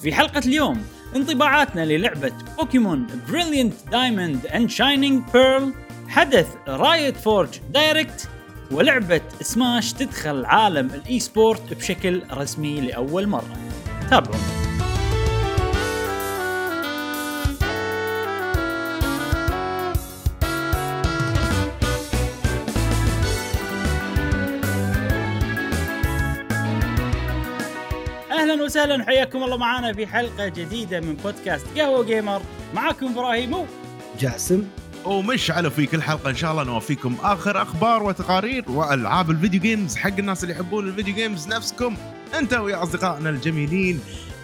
في حلقة اليوم انطباعاتنا للعبة Pokémon Brilliant Diamond and Shining Pearl حدث Riot Forge Direct ولعبة سماش تدخل عالم ال esport بشكل رسمي لأول مرة. تابعونا. وسهلا حياكم الله معنا في حلقة جديدة من بودكاست قهوة gamer. معاكم إبراهيم و- جاسم. ومشعل وفي كل حلقة إن شاء الله نوفيكم آخر أخبار وتقارير وألعاب الفيديو games حق الناس اللي يحبون الفيديو games نفسكم. أنت ويا أصدقائنا الجميلين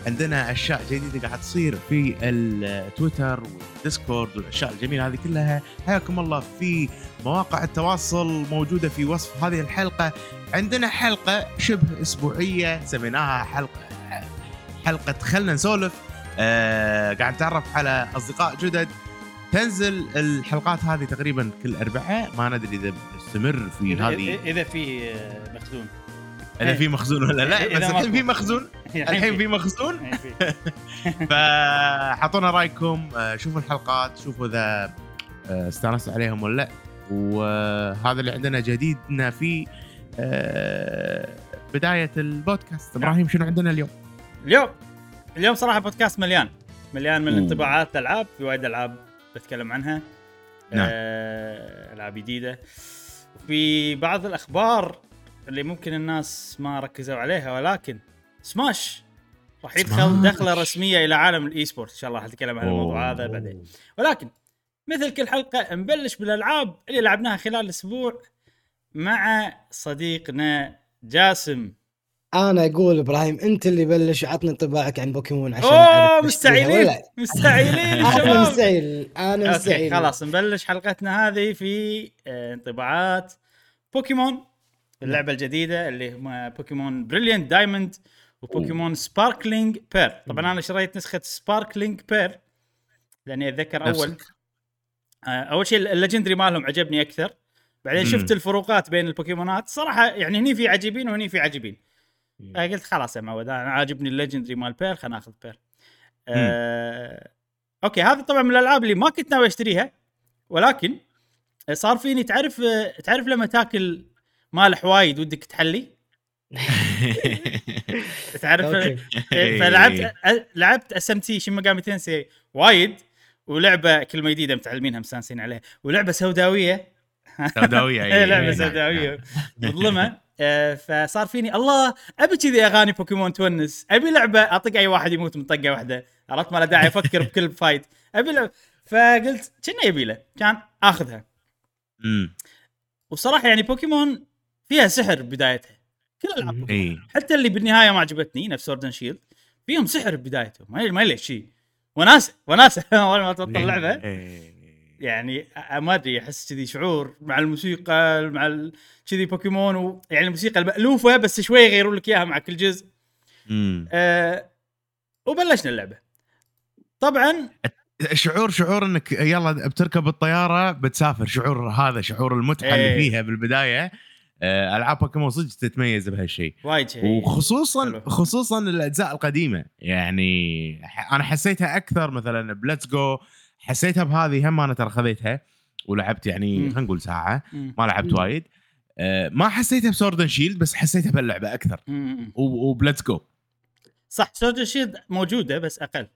عندنا أشياء جديدة قاعد تصير في التويتر والديسكورد والأشياء الجميلة هذه كلها. حياكم الله في مواقع التواصل موجودة في وصف هذه الحلقة. عندنا حلقة شبه أسبوعية سميناها حلقة حلقة خلنا نسولف. آه قاعد نتعرف على أصدقاء جدد. تنزل الحلقات هذه تقريبا كل اربعاء ما ندري إذا بنستمر في هذه. اذا في مخزون. إذا في مخزون ولا لا؟ بس الحين في. مخزون. الحين في. مخزون. في. فحطونا رأيكم. آه، شوفوا الحلقات. شوفوا إذا آه، استانستوا عليهم ولا لا. وهذا اللي عندنا جديدنا في آه، بداية البودكاست. إبراهيم شنو عندنا اليوم؟ اليوم اليوم صراحة بودكاست مليان مليان من أوه. الانطباعات الالعاب في وايد ألعاب بتكلم عنها نعم. آه، ألعاب جديدة وفي بعض الأخبار اللي ممكن الناس ما ركزوا عليها ولكن سماش راح يدخل. دخلة رسمية إلى عالم ال esport إن شاء الله راح نتكلم عن الموضوع. هذا بعدين ولكن مثل كل حلقة نبلش بالألعاب اللي لعبناها خلال الأسبوع مع صديقنا جاسم أنا أقول إبراهيم أنت اللي بلش عطني انطباعك عن بوكيمون عشان أوه مستعيلين. مستعيلين أنا مستعيل أنا مستعيل خلاص نبلش حلقتنا هذه في آه، انطباعات بوكيمون اللعبة الجديدة اللي هم Pokémon Brilliant Diamond و Pokémon Sparkling Pearl طبعا أنا شريت نسخة Sparkling Pearl لأني أتذكر. أول آه، أول شيء ال legendary مالهم عجبني أكثر. بعدين. شفت الفروقات بين البوكيمونات صراحة يعني هني في عجيبين وهني في عجيبين. فقلت خلاص يا معود أنا عاجبني ال legendary مال Pearl خلينا ناخذ Pearl. آه... okay هذه طبعا من الألعاب اللي ما كنت ناوي أشتريها ولكن صار فيني تعرف تعرف لما تاكل مالح وايد ودك تحلي؟ تعرف. إيه، فلعبت لعبت SMT Megami Tensei وايد ولعبة كلمة جديدة متعلمينها مستانسين عليها ولعبة سوداوية سوداوية إيه لعبة نعم، سوداوية نعم. مظلمة. آه، فصار فيني الله أبي كذي أغاني بوكيمون تونس. أبي لعبة أطق أي واحد يموت من طقة واحدة. عرفت؟ ما له داعي أفكر بكل fight أبي لعبة. فقلت كنا يبي له. كان آخذها. أمم، وصراحة يعني بوكيمون فيها سحر بدايتها. كل ألعاب اي حتى اللي بالنهاية ما عجبتني نفس Sword Shield فيهم سحر بدايتهم. ما ما ليش شيء وناسه وناسه اول ما تبطل اللعبة. إيه. يعني ما أدري أحس كذي شعور مع الموسيقى مع كذي بوكيمون و... يعني الموسيقى المألوفة بس شوي يغيرون لك إياها مع كل جزء أمم. أه وبلشنا اللعبة طبعا شعور شعور إنك يلا بتركب الطيارة بتسافر شعور هذا شعور المتعه إيه. اللي فيها بالبداية آه، ألعاب بوكيمون صدق تتميز بهالشيء وايد شيء وخصوصا حلو. خصوصا الأجزاء القديمة يعني أنا حسيتها أكثر مثلا ب Let's Go حسيتها بهذه هم أنا ترى خذيتها ولعبت يعني. خلينا نقول ساعة مم. ما لعبت. وايد آه، ما حسيتها ب Sword Shield بس حسيتها باللعبه أكثر مم. و- وب Let's Go صح سورد شيلد موجودة بس أقل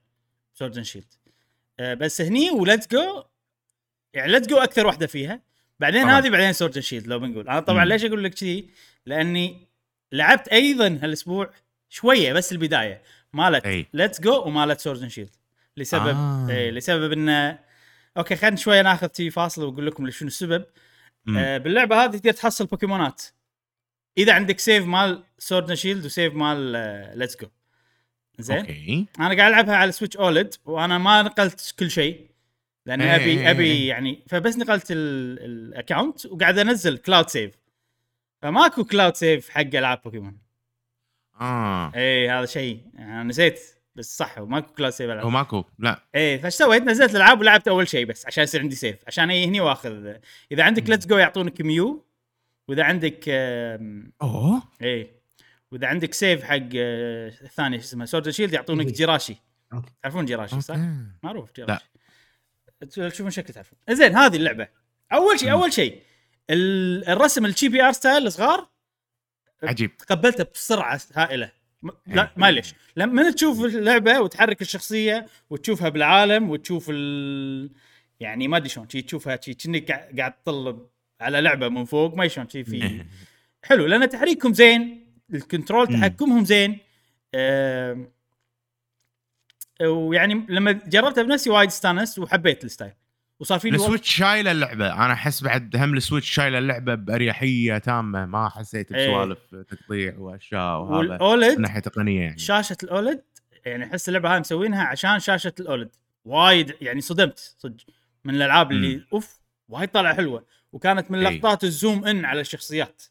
Sword Shield أه بس هني و Let's Go يعني Let's Go أكثر واحدة فيها بعدين طبعاً. هذه بعدين Sword Shield لو بنقول أنا طبعا مم. ليش أقول لك كذي لأني لعبت أيضا هالأسبوع شوية بس البداية مالت. Let's Go ومالت Sword Shield لسبب آه. آه. إيه لسبب إنه أوكي خلينا شوية ناخذ تي فاصل وأقول لكم شنو السبب. آه باللعبة هذه تقدر تحصل بوكيمونات. إذا عندك save مال Sword Shield و save مال آه Let's Go زين؟ أوكي. أنا قاعد ألعبها على Switch OLED وأنا ما نقلت كل شيء لاني إيه، أبي إيه، أبي إيه. يعني فبس نقلت ال- ال account وقاعد أنزل cloud save فماكو cloud save حق ألعاب بوكيمون. آه. اي هذا شيء. أنا نسيت. بس صح ماكو cloud save العاب ماكو لا. اي فايش سويت نزلت الألعاب ولعبت أول شيء بس عشان يصير عندي save عشان أي هني واخذ. إذا عندك Let's Go يعطونك Mew وإذا عندك أوه. اي وإذا عندك save حق آه، الثاني شو اسمه Sword Shield يعطونك. Jirachi. تعرفون Jirachi صح؟ معروف Jirachi تشوفون شكل تعرفون. زين هذه اللعبة. أول شيء. أول شيء ال- الرسم ال chibi art style صغار عجيب. تقبلته بسرعة هائلة. لا إيه. معليش. لما تشوف اللعبة وتحرك الشخصية وتشوفها بالعالم وتشوف ال... يعني ما أدري شلون شي تشوفها شي كأنك قاعد قاعد تطل على لعبة من فوق ما شلون شي في حلو. لأن تحريكهم زين ال control. تحكمهم زين. آم، ويعني لما جربتها بنفسي وايد استانست وحبيت ال style. وصار وقت- ال Switch شايله اللعبة أنا أحس بعد هم ال Switch شايله اللعبة بأريحية تامة ما حسيت إيه. بسوالف تقطيع وأشياء وهذا من وال OLED ناحية تقنية يعني شاشة ال OLED يعني أحس اللعبة هاي مسوينها عشان شاشة ال OLED وايد يعني صدمت صدق من الألعاب اللي مم. أوف وايد طالعة حلوة وكانت من إي. لقطات ال zoom in على الشخصيات.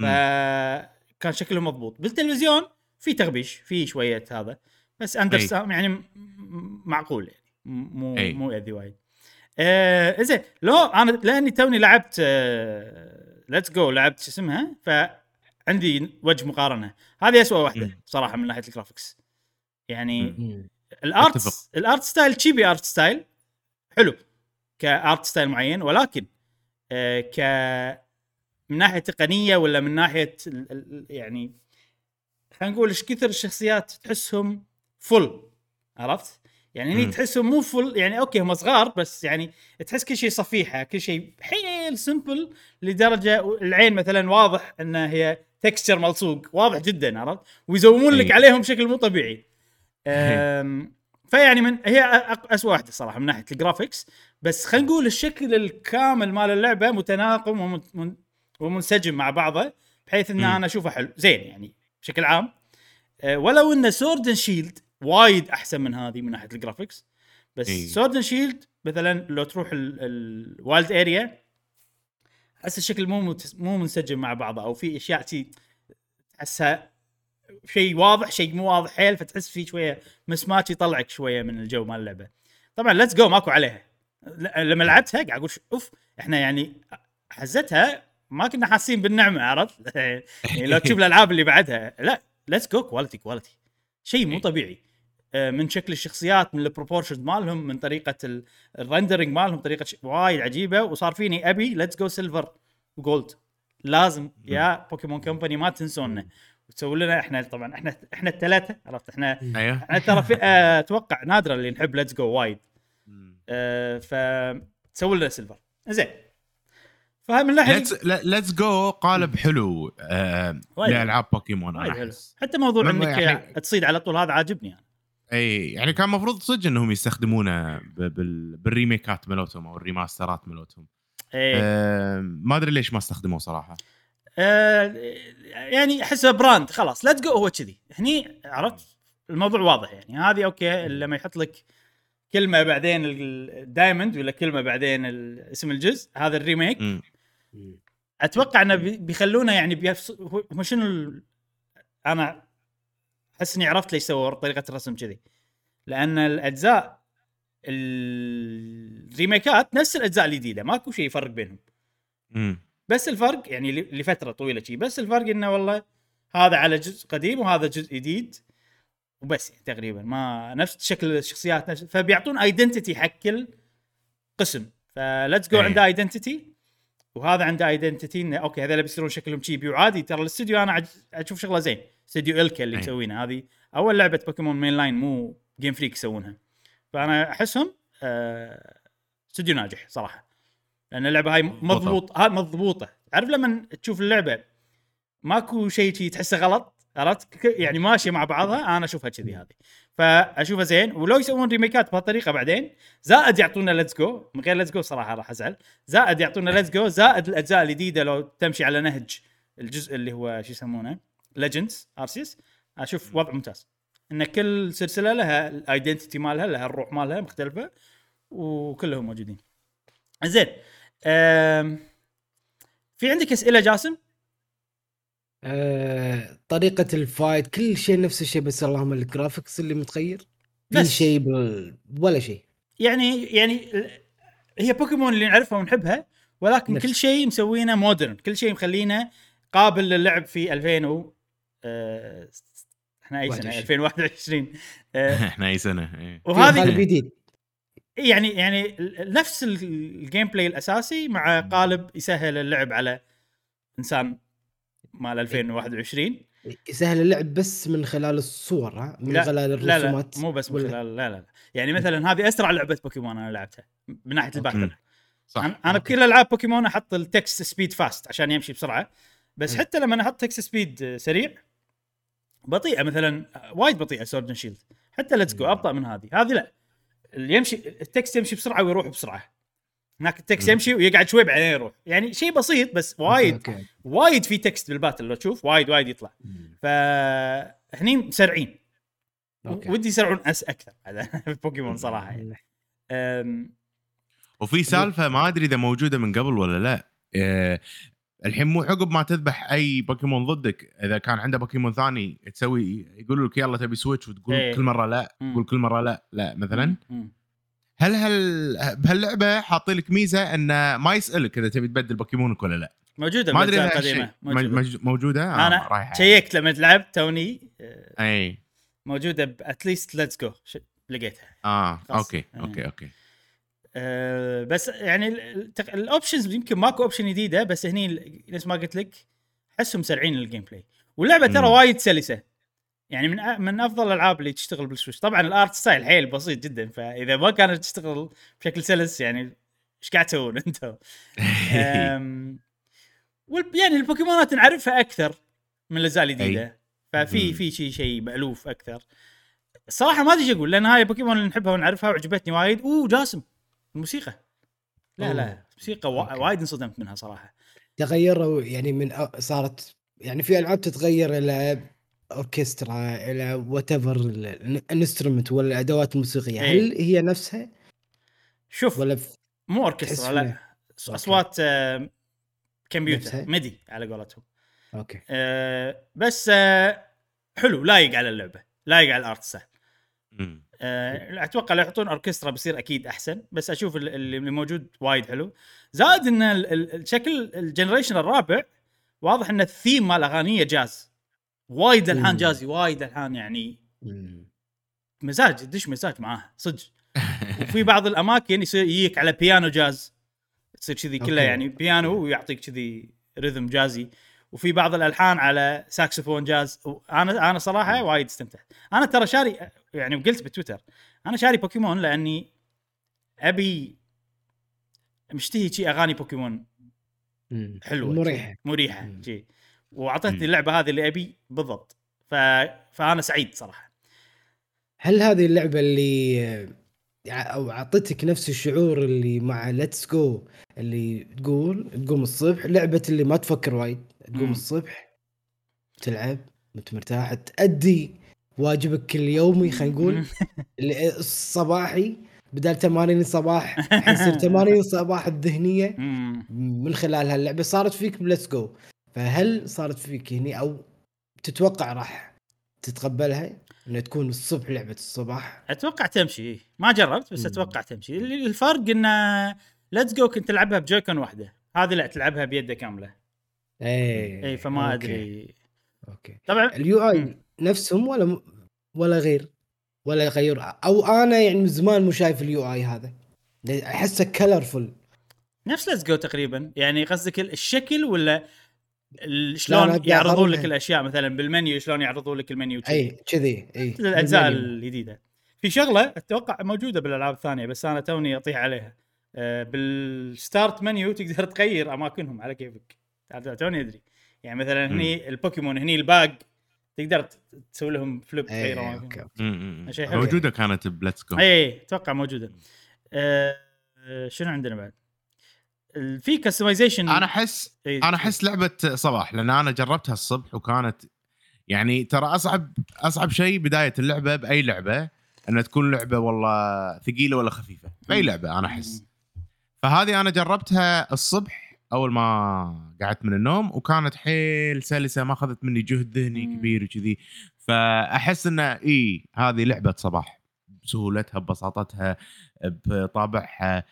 فكان شكله مضبوط بالتلفزيون في تغبيش في شوية هذا بس اندر أي. يعني م- م- معقول يعني م- مو أي. مو يأذي وايد آه زين لو أنا لأني توني لعبت آه Let's Go لعبت شو اسمها فعندي وجه مقارنة هذه اسوء واحدة. صراحة من ناحية ال graphics يعني. ال art. ال art style chibi art style حلو ك art style معين ولكن آه ك من ناحية تقنية ولا من ناحية ال- ال- يعني خلينا نقول إيش كثر الشخصيات تحسهم full عرفت؟ يعني هني. تحسهم مو full يعني أوكي هم صغار بس يعني تحس كل شيء صفيحة كل شيء حيل simple لدرجة العين مثلا واضح إن هي texture ملصوق واضح جدا عرفت؟ ويزومون لك إي. عليهم بشكل مو طبيعي. أم، فيعني من هي اسوء واحدة صراحة من ناحية ال graphics بس خلينا نقول الشكل الكامل مال اللعبة متناغم ومن- من- ومنسجم مع بعضه بحيث إن. أنا أشوفه حلو زين يعني بشكل عام أه، ولو إن Sword Shield وايد أحسن من هذه من ناحية ال graphics بس إي. Sword Shield مثلا لو تروح ال Wild Area أحس الشكل مو مو منسجم مع بعضه أو في أشياء تي تحسها شيء واضح شيء مو واضح حيل فتحس في شوية mismatch يطلعك شوية من الجو مال اللعبة. طبعا Let's Go ماكو عليها. لما لعبتها قاعد أقول أوف إحنا يعني حزتها ما كنا حاسين بالنعمة عرفت؟ يعني لو تشوف الألعاب اللي بعدها لا Let's Go quality quality شيء مو إي. طبيعي. من شكل الشخصيات من ال proportions مالهم من طريقة ال- ال rendering مالهم طريقة ش... وايد عجيبة. وصار فيني أبي Let's Go Silver و Gold لازم يا Pokémon Company ما تنسونا. وتسوي لنا إحنا طبعا إحنا إحنا الثلاثة عرفت؟ إحنا أيوه. إحنا ترى آه، أتوقع نادرا اللي نحب Let's Go وايد. آه، فتسوي لنا Silver زين. فمن ناحية Let's Let's Go قالب حلو آه وايد. لألعاب بوكيمون وايد حلو. حتى موضوع إنك يعني- تصيد على طول هذا عاجبني يعني. اي يعني كان المفروض صدق إنهم يستخدمونه ب- بال- بالريميكات ملوتهم أو الريماسترات ملوتهم إيه آه ما أدري ليش ما استخدموه صراحة. آه يعني أحسه brand خلاص Let's Go هو كذي. هني عرفت؟ الموضوع واضح يعني. هذه okay لما يحط لك كلمة بعدين ال Diamond ولا كلمة بعدين ال- اسم الجزء هذا ال remake. مم. أتوقع إنه بي- بيخلونه يعني بيفص... هو هو شنو ال... أنا أحس إني عرفت ليش سووا طريقة الرسم كذي. لأن الأجزاء ال remakeات نفس الأجزاء الجديدة ماكو شيء يفرق بينهم. مم. بس الفرق يعني لفترة طويلة شي. بس الفرق إنه والله هذا على جزء قديم وهذا جزء جديد. وبس يعني تقريبا. ما نفس شكل الشخصيات نفس فبيعطون identity حق كل قسم ف Let's Go إيه. عنده identity وهذا عنده ايدنتيتي إنه okay هذول بيصيرون شكلهم chibi وعادي ترى الاستوديو أنا أشوف شغلة زين. استوديو ILCA اللي إيه. مسوينه هذه أول لعبة بوكيمون main line مو Game Freak يسوونها. فأنا أحسهم آه، استوديو ناجح صراحة. لأن اللعبة هاي مضبوط هاي مضبوطة. تعرف لما تشوف اللعبة ماكو شيء شي تحسه غلط عرفت؟ يعني ماشية مع بعضها أنا أشوفها كذي هذه. فأشوفها زين. ولو يسوون remakeات بهالطريقة بعدين زائد يعطونا Let's Go من غير Let's Go صراحة راح أزعل. زائد يعطونا Let's Go زائد الأجزاء الجديدة لو تمشي على نهج الجزء اللي هو شو يسمونه؟ Legends Arceus أشوف وضع ممتاز. إن كل سلسلة لها ال identity مالها لها الروح مالها مختلفة وكلهم موجودين. زين أم... في عندك أسئلة جاسم؟ آه، طريقة ال fight كل شيء نفس الشيء بس اللهم ال graphics اللي متغير. في بس. شيء بال... ولا شيء. يعني يعني هي بوكيمون اللي نعرفها ونحبها ولكن نفس. كل شيء مسوينه modern كل شيء مخلينه قابل للعب في 2000 و آه، إحنا أي سنة؟ 21. 2021 آه، إحنا أي سنة؟ إيه. وهذه قالب جديد. يعني يعني نفس ال- ال gameplay الأساسي مع قالب يسهل اللعب على إنسان مال 2021 يسهل اللعب بس من خلال الصور ها؟ من لا، خلال لا لا الرسومات مو بس من خلال لا لا لا. يعني مثلا هذه أسرع لعبة بوكيمون أنا لعبتها من ناحية ال battle. صح. أنا okay. بكل ألعاب بوكيمون أحط ال text speed fast عشان يمشي بسرعة. بس. حتى لما أحط text speed سريع بطيئة مثلا وايد بطيئة Sword Shield. حتى Let's Go. أبطأ من هذه. هذه لا. اللي يمشي ال text يمشي بسرعة ويروح بسرعة. هناك ال text. يمشي ويقعد شوي بعدين يروح. يعني شيء بسيط بس وايد. وايد في text بال battle لو تشوف وايد وايد يطلع. فهني مسرعين. ودي يسرعون أس أكثر. في بوكيمون صراحة يعني. أم، وفي سالفة ما أدري إذا موجودة من قبل ولا لا. إيه الحين مو عقب ما تذبح أي بوكيمون ضدك إذا كان عنده بوكيمون ثاني تسوي يقول لك يلا تبي switch وتقول إيه. كل مرة لا مم. تقول كل مرة لا لا مثلا مم. هل هل بهاللعبة حاطين لك ميزة انه ما يسألك إذا تبي تبدل بوكيمونك ولا لا موجودة ما أدري موجودة. موجوده, موجودة؟ آه أنا شيكت لما لعبت توني آه، أي موجودة at least Let's Go لقيتها آه. okay إيه. okay okay أه بس يعني ال options يمكن ماكو option جديدة بس هني نفس ما قلت لك احسهم مسرعين ال gameplay واللعبه ترى. وايد سلسة. يعني من من أفضل الألعاب اللي تشتغل بال Switch. طبعا ال art style حيل بسيط جدا فإذا ما كانت تشتغل بشكل سلس يعني إيش قاعد تسوون أنتم؟ يعني البوكيمونات نعرفها أكثر من الأجزاء الجديدة. ففي. في شيء شيء مألوف أكثر. الصراحه ما أدري إيش أقول لأن هاي بوكيمون اللي نحبها ونعرفها وعجبتني وايد. أوه جاسم. الموسيقى لا لا أوه. موسيقى وا- okay. وايد انصدمت منها صراحة تغيروا يعني من أ- صارت يعني في ألعاب تتغير إلى أوركسترا إلى whatever ال instrument ولا الادوات الموسيقيه إيه. هل هي نفسها شوف ولا في مو أوركسترا لا. أصوات آه، كمبيوتر نفسها؟ MIDI على قولتهم okay آه، بس آه، حلو لايق على اللعبة لايق على ال art style مم. آه، أتوقع لو يحطون أوركسترا بيصير أكيد أحسن بس أشوف ال- اللي موجود وايد حلو زائد إن ال- ال- الشكل ال generation الرابع واضح إن الثيم مال أغانيه جاز وايد ألحان. jazzy وايد ألحان يعني. مزاج تدش مزاج معاه صدق وفي بعض الأماكن يصير يجيك على بيانو جاز تصير كذي كلها okay. يعني بيانو ويعطيك كذي rhythm jazzy وفي بعض الألحان على ساكسفون جاز. أنا أنا صراحة وايد استمتعت. أنا ترى شاري يعني وقلت بتويتر أنا شاري بوكيمون لأني أبي مشتهي شي أغاني بوكيمون. حلوة مريحة. مريحة. شي. وأعطتني. اللعبة هذه اللي أبي بالضبط. ف... فأنا سعيد صراحة. هل هذه اللعبة اللي آه، أو اعطتك نفس الشعور اللي مع Let's Go اللي تقول تقوم الصبح لعبة اللي ما تفكر وايد؟ تقوم مم. الصبح تلعب وانت مرتاح تأدي واجبك اليومي خلينا نقول الصباحي بدل تمارين الصباح الحين يصير تمارين الصباح الذهنية. من خلال هاللعبه صارت فيك ب Let's Go فهل صارت فيك هني أو تتوقع راح تتقبلها انها تكون الصبح لعبة الصباح أتوقع تمشي. ما جربت بس. أتوقع تمشي ال- الفرق إنه Let's Go كنت تلعبها ب Joy-Con واحدة هذه لا تلعبها بيده كامله اي اي فما okay. أدري okay طبعا ال UI. نفسهم ولا. ولا غير ولا يغير أو أنا يعني من زمان مو شايف ال UI هذا أحسه colorful نفس Let's Go تقريبا يعني قصدك ال- الشكل ولا شلون يعرضون لك. الأشياء مثلا بالمنيو شلون يعرضون لك المنيو. اي كذي اي مثل الأجزاء. الجديدة في شغلة أتوقع موجودة بالألعاب الثانية بس أنا توني أطيح عليها آه، بال start menu تقدر تغير أماكنهم على كيفك توني أدري. يعني مثلا هني البوكيمون هني ال bag تقدر تسوي لهم flip اي تغير okay اماكنهم okay. مم. شيء حلو. موجودة كانت ب Let's Go. اي أتوقع موجودة. آه، آه، شنو عندنا بعد؟ في كستمايزيشن أنا أحس أنا أحس لعبة صباح لأن أنا جربتها الصبح وكانت يعني ترى أصعب أصعب شيء بداية اللعبة بأي لعبة إنها تكون لعبة والله ثقيلة ولا خفيفة. بأي لعبة أنا أحس. فهذه أنا جربتها الصبح أول ما قعدت من النوم وكانت حيل سلسة ما أخذت مني جهد ذهني مم. كبير وكذي. فأحس انه إي هذه لعبة صباح بسهولتها ببساطتها بطابعها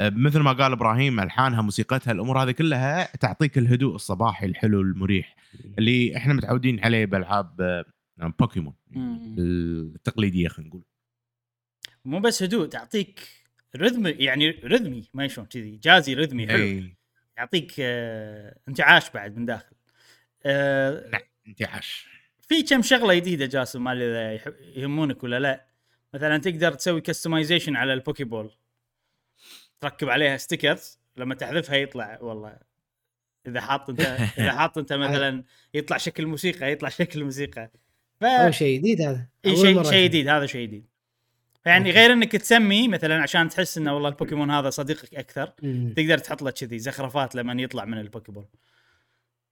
مثل ما قال إبراهيم ألحانها موسيقتها الأمور هذه كلها تعطيك الهدوء الصباحي الحلو المريح اللي إحنا متعودين عليه بألعاب آه، بوكيمون مم. التقليدية خلينا نقول. مو بس هدوء تعطيك رذمي يعني رذمي ما شلون كذي جازي رذمي حلو. يعطيك آه، انتعاش بعد من داخل. آه، نعم انتعاش. في كم شغلة جديدة جاسم؟ ما أدري إذا يح- يهمونك ولا لا. مثلا تقدر تسوي customization على ال Poké Ball تركب عليها stickers لما تحذفها يطلع والله. إذا حاط أنت إذا حاط أنت مثلا يطلع شكل موسيقى يطلع شكل موسيقى. ف شيء جديد هذا إي شيء. جديد هذا شيء جديد. يعني. غير إنك تسمي مثلا عشان تحس إنه والله البوكيمون هذا صديقك أكثر. تقدر تحط له كذي زخرفات لما يطلع من ال Poké Ball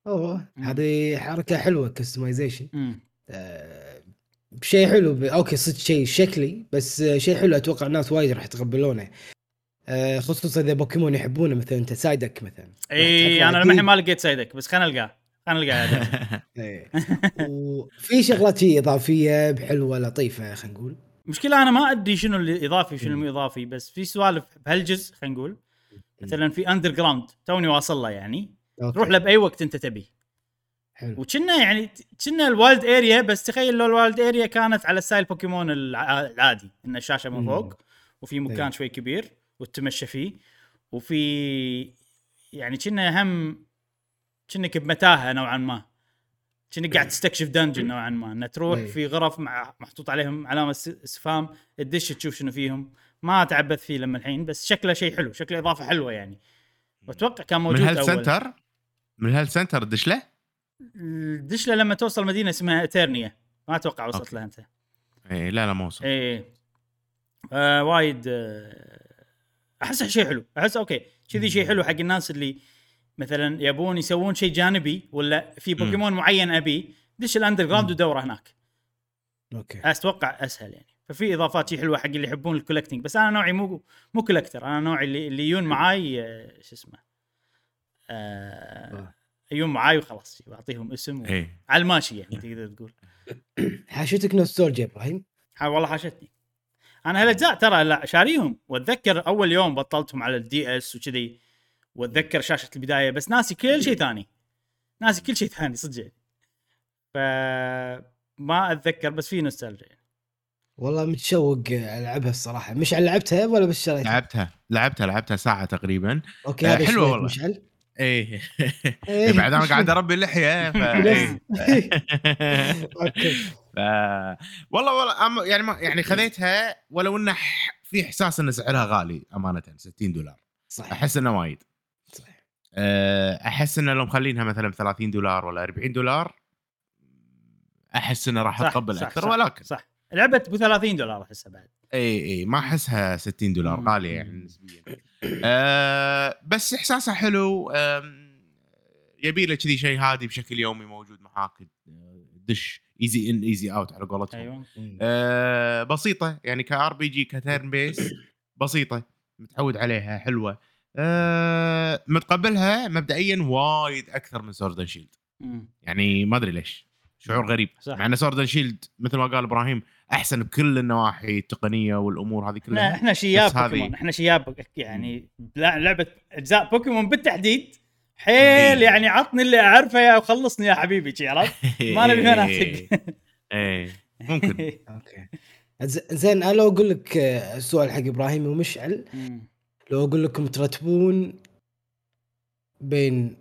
أوه. هذه حركة حلوة customization آه، شيء حلو ب... okay صدق شيء شكلي بس شيء حلو أتوقع الناس وايد راح يتقبلونه آه، خصوصا إذا بوكيمون يحبونه مثلا أنت سايدك مثلا اي أنا. للحين ما لقيت سيدك بس خلينا نلقاه خلينا نلقاه. إيه. وفي شغلات فيه إضافية حلوة لطيفة خلينا نقول المشكلة أنا ما أدري شنو اللي إضافي وشنو مو إضافي بس في سوالف بهالجزء خلينا نقول. مثلا في underground توني واصل له يعني. okay. تروح له بأي وقت أنت تبي. حلو. وكنا يعني كنا ال wild area بس تخيل لو ال wild area كانت على style بوكيمون الع- العادي إن الشاشة من. فوق وفي مكان إيه. شوي كبير وتتمشى فيه. وفي يعني كنا هم كأنك بمتاهه نوعا ما. كأنك قاعد تستكشف dungeon نوعا ما. إنه تروح إيه. في غرف مع محطوط عليهم علامة اس- استفهام تدش تشوف شنو فيهم. ما تعبث فيه لما الحين بس شكله شيء حلو شكله إضافة حلوة يعني. وأتوقع كان موجود من أول. هالسنتر من هالسنتر دش له؟ دش له لما توصل مدينة اسمها اترنيا ما أتوقع وصلت okay. لها أنت. اي لا لا ما وصل إيه. آه وايد آه احسه شيء حلو. أحس okay كذي شيء حلو حق الناس اللي مثلا يبون يسوون شيء جانبي ولا في بوكيمون معين أبي دش ال underground. ودوره هناك. okay. أتوقع أسهل يعني. ففي إضافات شيء حلوة حق اللي يحبون ال collecting بس أنا نوعي مو مو collector أنا نوعي اللي اللي يجون معاي آه، شو اسمه آه آه. يجون معاي وخلاص. بعطيهم اسم و... على الماشي يعني تقدر تقول. حاشتك نوستولجيا إبراهيم؟ والله حاشتني. أنا هالأجزاء ترى لا شاريهم. وأتذكر أول يوم بطلتهم على ال DS وكذي. واتذكر شاشة البداية بس ناسي كل شيء ثاني ناسي كل شيء ثاني صدق يعني. ف ما أتذكر بس في نوستالجيا يعني. والله متشوق ألعبها الصراحة مش لعبتها ولا بس شريتها لعبتها لعبتها لعبتها ساعة تقريبا okay آه، شوية والله. مشعل إيه إيه، بعد أنا قاعد. أربي اللحية ف. إيه. okay ف... والله والله أم- يعني ما يعني خذيتها ولو إنه ح- في إحساس إن سعرها غالي أمانة 60 دولار صح أحس إنه وايد أحس إنه لو مخلينها مثلا ب 30 دولار ولا 40 دولار أحس إنه راح اتقبل أكثر صح، ولكن. صح. لعبه ب 30 دولار أحسها بعد. إي إي ما أحسها 60 دولار. غالية يعني. نسبيا. أه بس إحساسها حلو. يبي له كذي شيء هادي بشكل يومي موجود معاك. دش easy in easy out على قولتهم. أيوه. أه بسيطة يعني ك RPG ك turn-based بسيطة. متعود عليها حلوة. أه متقبلها مبدئيا وايد أكثر من Sword Shield مم. يعني ما أدري ليش. شعور غريب. صح. مع إن Sword Shield مثل ما قال إبراهيم أحسن بكل النواحي التقنية والأمور هذه كلها. إحنا شياب بوكيمون إحنا شياب يعني لا- لعبة أجزاء بوكيمون بالتحديد حيل إيه. يعني عطني اللي أعرفه يا وخلصني يا حبيبي شي عرفت؟ ما نبي منافق إيه. ممكن. okay. زين أنا لو أقول لك آه، السؤال حق إبراهيم ومشعل. مم. لو أقول لكم ترتبون بين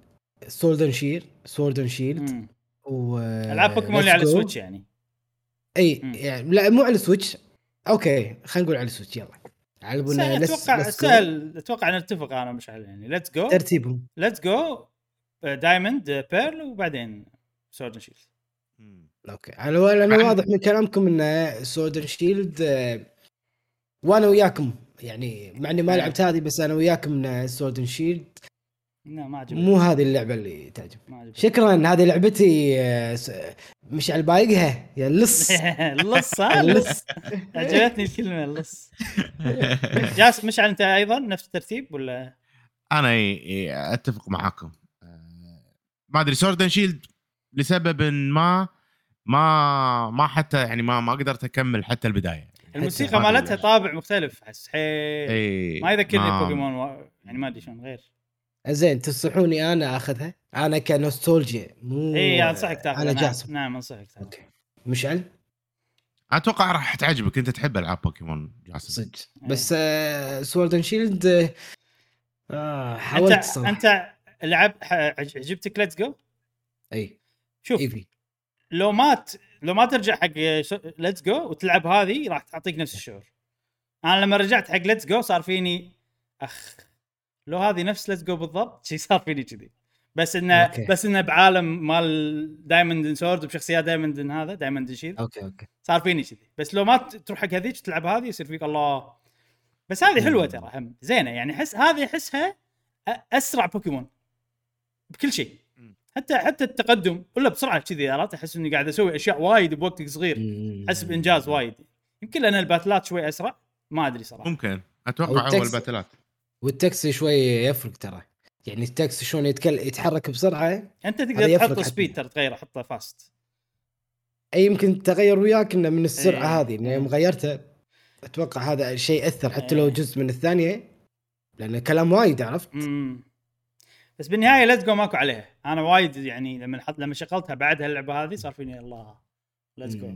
Sword and Shield Sword and Shield مم. و ألعاب بوكيمون اللي على ال Switch يعني. إي مم. يعني لا مو على ال Switch okay خلينا نقول على ال Switch يلا. على بنا سهل، أتوقع. سهل أتوقع نتفق أنا مشعل يعني Let's Go ترتيبهم. Let's Go Diamond Pearl وبعدين Sword Shield okay. أنا أنا واضح من كلامكم إن Sword and Shield آه، وأنا وياكم يعني مع إني ما إيه. لعبت هذه بس أنا وياكم ان Sword and Shield لا ما عجبني. مو هذه اللعبة اللي تعجب شكرا هذه لعبتي آه، س- مشعل بايقها يا اللص ها؟ اللص عجبتني الكلمة اللص جاس مشعل أنت أيضا؟ نفس الترتيب ولا؟ أنا أتفق معاكم. آه، ما أدري Sword Shield لسبب ما ما ما حتى يعني ما ما قدرت أكمل حتى البداية. الموسيقى مالتها طابع مختلف أحس. حيل. ما يذكرني ما- بوكيمون و... يعني ما أدري شلون غير. زين تنصحوني أنا أخذها؟ أنا كنوستولجيا مو إي أنصحك تاخذ أنا نعم. جاسم. نعم أنصحك تاخذ okay. مشعل؟ أتوقع راح تعجبك أنت تحب ألعاب بوكيمون جاسم. صدق. بس آه Sword and Shield آه أنت حاولت صراحة انت لعب عجبتك Let's Go إي. شوف Eevee. لو ما ت... لو ما ترجع حق Let's Go وتلعب هذه راح تعطيك نفس الشعور. أنا لما رجعت حق Let's Go صار فيني أخ لو هذه نفس Let's Go بالضبط شي صار فيني كذي. بس انه okay. بس إنه بعالم مال Diamond Sword وبشخصيات Diamond هذا Diamond Shield okay okay. صار فيني كذي. بس لو ما تروح حق هذيك تلعب هذه يصير فيك الله. بس هذه حلوة ترى هم. زينة يعني أحس هذه أحسها أسرع بوكيمون بكل شيء. حتى حتى التقدم ولا بسرعة كذي عرفت؟ أحس إني قاعد أسوي أشياء وايد بوقت صغير. مم. احس بإنجاز وايد. يمكن لأن الباتلات شوي أسرع ما أدري صراحة. ممكن. أتوقع هو الباتلات والتكس شوي يفرق ترى. يعني التكس شلون يتكل يتحرك بسرعة أنت تقدر تحط. speed ترى تغيره حطه fast أي يمكن تغير وياك إنه من السرعة إيه. هذه إنه يوم غيرته أتوقع هذا الشيء اثر حتى لو إيه. جزء من الثانية لأن كلام وايد عرفت؟ امم بس بالنهاية Let's Go ماكو عليها. أنا وايد يعني لما حط لما شغلتها بعد هاللعبه هذه صار فيني الله Let's Go.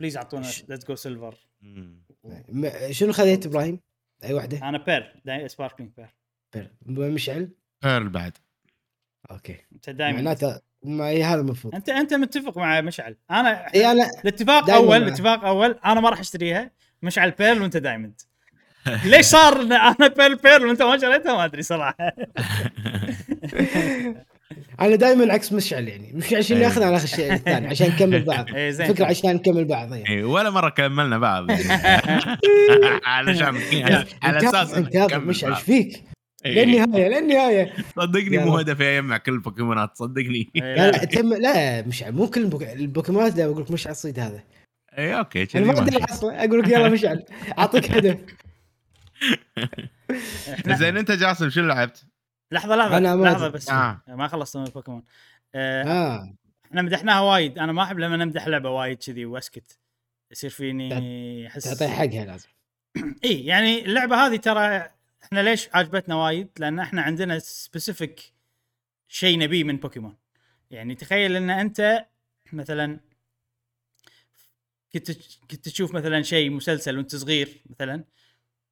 please أعطونا Let's Go Silver شنو خذيت إبراهيم؟ أي واحدة؟ أنا Pearl sparkling Pearl Pearl. مشعل؟ Pearl بعد okay أنت دائما معناته ما هي هذا المفروض انت أنت متفق مع مشعل أنا إي أنا الاتفاق أول. الاتفاق أول أنا ما راح أشتريها مشعل Pearl وأنت Diamond ليش صار أنا Pearl Pearl وأنت ما شريتها ما أدري صراحة أنا دائما عكس مشعل يعني مش عشان إيه. ياخذ أنا اخذ الشيء الثاني عشان نكمل بعض إيه،. فكره عشان نكمل بعض يعني. إي، ولا مرة كملنا بعض علشان على أساس مشعل. إيش فيك؟ للنهاية للنهاية صدقني مو. هدفي اجمع كل البوكيمونات صدقني إيه، لا لا تم لا مش مو كل البوك... البوكيمونات اللي بقول لك مش الصيد هذا اي okay أنا ما أدري. أصلا أقول لك يلا مشعل أعطيك هدف زين أنت جاسم شو لعبت؟ لحظة لحظة أنا ما لحظة. بس آه. ما خلصنا البوكيمون آه، آه إحنا مدحناها وايد أنا ما أحب لما نمدح لعبة وايد كذي وأسكت يصير فيني أحس تعطيه حقها لازم إي يعني اللعبة هذه ترى إحنا ليش عجبتنا وايد؟ لأن إحنا عندنا specific شيء نبيه من بوكيمون. يعني تخيل إن أنت مثلا كنت كنت تشوف مثلا شيء مسلسل وأنت صغير مثلا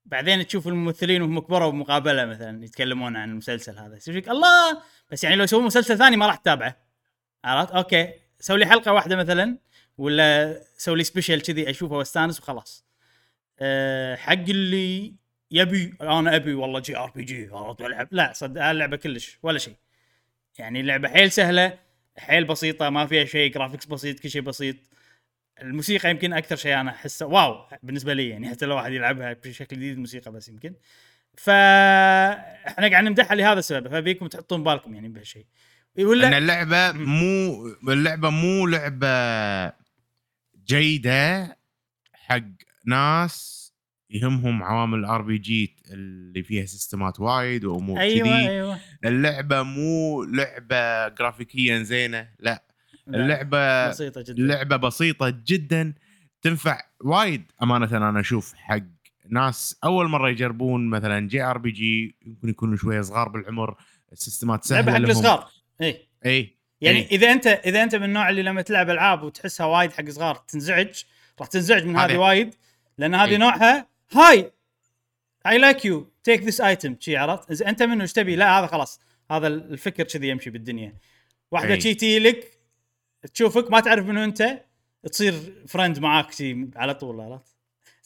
بعدين تشوف الممثلين وهم كبروا بمقابلة مثلا يتكلمون عن المسلسل هذا. يصير فيك الله! بس يعني لو يسوون مسلسل ثاني ما راح تتابعه. عرفت؟ okay. سوي لي حلقة واحدة مثلا ولا سوي لي special كذي أشوفه وأستانس وخلاص. أه حق اللي يبي أنا أبي والله JRPG. العب لا صدق اللعبة كلش ولا شيء. يعني اللعبة حيل سهلة حيل بسيطة ما فيها شيء graphics بسيط كل شيء بسيط. الموسيقى يمكن أكثر شيء أنا أحسه wow بالنسبة لي يعني حتى لو واحد يلعبها بشكل جديد الموسيقى بس يمكن. فاحنا قاعد نمدحها لهذا السبب فبيكم تحطون بالكم يعني بهالشيء. إن ولا اللعبة مو اللعبة مو لعبة جيدة حق ناس يهمهم عوامل ال RPG اللي فيها سيستمات وايد وأمور أيوه كذي. أيوه. اللعبة مو لعبة جرافيكيا زينة لا، اللعبة بسيطة جدا. لعبه بسيطة جدا. تنفع وايد أمانة أنا أشوف حق ناس أول مرة يجربون مثلا JRPG يمكن يكونوا شوية صغار بالعمر السيستمات سهلة لعبة حق. الصغار إي. إي يعني إيه. إذا أنت إذا أنت من النوع اللي لما تلعب ألعاب وتحسها وايد حق صغار تنزعج راح تنزعج من هذه. وايد لأن هذه إيه. نوعها Hi! I like you take this item شي عرفت؟ إذا أنت منه إيش تبي؟ لا هذا خلاص. هذا الفكر كذي يمشي بالدنيا. واحدة. شي تجي لك تشوفك ما تعرف منو أنت تصير friend معاك شي على طول عرفت؟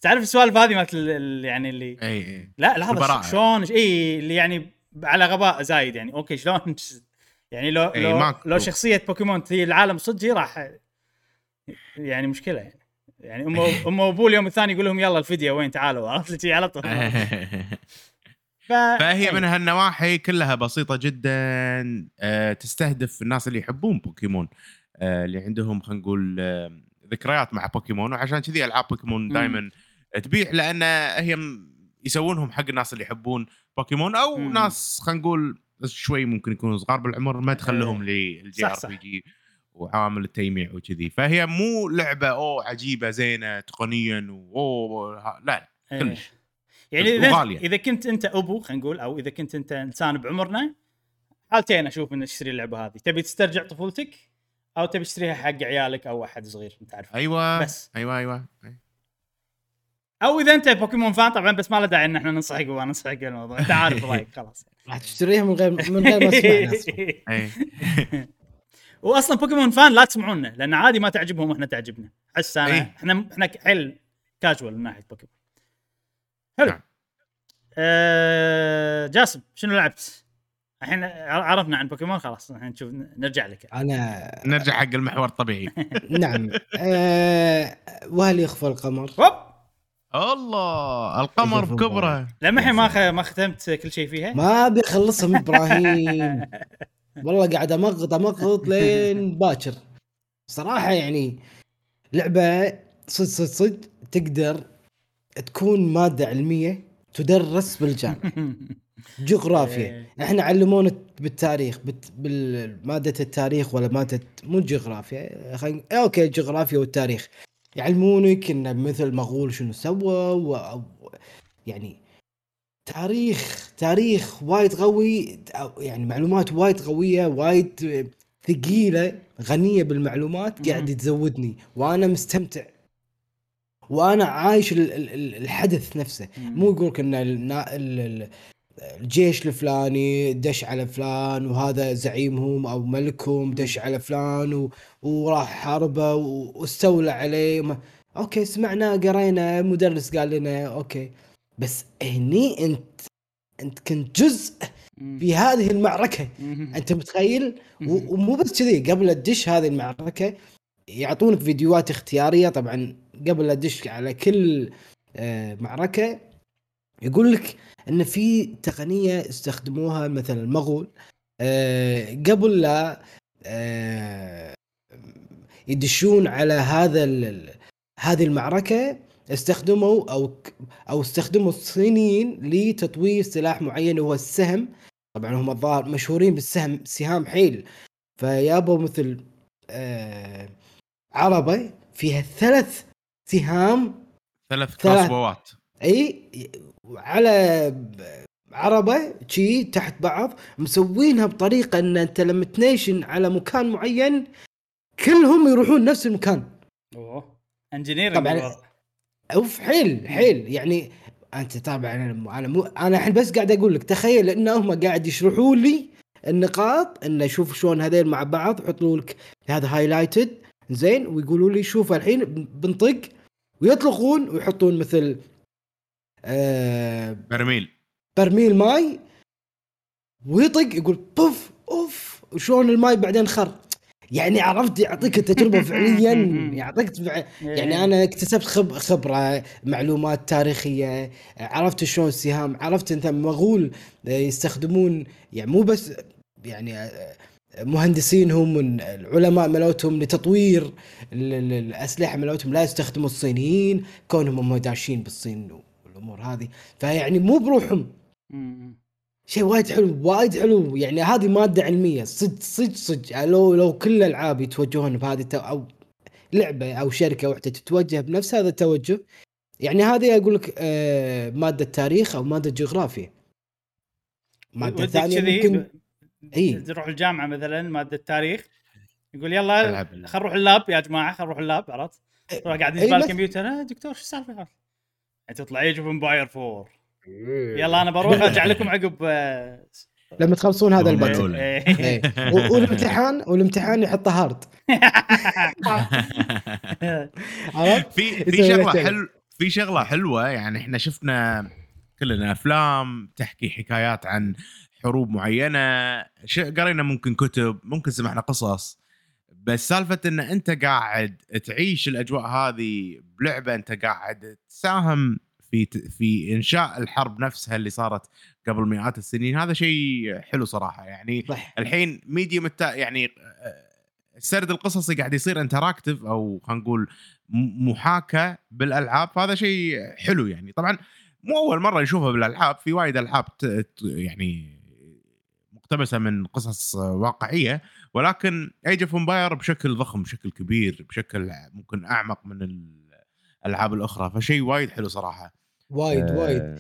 تعرف السوالف هذه مالت ال- ال- يعني اللي إي إي. لا. هذا شلون؟ إي اللي يعني على غباء زايد يعني. okay شلون؟ يعني لو إي، لو, ماكو. لو شخصية بوكيمون تجي العالم صدقي راح يعني مشكلة يعني. يعني ام أم وابوه اليوم الثاني يقول لهم يلا الفيديو وين؟ تعالوا عرفت؟ لي على طول. ف... فهي. من هالنواحي كلها بسيطة جدا آه، تستهدف الناس اللي يحبون بوكيمون اللي عندهم خلينا نقول آه، ذكريات مع بوكيمون وعشان كذي ألعاب بوكيمون. دائما تبيع لأن هي يسوونهم حق الناس اللي يحبون بوكيمون أو مم. ناس خلينا نقول شوي ممكن يكونوا صغار بالعمر ما تخلهم لل J صح، R. PG وعوامل التجميع وكذي فهي مو لعبة اوه عجيبة زينة تقنيا واوه ها- لا إيه. كلش. يعني إذا وغالية. إذا كنت أنت أبو خلينا نقول أو إذا كنت أنت إنسان بعمرنا حالتين أشوف إنك تشتري اللعبة هذه تبي تسترجع طفولتك أو تبي تشتريها حق عيالك أو أحد صغير أنت عارف. أيوه. بس. أيوه أيوه. أو إذا أنت بوكيمون فان طبعا بس ما له داعي إن إحنا ننصحك وننصحك الموضوع أنت عارف رايك خلاص. راح تشتريها من غير من غير ما. أي. واصلا بوكيمون fan لا تسمعونا لأن عادي ما تعجبهم وإحنا تعجبنا. احس أنا. إحنا إحنا حيل كاجوال من ناحية بوكيمون. حلو. نعم. آه جاسم شنو لعبت؟ الحين عرفنا عن بوكيمون خلاص الحين نشوف نرجع لك. أنا نرجع حق المحور الطبيعي. نعم. آه وهل يخفى القمر؟ هوب. الله القمر بكبره. لما الحين ما خ... ما ختمت كل شيء فيها؟ ما من إبراهيم. والله قاعد أمغط أمغط لين باكر. صراحة يعني لعبة صدق صدق صدق تقدر تكون مادة علمية تدرس بالجامعة. جغرافيا. إيه. إحنا علمونا بالتاريخ بت... بالماده التاريخ ولا مادة مو جغرافيا خل... أوكي الجغرافيا والتاريخ. يعلمونك ان مثل مغول شنو سوى و... يعني تاريخ تاريخ وايد قوي يعني معلومات وايد قوية وايد ثقيلة غنية بالمعلومات قاعد تزودني. وأنا مستمتع. وأنا عايش ال- ال- ال- الحدث نفسه. مو يقولك ان الجيش الفلاني دش على فلان وهذا زعيمهم أو ملكهم دش على فلان و... وراح حاربه و... واستولى عليه. ما... okay سمعنا قرينا مدرس قال لنا okay. بس هني انت أنت كنت جزء في هذه المعركة. أنت متخيل؟ و- ومو بس كذي قبل تدش هذه المعركة يعطونك فيديوهات اختيارية. طبعا قبل لا تدش على كل آه، معركة يقول لك إن في تقنية استخدموها مثلا المغول آه، قبل لا آه، يدشون على هذا هذه المعركة استخدموا أو أو استخدموا الصينيين لتطوير سلاح معين وهو السهم طبعا هم الظاهر مشهورين بالسهم سهام حيل فيابوا مثل آه عربه فيها ثلاث سهام ثلاث ثلاث. كروسبوات اي على عربة شي تحت بعض مسوينها بطريقة إن أنت لما تنيشن على مكان معين كلهم يروحون نفس المكان. أوه. engineering طبعاً. أوف حيل حيل. يعني أنت طبعا أنا أنا مو أنا الحين بس قاعد أقول لك تخيل إن هم قاعد يشرحوا لي النقاط إن شوف شلون هذيل مع بعض يحطوا لك هذا highlighted زين ويقولوا لي شوف الحين بنطق ويطلقون ويحطون مثل آه برميل. برميل ماي ويطق يقول بوف أوف وشلون الماي بعدين خر. يعني عرفت يعطيك التجربة فعليا يعطيك فع- إيه. يعني أنا اكتسبت خب خبرة معلومات تاريخية عرفت شلون السهام عرفت أنت مغول يستخدمون يعني مو بس يعني مهندسينهم العلماء ملوتهم لتطوير ال- ال- الأسلحة ملوتهم لا يستخدموا الصينيين كونهم هم داشين بالصين. والامور هذه فيعني مو بروحهم شيء وايد حلو وايد حلو يعني هذه مادة علمية صدق صدق صدق لو لو كل الألعاب يتوجهون بهذه التو أو لعبة أو شركة واحدة تتوجه بنفس هذا التوجه يعني هذه أقول لك آه مادة تاريخ أو مادة جغرافيا مادة ودك ثانية كذي ممكن إي. تروح الجامعة مثلا مادة تاريخ يقول يلا. خلينا نروح ال lab يا جماعة خلينا نروح ال lab عرفت؟ تروح قاعد إي يجيب بس. الكمبيوتر آه دكتور شو السالفة تطلع يجيب Empire 4 يلا أنا بروح أرجع لكم عقب آه، لما تخلصون هذا الأولى. إيه. إيه. والامتحان والامتحان يحطه hard؟ في في شغلة حلو في شغلة حلوة يعني إحنا شفنا كلنا أفلام تحكي حكايات عن حروب معينة ش- قرينا ممكن كتب ممكن سمعنا قصص بس سالفة إن أنت قاعد تعيش الأجواء هذه بلعبة أنت قاعد تساهم في في إنشاء الحرب نفسها اللي صارت قبل مئات السنين. هذا شيء حلو صراحة. يعني صح. الحين medium التا يعني السرد القصصي قاعد يصير interactive أو خلينا نقول محاكاة بالألعاب فهذا شيء حلو يعني. طبعا مو أول مرة نشوفها بالألعاب. في وايد ألعاب يعني مقتبسة من قصص واقعية ولكن Age of Empire بشكل ضخم بشكل كبير بشكل ممكن أعمق من الألعاب الأخرى فشيء وايد حلو صراحة. وايد وايد. آه،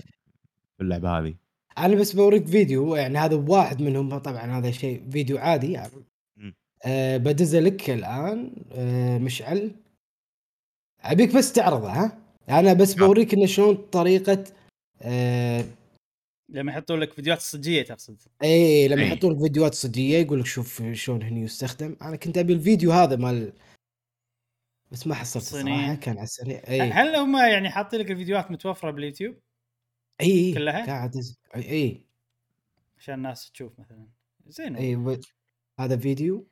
في اللعبة هذه. أنا بس بوريك فيديو يعني هذا واحد منهم طبعا هذا شيء فيديو عادي يعني. أه بدزه لك الآن أه مشعل. أبيك بس تعرضه ها؟ أنا بس نعم. بوريك إنه شلون طريقة أه لما يحطوا لك فيديوهات صجية تقصد. اي لما أي. يحطون لك فيديوهات صجية يقول لك شوف شلون هني يستخدم. أنا كنت أبي الفيديو هذا مال بس ما حصلت. الصراحه كان على السريع. اي هل هم يعني حاطين لك الفيديوهات متوفرة باليوتيوب؟ اي كلها؟ قاعد اي اي عشان الناس تشوف مثلا. زين اي هذا فيديو؟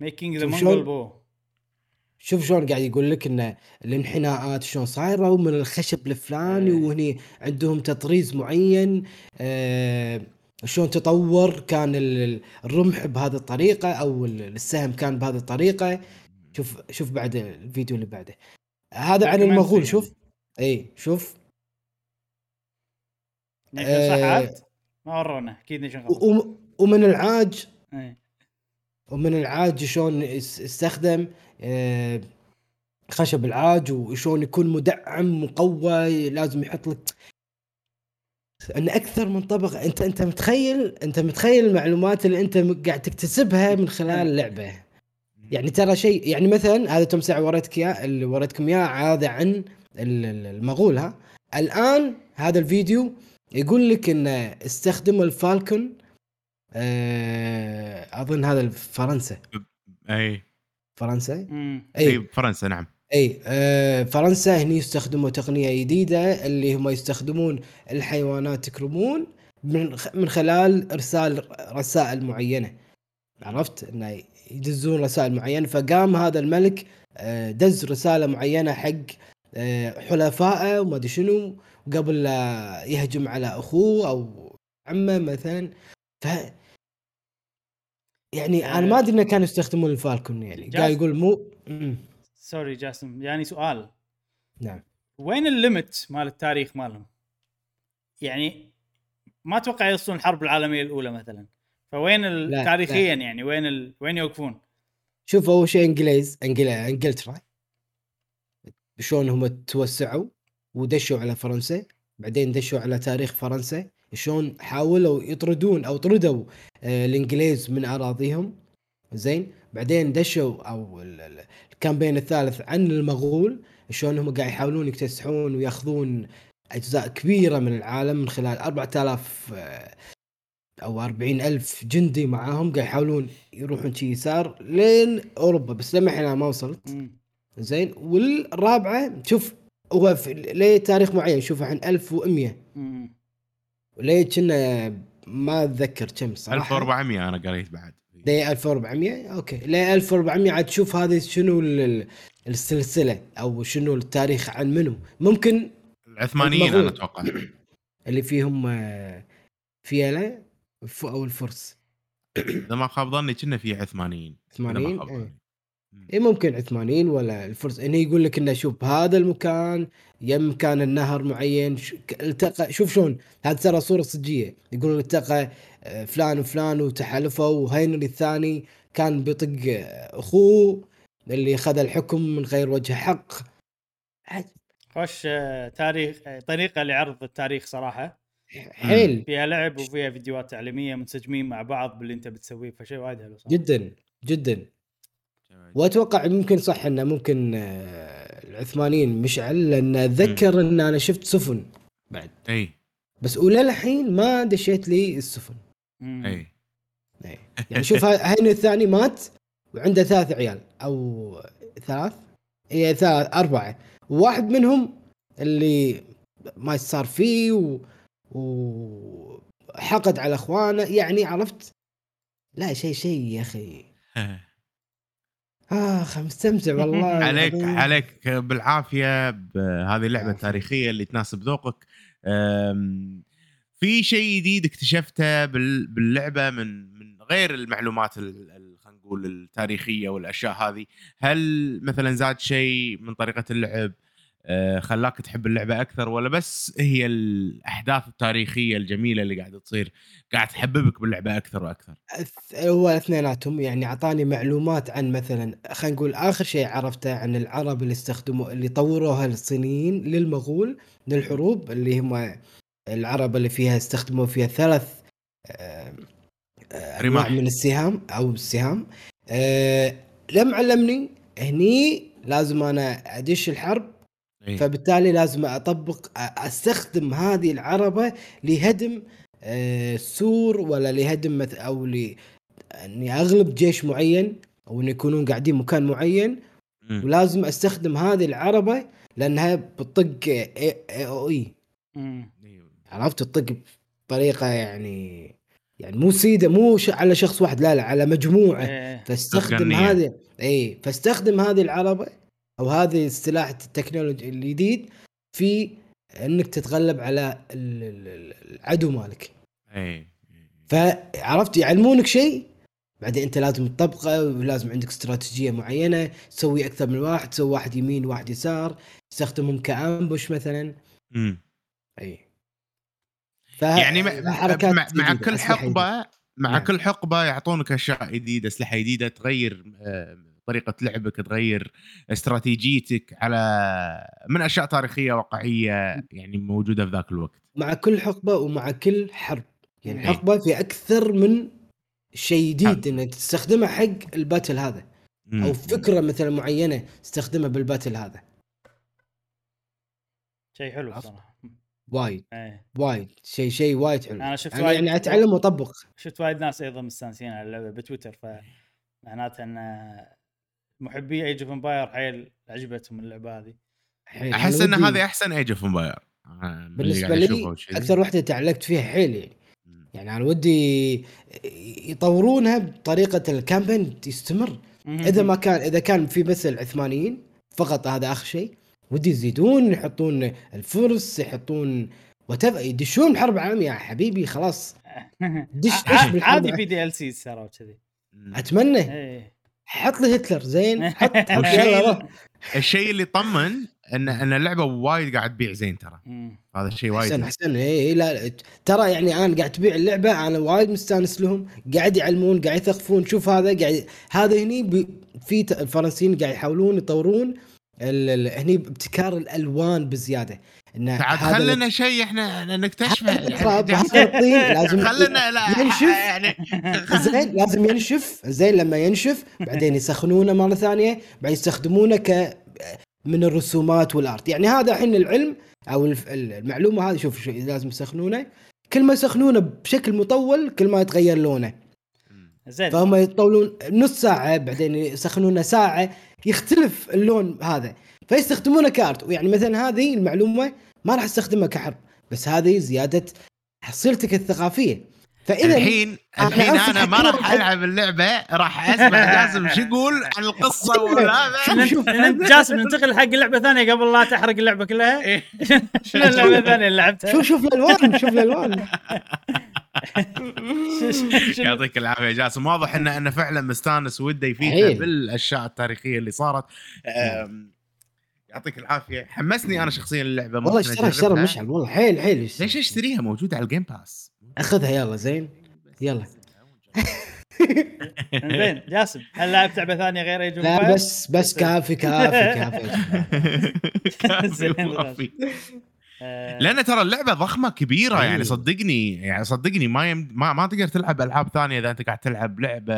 making the شلون؟ bow شوف شلون قاعد يقول لك إن الانحناءات شلون صايرة ومن الخشب الفلاني إيه. وهني عندهم تطريز معين. آه شلون تطور كان ال- الرمح بهذه الطريقة أو ال- السهم كان بهذه الطريقة. شوف شوف بعد الفيديو اللي بعده. هذا عن المغول. شوف. إي شوف. صحات ما ورونا أكيد ومن العاج. ومن العاج شلون آه، خشب العاج وشلون يكون مدعم مقوى لازم يحط لك أن أكثر من طبقه أنت أنت متخيل؟ أنت متخيل المعلومات اللي أنت قاعد تكتسبها من خلال اللعبه يعني ترى شيء يعني مثلا هذا تمساح وريتك اياه اللي وريتكم اياه هذا عن ال- ال- المغول ها؟ الآن هذا الفيديو يقول لك انه استخدموا الفالكون آه، أظن هذا فرنسا أي. فرنسا. اي اي فرنسا نعم. اي آه فرنسا هني يستخدموا تقنية جديدة اللي هم يستخدمون الحيوانات يكرمون من خ- من خلال إرسال رسائل معينة. عرفت؟ انه يدزون رسائل معينة فقام هذا الملك آه دز رسالة معينة حق آه حلفائه وما أدري شنو قبل لا يهجم على أخوه أو عمه مثلا. ف يعني أنا ما أدري إنه كانوا يستخدمون ال falcon يعني. قاعد يقول مو مم. sorry جاسم يعني سؤال. نعم. وين ال limit مال التاريخ مالهم؟ يعني ما أتوقع يوصلون الحرب العالمية الأولى مثلا. فوين تاريخيا يعني؟ وين ال... وين يوقفون؟ شوف أول شيء إنجليز انجل... إنجلترا. شلون هم توسعوا ودشوا على فرنسا بعدين دشوا على تاريخ فرنسا. شلون حاولوا يطردون أو طردوا آه، الإنجليز من أراضيهم. زين؟ بعدين دشوا أو ال- ال- ال campaign الثالث عن المغول شلون هم قاعد يحاولون يكتسحون ويأخذون أجزاء كبيرة من العالم من خلال 4000 آه، أو 40 ألف جندي معاهم قاعد يحاولون يروحون شي يسار لين أوروبا. بس لما إحنا ما وصلت. زين والرابعة شوف هو في ليه تاريخ معين؟ شوف الحين 1100 مم. ليه كنا ما أتذكر كم صراحة. 1400 أنا قريت بعد. ليه 1400 أوكي. ليه 1400 عاد تشوف هذه شنو ال- ال- السلسلة أو شنو التاريخ عن منو. ممكن العثمانيين أنا. أتوقع. اللي فيهم آه، فيلا أو الفرس. إذا ما خاب ظني كنا في عثمانيين. إذا ما عثمانيين؟ خاب إيه. اي ممكن عثمانيين ولا الفرس. هنا يقول لك إنه شوف هذا المكان يم كان النهر معين التقى شوف شلون هذا ترى صورة صجية. يقولون التقى فلان وفلان وتحالفوا وهنري الثاني كان بيطق أخوه اللي خذ الحكم من غير وجه حق. خوش آه، تاريخ آه، طريقة لعرض التاريخ صراحة. حيل. فيها لعب وفيها فيديوهات تعليمية منسجمين مع بعض باللي انت بتسويه فشيء وايد حلو صراحة. جدا جدا. وأتوقع ممكن صح إنه ممكن آه، العثمانيين مشعل لأن أتذكر إن أنا شفت سفن بعد. إي. بس وللحين ما دشيت لي السفن. مم. اي إيه. يعني شوف ه- هين الثاني مات وعنده ثلاث عيال أو ثلاث اي ثلاث أربعة وواحد منهم اللي ما صار فيه و... وحقد على إخوانه يعني عرفت لا شيء شيء يا أخي آخ مستمتع والله عليك العظيم. عليك بالعافية بهذه اللعبه عافية. التاريخيه اللي تناسب ذوقك أم، في شيء جديد اكتشفته بال- باللعبة من من غير المعلومات ال- ال- خلينا نقول التاريخية والأشياء هذه. هل مثلا زاد شيء من طريقة اللعب آه، خلاك تحب اللعبة أكثر ولا بس هي الأحداث التاريخية الجميلة اللي قاعدة تصير قاعد تحببك باللعبة أكثر وأكثر؟ هو اثنيناتهم يعني أعطاني معلومات عن مثلا خلينا نقول آخر شيء عرفته عن العرب اللي استخدموا اللي طوروها الصينيين للمغول للحروب اللي هم العرب اللي فيها استخدموا فيها ثلاث آه، آه، رماح. من السهام أو السهام آه، لم علمني هني لازم أنا أدش الحرب إيه. فبالتالي لازم أطبق أستخدم هذه العربة لهدم آه، سور ولا لهدم أو ل إني أغلب جيش معين أو ان يكونون قاعدين مكان معين مم. ولازم أستخدم هذه العربة لأنها بتطق اي أو إي. عرفت؟ تطق بطريقة يعني يعني مو سيدة مو ش- على شخص واحد لا لا على مجموعة. إيه. فاستخدم. هذه اي فاستخدم هذه العربة أو هذه السلاح التكنولوجي الجديد في إنك تتغلب على ال- ال- ال- العدو مالك. اي فعرفت؟ يعلمونك شيء بعدين أنت لازم تطبقه ولازم عندك استراتيجية معينة تسوي أكثر من واحد تسوي واحد يمين واحد يسار تستخدمهم كأمبوش مثلا. مم. اي ف يعني مع, مع, مع كل. حقبه مع نعم. كل حقبة يعطونك أشياء جديدة أسلحة جديدة تغير آه، طريقة لعبك تغير استراتيجيتك على من أشياء تاريخية واقعية يعني موجودة في ذاك الوقت مع كل حقبة ومع كل حرب يعني إيه. حقبة في أكثر من شيء جديد. إنك تستخدمه حق ال battle هذا مم. أو فكرة مثلا معينة تستخدمها بال battle هذا شيء حلو. صراحة وايد إيه. وايد شيء شيء وايد حلو. أنا شفت أنا وايد- يعني أتعلم وأطبق. شفت وايد ناس أيضا مستانسين على اللعبة بتويتر فمعناته إن محبي Age of Empire حيل عجبتهم اللعبة هذه. أحس إن هذه أحسن Age of Empire. بالنسبة لي أكثر واحدة تعلقت فيها حيل يعني. يعني أنا ودي يطورونها بطريقة ال campaign تستمر. إذا ما كان إذا كان في بس العثمانيين فقط هذا آخر شيء. ودي يزيدون يحطون الفرس يحطون وتف... يدشون بحرب عالمية. يا حبيبي خلاص. دش- دش بالحرب. عادي في DLC ترى وكذي. أتمنى. إيه. حط لي هتلر زين. حط حط يلا. الشيء اللي يطمن ان إن اللعبة وايد قاعد تبيع زين ترى. هذا الشيء وايد احسن احسن اي إي، لا ترى يعني أنا قاعد تبيع اللعبة أنا وايد مستانس لهم. قاعد يعلمون قاعد يثقفون. شوف هذا قاعد هذا هني ب... في الفرنسيين قاعد يحاولون يطورون. هني ابتكار الألوان بزيادة. انه هذا خلنا شيء إحنا نكتشفه. يعني لازم خلنا لا. ينشف. يعني زين لازم ينشف. زين لما ينشف بعدين يسخنونه مرة ثانية بعدين يستخدمونه ك من الرسومات والآرت. يعني هذا الحين العلم أو المعلومة هذه شوف شو لازم يسخنونه. كل ما يسخنونه بشكل مطول كل ما يتغير لونه. زين. فهم يطولون نص ساعة بعدين يسخنونه ساعة يختلف اللون هذا. فيستخدمونه كارت. ويعني مثلا هذه المعلومة ما راح أستخدمها كحرب بس هذه زيادة حصيلتك الثقافية. فإذا الحين أنا الحين أنا ما راح. ألعب اللعبة راح أسمع جاسم شو يقول عن القصة وهذا. انت جاسم ننتقل حق لعبة ثانية قبل لا تحرق اللعبة كلها. إيه. شنو اللعبة الثانية اللي لعبتها؟ شوف شوف الألوان شوف الألوان. يعطيك العافية جاسم. واضح انه انه فعلا مستانس وده يفيدنا. بالأشياء التاريخية اللي صارت. أم، يعطيك العافية. حمسني أنا شخصيا اللعبة والله اشترى أجربها. مشعل والله حيل حيل. ليش اشتريها موجودة على ال Game Pass أخذها يلا زين. يلا. زين جاسم هل لعبت لعبة ثانية غير ايج لا بس بس كافي كافي كافي. زين. وافي. لأن ترى اللعبة ضخمة كبيرة أي. يعني صدقني يعني صدقني ما يم ما, ما تقدر تلعب ألعاب ثانية إذا أنت قاعد تلعب لعبة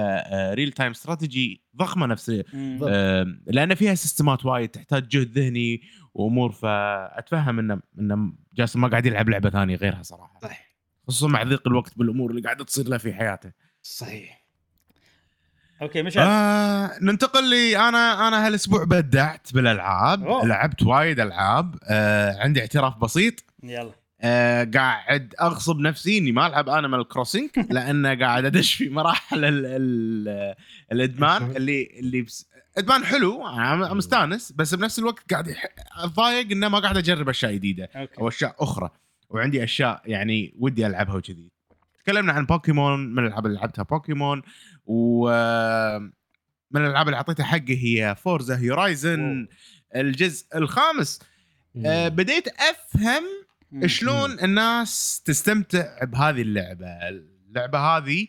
real-time strategy ضخمة نفس. آم، لأن فيها سيستمات وايد تحتاج جهد ذهني وأمور فأتفهم انه انه جاسم ما قاعد يلعب لعبة ثانية غيرها صراحة صح خصوصا مع ضيق الوقت بالأمور اللي قاعدة تصير له في حياته صحيح أوكي مشعل. آه ننتقل لي أنا أنا هالأسبوع بدعت بالألعاب أوه. لعبت وايد ألعاب. آه عندي اعتراف بسيط. يلا. آه قاعد أغصب نفسي إني ما ألعب Animal Crossing لأن قاعد أدش في مراحل ال ال الإدمان اللي اللي بس إدمان حلو أنا مستانس بس بنفس الوقت قاعد اتضايق إنه ما قاعد أجرب أشياء جديدة أوكي. أو أشياء أخرى. وعندي أشياء يعني ودي ألعبها وكذي. تكلمنا عن بوكيمون من الألعاب اللي لعبتها بوكيمون و من الألعاب اللي أعطيتها حقي هي Forza Horizon الجزء الخامس. آه، بديت أفهم. شلون الناس تستمتع بهذه اللعبة. اللعبة هذه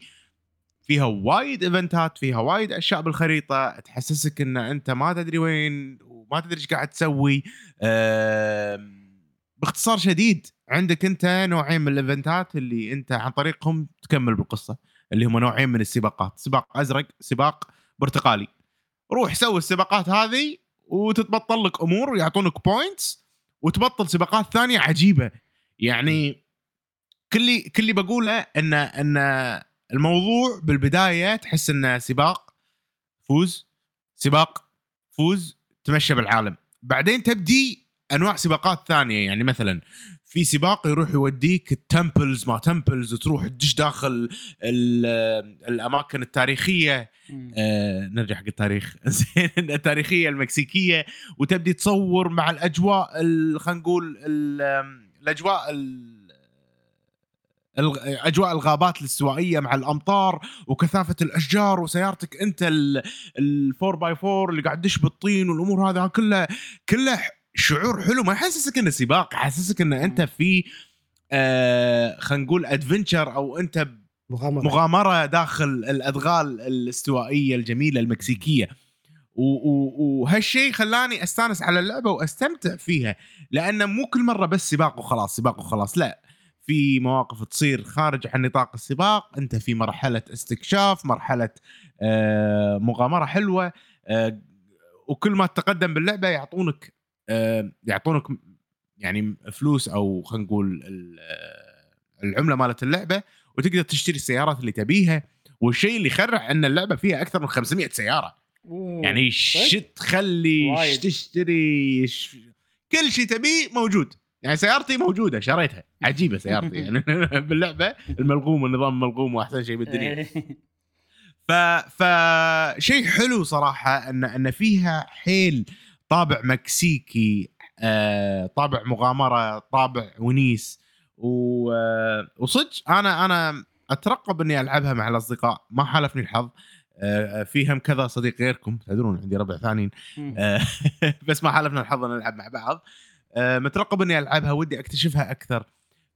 فيها وايد إيفنتات فيها وايد أشياء بالخريطة. تحسسك إن أنت ما تدري وين وما تدري إيش قاعد تسوي. باختصار شديد عندك أنت نوعين من الإيفنتات اللي أنت عن طريقهم تكمل بالقصة. اللي هم نوعين من السباقات. سباق أزرق سباق برتقالي. روح سوي السباقات هذه وتتبطل لك أمور ويعطونك points وتبطل سباقات ثانية عجيبة. يعني كل كل اللي بقوله ان إن الموضوع بالبداية تحس انه سباق فوز سباق فوز تمشى بالعالم. بعدين تبدي أنواع سباقات ثانية. يعني مثلا في سباق يروح يوديك ال temples ما temples وتروح تدش داخل ال- الأماكن التاريخية. آه نرجع حق التاريخ زين التاريخية المكسيكية وتبدي تصور مع الأجواء ال- خلينا نقول الأجواء ال- أجواء الغابات الاستوائية مع الأمطار وكثافة الأشجار وسيارتك أنت ال 4 باي 4 اللي قاعد تدش بالطين والأمور هذه كلها كلها شعور حلو ما يحسسك إنه سباق يحسسك إن أنت في آه خلينا نقول ادفنشر أو أنت مغامرة. مغامرة داخل الأدغال الاستوائية الجميلة المكسيكية. وهالشيء خلاني أستانس على اللعبة وأستمتع فيها لأن مو كل مرة بس سباق وخلاص سباق وخلاص لا. في مواقف تصير خارج عن نطاق السباق أنت في مرحلة استكشاف مرحلة آه، مغامرة حلوة آه، وكل ما تتقدم باللعبة يعطونك يعطونك يعني فلوس أو خلينا نقول آه، العملة مالت اللعبة وتقدر تشتري السيارات اللي تبيها والشيء اللي يخرع أن اللعبة فيها أكثر من 500 سيارة أوه. يعني ش تخلي وايد. ش تشتري ش... كل شيء تبيه موجود يعني سيارتي موجودة شريتها عجيبة سيارتي يعني باللعبة الملغوم النظام الملغوم وأحسن شيء بالدنيا إيه. ف ف شيء حلو صراحة ان أن فيها حيل طابع مكسيكي آه، طابع مغامرة طابع ونيس. و... آه، وصدق أنا أنا أترقب إني ألعبها مع الأصدقاء. ما حالفني الحظ. آه، في هم كذا صديق غيركم. تدرون عندي ربع ثانيين بس ما حالفنا الحظ ان نلعب مع بعض. مترقب إني ألعبها ودي أكتشفها أكثر.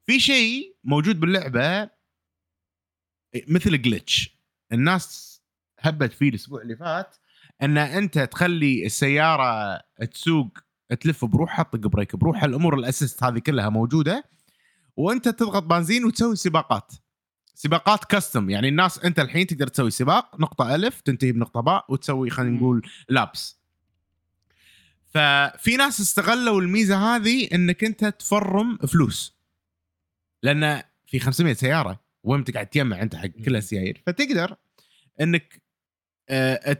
في شيء موجود باللعبة مثل جلitch الناس هبت فيه الأسبوع اللي فات. أن أنت تخلي السيارة تسوق تلف بروحها تطق بريك بروحها الأمور الأسيست هذه كلها موجودة وأنت تضغط بنزين وتسوي سباقات. سباقات كاستم يعني الناس أنت الحين تقدر تسوي سباق نقطة ألف تنتهي بنقطة باء وتسوي خلينا. نقول لابس ففي ناس استغلوا الميزة هذه أنك أنت تفرم فلوس. لأن في 500 سيارة وين قاعد تجمع أنت حق كل السيايير فتقدر أنك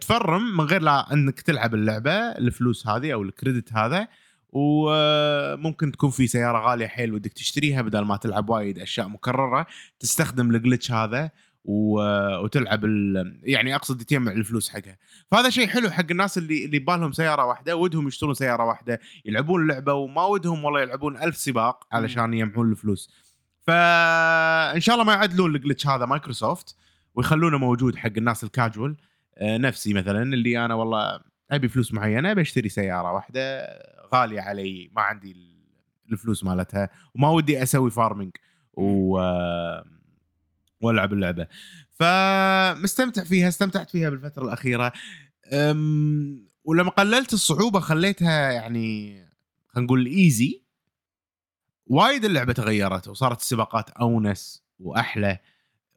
تفرم من غير لا انك تلعب اللعبة الفلوس هذه أو الكريدت هذا وممكن تكون في سيارة غالية حيل ودك تشتريها بدل ما تلعب وايد أشياء مكررة تستخدم الجلتش هذا وتلعب ال- يعني أقصد تجمع الفلوس حقها. فهذا شيء حلو حق الناس اللي اللي بالهم سيارة واحدة ودهم يشترون سيارة واحدة يلعبون اللعبة وما ودهم والله يلعبون ألف سباق علشان يجمعون الفلوس. فإن شاء الله ما يعدلون ال glitch هذا مايكروسوفت ويخلونه موجود حق الناس الكاجوال آه، نفسي مثلا اللي أنا والله أبي فلوس معينة بشتري سيارة واحدة غالية علي ما عندي ال- الفلوس مالتها وما ودي أسوي farming و آه، وألعب اللعبة. فمستمتع فيها استمتعت فيها بالفترة الأخيرة. أم، ولما قللت الصعوبة خليتها يعني خلينا نقول easy وايد اللعبة تغيرت وصارت السباقات أونس وأحلى.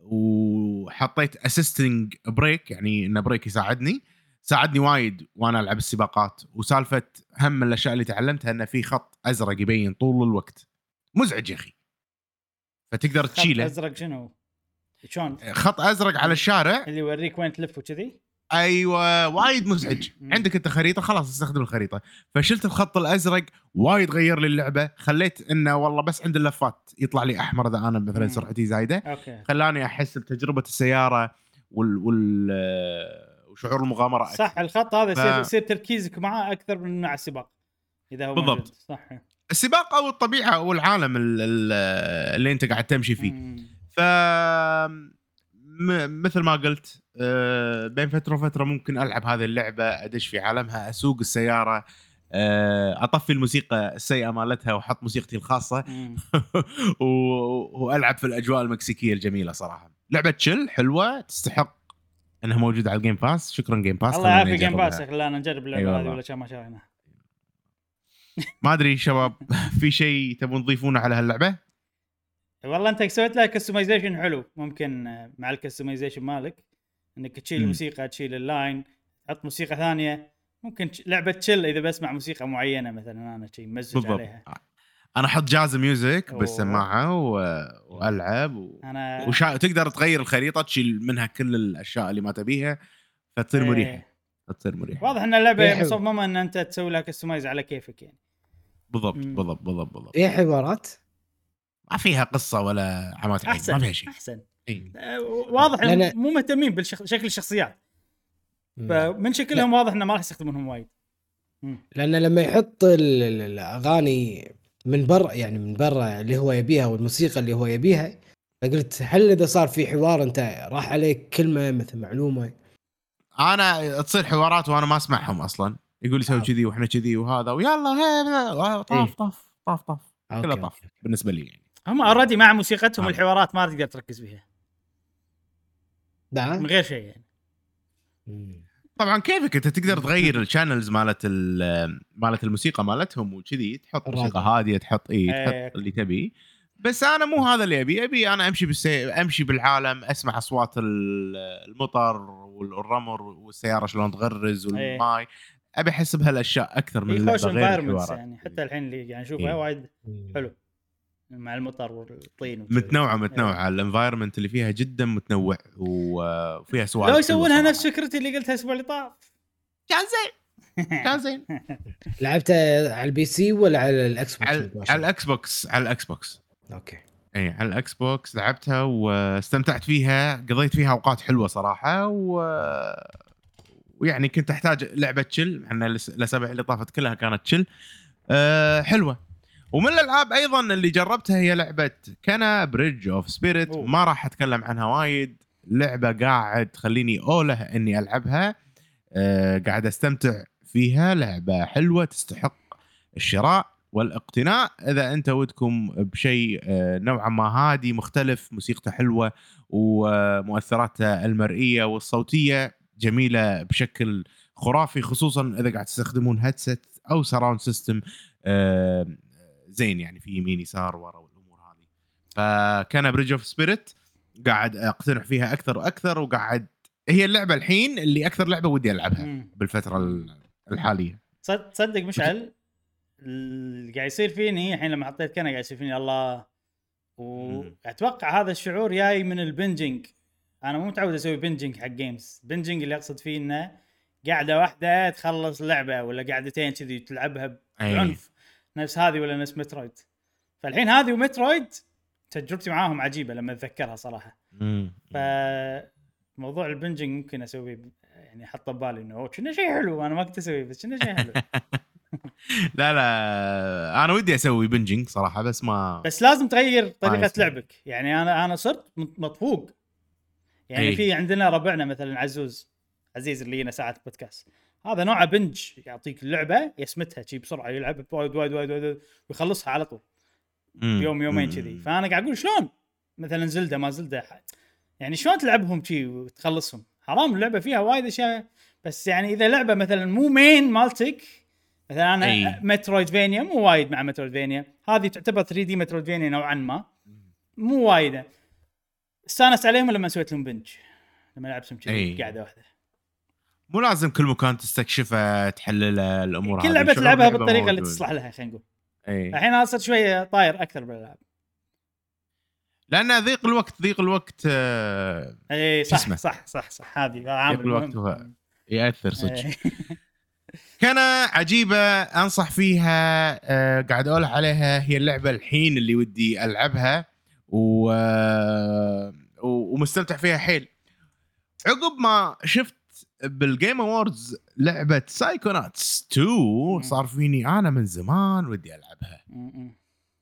وحطيت assisting brake يعني ان brake يساعدني ساعدني وايد وأنا ألعب السباقات وسالفة هم من الأشياء اللي تعلمتها إنه في خط أزرق يبين طول الوقت مزعج يا أخي فتقدر خط تشيله أزرق شنو؟ شلون؟ خط أزرق على الشارع اللي يوريك وين تلف وكذي؟ أيوه وايد مزعج. عندك أنت خريطة خلاص استخدم الخريطة فشلت الخط الأزرق وايد غير لي اللعبة خليت إنه والله بس عند اللفات يطلع لي أحمر إذا أنا مثلا. سرعتي زايدة أوكي خلاني أحس بتجربة السيارة وال, وال... وشعور المغامرة أكثر. صح الخط هذا ف- يصير تركيزك معاه أكثر من مع السباق إذا هو بالضبط. موجود. صح السباق أو الطبيعة أو العالم ال- ال- اللي أنت قاعد تمشي فيه مم. ف مثل ما قلت آه، بين فترة وفترة ممكن ألعب هذه اللعبة أدش في عالمها أسوق السيارة آه، أطفي الموسيقى السيئة مالتها وأحط موسيقتي الخاصة وألعب في الأجواء المكسيكية الجميلة صراحة. لعبة chill حلوة تستحق إنها موجودة على ال Game Pass شكرا Game Pass الله خلوني يعافي Game. Pass خلانا نجرب اللعبة أي هذه. ولا كان ما شريناها ما أدري شباب في شيء تبون تضيفونه على هاللعبة؟ والله أنت سويت لها customization حلو ممكن آه، مع ال customization مالك إنك تشيل مم. الموسيقى تشيل ال line تحط موسيقى ثانية ممكن لعبة chill إذا بسمع موسيقى معينة مثلا أنا شيء مزج بالضبط عليها أنا أحط jazz music. بالسماعه و... وألعب و... أنا وشا... تقدر تغير الخريطة تشيل منها كل الأشياء اللي ما تبيها فتصير إيه. مريحة تصير مريحة واضح إن اللعبة حلو. مصممة إن أنت تسوي لها كستمايز على كيفك يعني بالضبط. بالضبط بالضبط بالضبط فيها حوارات ما فيها قصة ولا عمات عين ما فيها شيء أحسن إيه. واضح لا، لا. إن مو مهتمين بشكل الشخصيات فمن شكلهم واضح إنه ما راح يستخدمونهم وايد. لأن لما يحط ال- ال- الأغاني من برا يعني من برا اللي هو يبيها والموسيقى اللي هو يبيها فقلت هل إذا صار في حوار أنت راح عليك كلمة مثل معلومة أنا تصير حوارات وأنا ما أسمعهم أصلا يقول لي سوي آه. كذي وإحنا كذي وهذا ويلا هي طاف إيه. طاف طاف طاف كله طاف. بالنسبة لي يعني هم already مع موسيقتهم آه. الحوارات ما تقدر تركز فيها نعم من غير شيء يعني مم. طبعا كيفك أنت تقدر تغير ال channels مالت ال- مالت الموسيقى مالتهم وكذي تحط. موسيقى هادية تحط اي إيه. تحط اللي تبي بس أنا مو هذا اللي أبي أبي أنا أمشي بالسي... أمشي بالعالم أسمع أصوات ال- المطر والرمل والسيارة شلون تغرز والماي أبي أحس بهالأشياء أكثر من اللعبة خوش غير يعني حتى الحين اللي قاعد نشوفها إيه. وايد مم. حلو مع المطر والطين. متنوعة متنوعة. ال environment اللي فيها جدا متنوع و- وفيها سوالف لو يسوونها نفس. فكرتي اللي قلتها الأسبوع اللي طاف. كان زين. كان زين. لعبتها على ال PC ولا على الاكس بوكس على على الاكس بوكس على الاكس بوكس أوكي. اي على ال Xbox لعبتها واستمتعت فيها قضيت فيها أوقات حلوة صراحة و ويعني كنت أحتاج لعبة chill إحنا الأسابيع اللي طافت كلها كانت chill أه حلوة. ومن الألعاب أيضا اللي جربتها هي لعبة Kena Bridge of Spirit. ما راح أتكلم عنها وايد. لعبة قاعد تخليني أوله إني ألعبها. أه قاعد أستمتع فيها. لعبة حلوة تستحق الشراء والإقتناء. إذا أنت ودكم بشيء آه، نوعا ما هادي مختلف موسيقته حلوة ومؤثراته المرئية والصوتية جميلة بشكل خرافي خصوصا إذا قاعد تستخدمون headset أو surround system زين يعني في يمين يسار ورا والأمور هذه. ف Kena Bridge of Spirit قاعد اقتنع فيها أكثر وأكثر وقاعد هي اللعبة الحين اللي أكثر لعبة ودي ألعبها مم. بالفترة ال- الحالية. تصد- تصدق مشعل اللي قاعد يصير فيني الحين لما حطيت Kena قاعد يصير فيني الله. واتوقع هذا الشعور جاي من ال binging أنا مو متعود أسوي binging حق games binging اللي أقصد فيه إنه قاعدة واحدة تخلص لعبة ولا قاعدتين كذي تلعبها أي. بعنف. نفس هذه ولا نفس Metroid فالحين هذه و Metroid تجربتي معاهم عجيبة لما أتذكرها صراحة مم. فموضوع ال binging ممكن أسويه يعني أحطه ببالي إنه Kena شيء حلو أنا ما كنت أسويه بس Kena شيء حلو لا لا أنا ودي أسوي binging صراحة بس ما بس لازم تغير طريقة. لعبك يعني أنا أنا صرت مط- مطفوق يعني أي. في عندنا ربعنا مثلا عزوز عزيز اللي هنا ساعة بودكاست هذا نوعه binge يعطيك اللعبة يسمتها شي بسرعة يلعب وايد وايد وايد وايد ويخلصها على طول. مم. بيوم يومين. كذي. فأنا قاعد أقول شلون؟ مثلا Zelda ما Zelda يعني شلون تلعبهم شي وتخلصهم؟ حرام اللعبة فيها وايد أشياء بس يعني إذا لعبة مثلا مو main مالتك مثلا أنا أي. Metroidvania مو وايد مع Metroidvania هذه تعتبر 3D Metroidvania نوعا ما. مو وايد استانس عليهم لما سويت لهم binge. لما لعبتهم. كذي قاعدة واحدة. مو لازم كل مكان تستكشفه تحلله الأمور كل. لعبة تلعبها بالطريقة اللي. تصلح لها خلينا نقول الحين أنا صرت شوية طاير أكثر بالألعاب لأن ضيق الوقت ضيق الوقت آه، إي صح؟ صح صح صح هذه عامل ضيق الوقت. هو يأثر صدق. Kena عجيبة أنصح فيها آه، قاعد أقول عليها هي اللعبة الحين اللي ودي ألعبها و... آه، و- ومستمتع فيها حيل عقب ما شفت بال Game Awards لعبة Psychonauts 2 صار فيني أنا من زمان ودي ألعبها.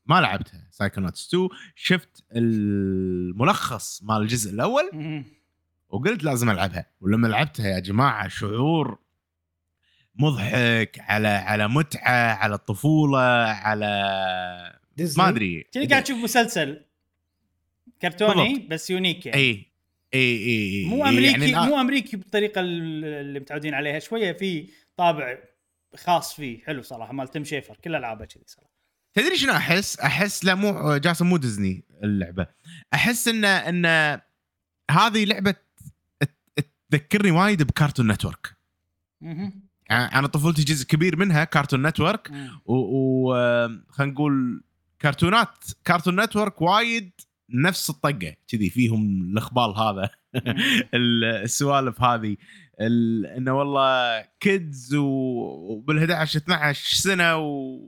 ما لعبتها Psychonauts 2 شفت الملخص مال الجزء الأول وقلت لازم ألعبها. ولما لعبتها يا جماعة شعور مضحك على على متعة على الطفولة على ديزني ما أدري. كذي قاعد تشوف مسلسل. كرتوني. بس unique يعني. اي إي إي إي مو إي، أمريكي يعني مو أمريكي بالطريقة ال- اللي متعودين عليها. شوية في طابع خاص فيه. حلو صراحة مال Tim Schafer. كل ألعابه كذي صراحة. تدري شنو أحس؟ أحس لا مو جاسم مو ديزني اللعبة. أحس إن إن هذه لعبة تذكرني وايد ب Cartoon Network. يعني أنا طفولتي جزء كبير منها Cartoon Network. مم. و خلينا نقول كرتونات Cartoon Network وايد نفس الطقة كذي فيهم الاخبال هذا ال- السوالف هذه إنه والله kids وبال 11 12 سنة و...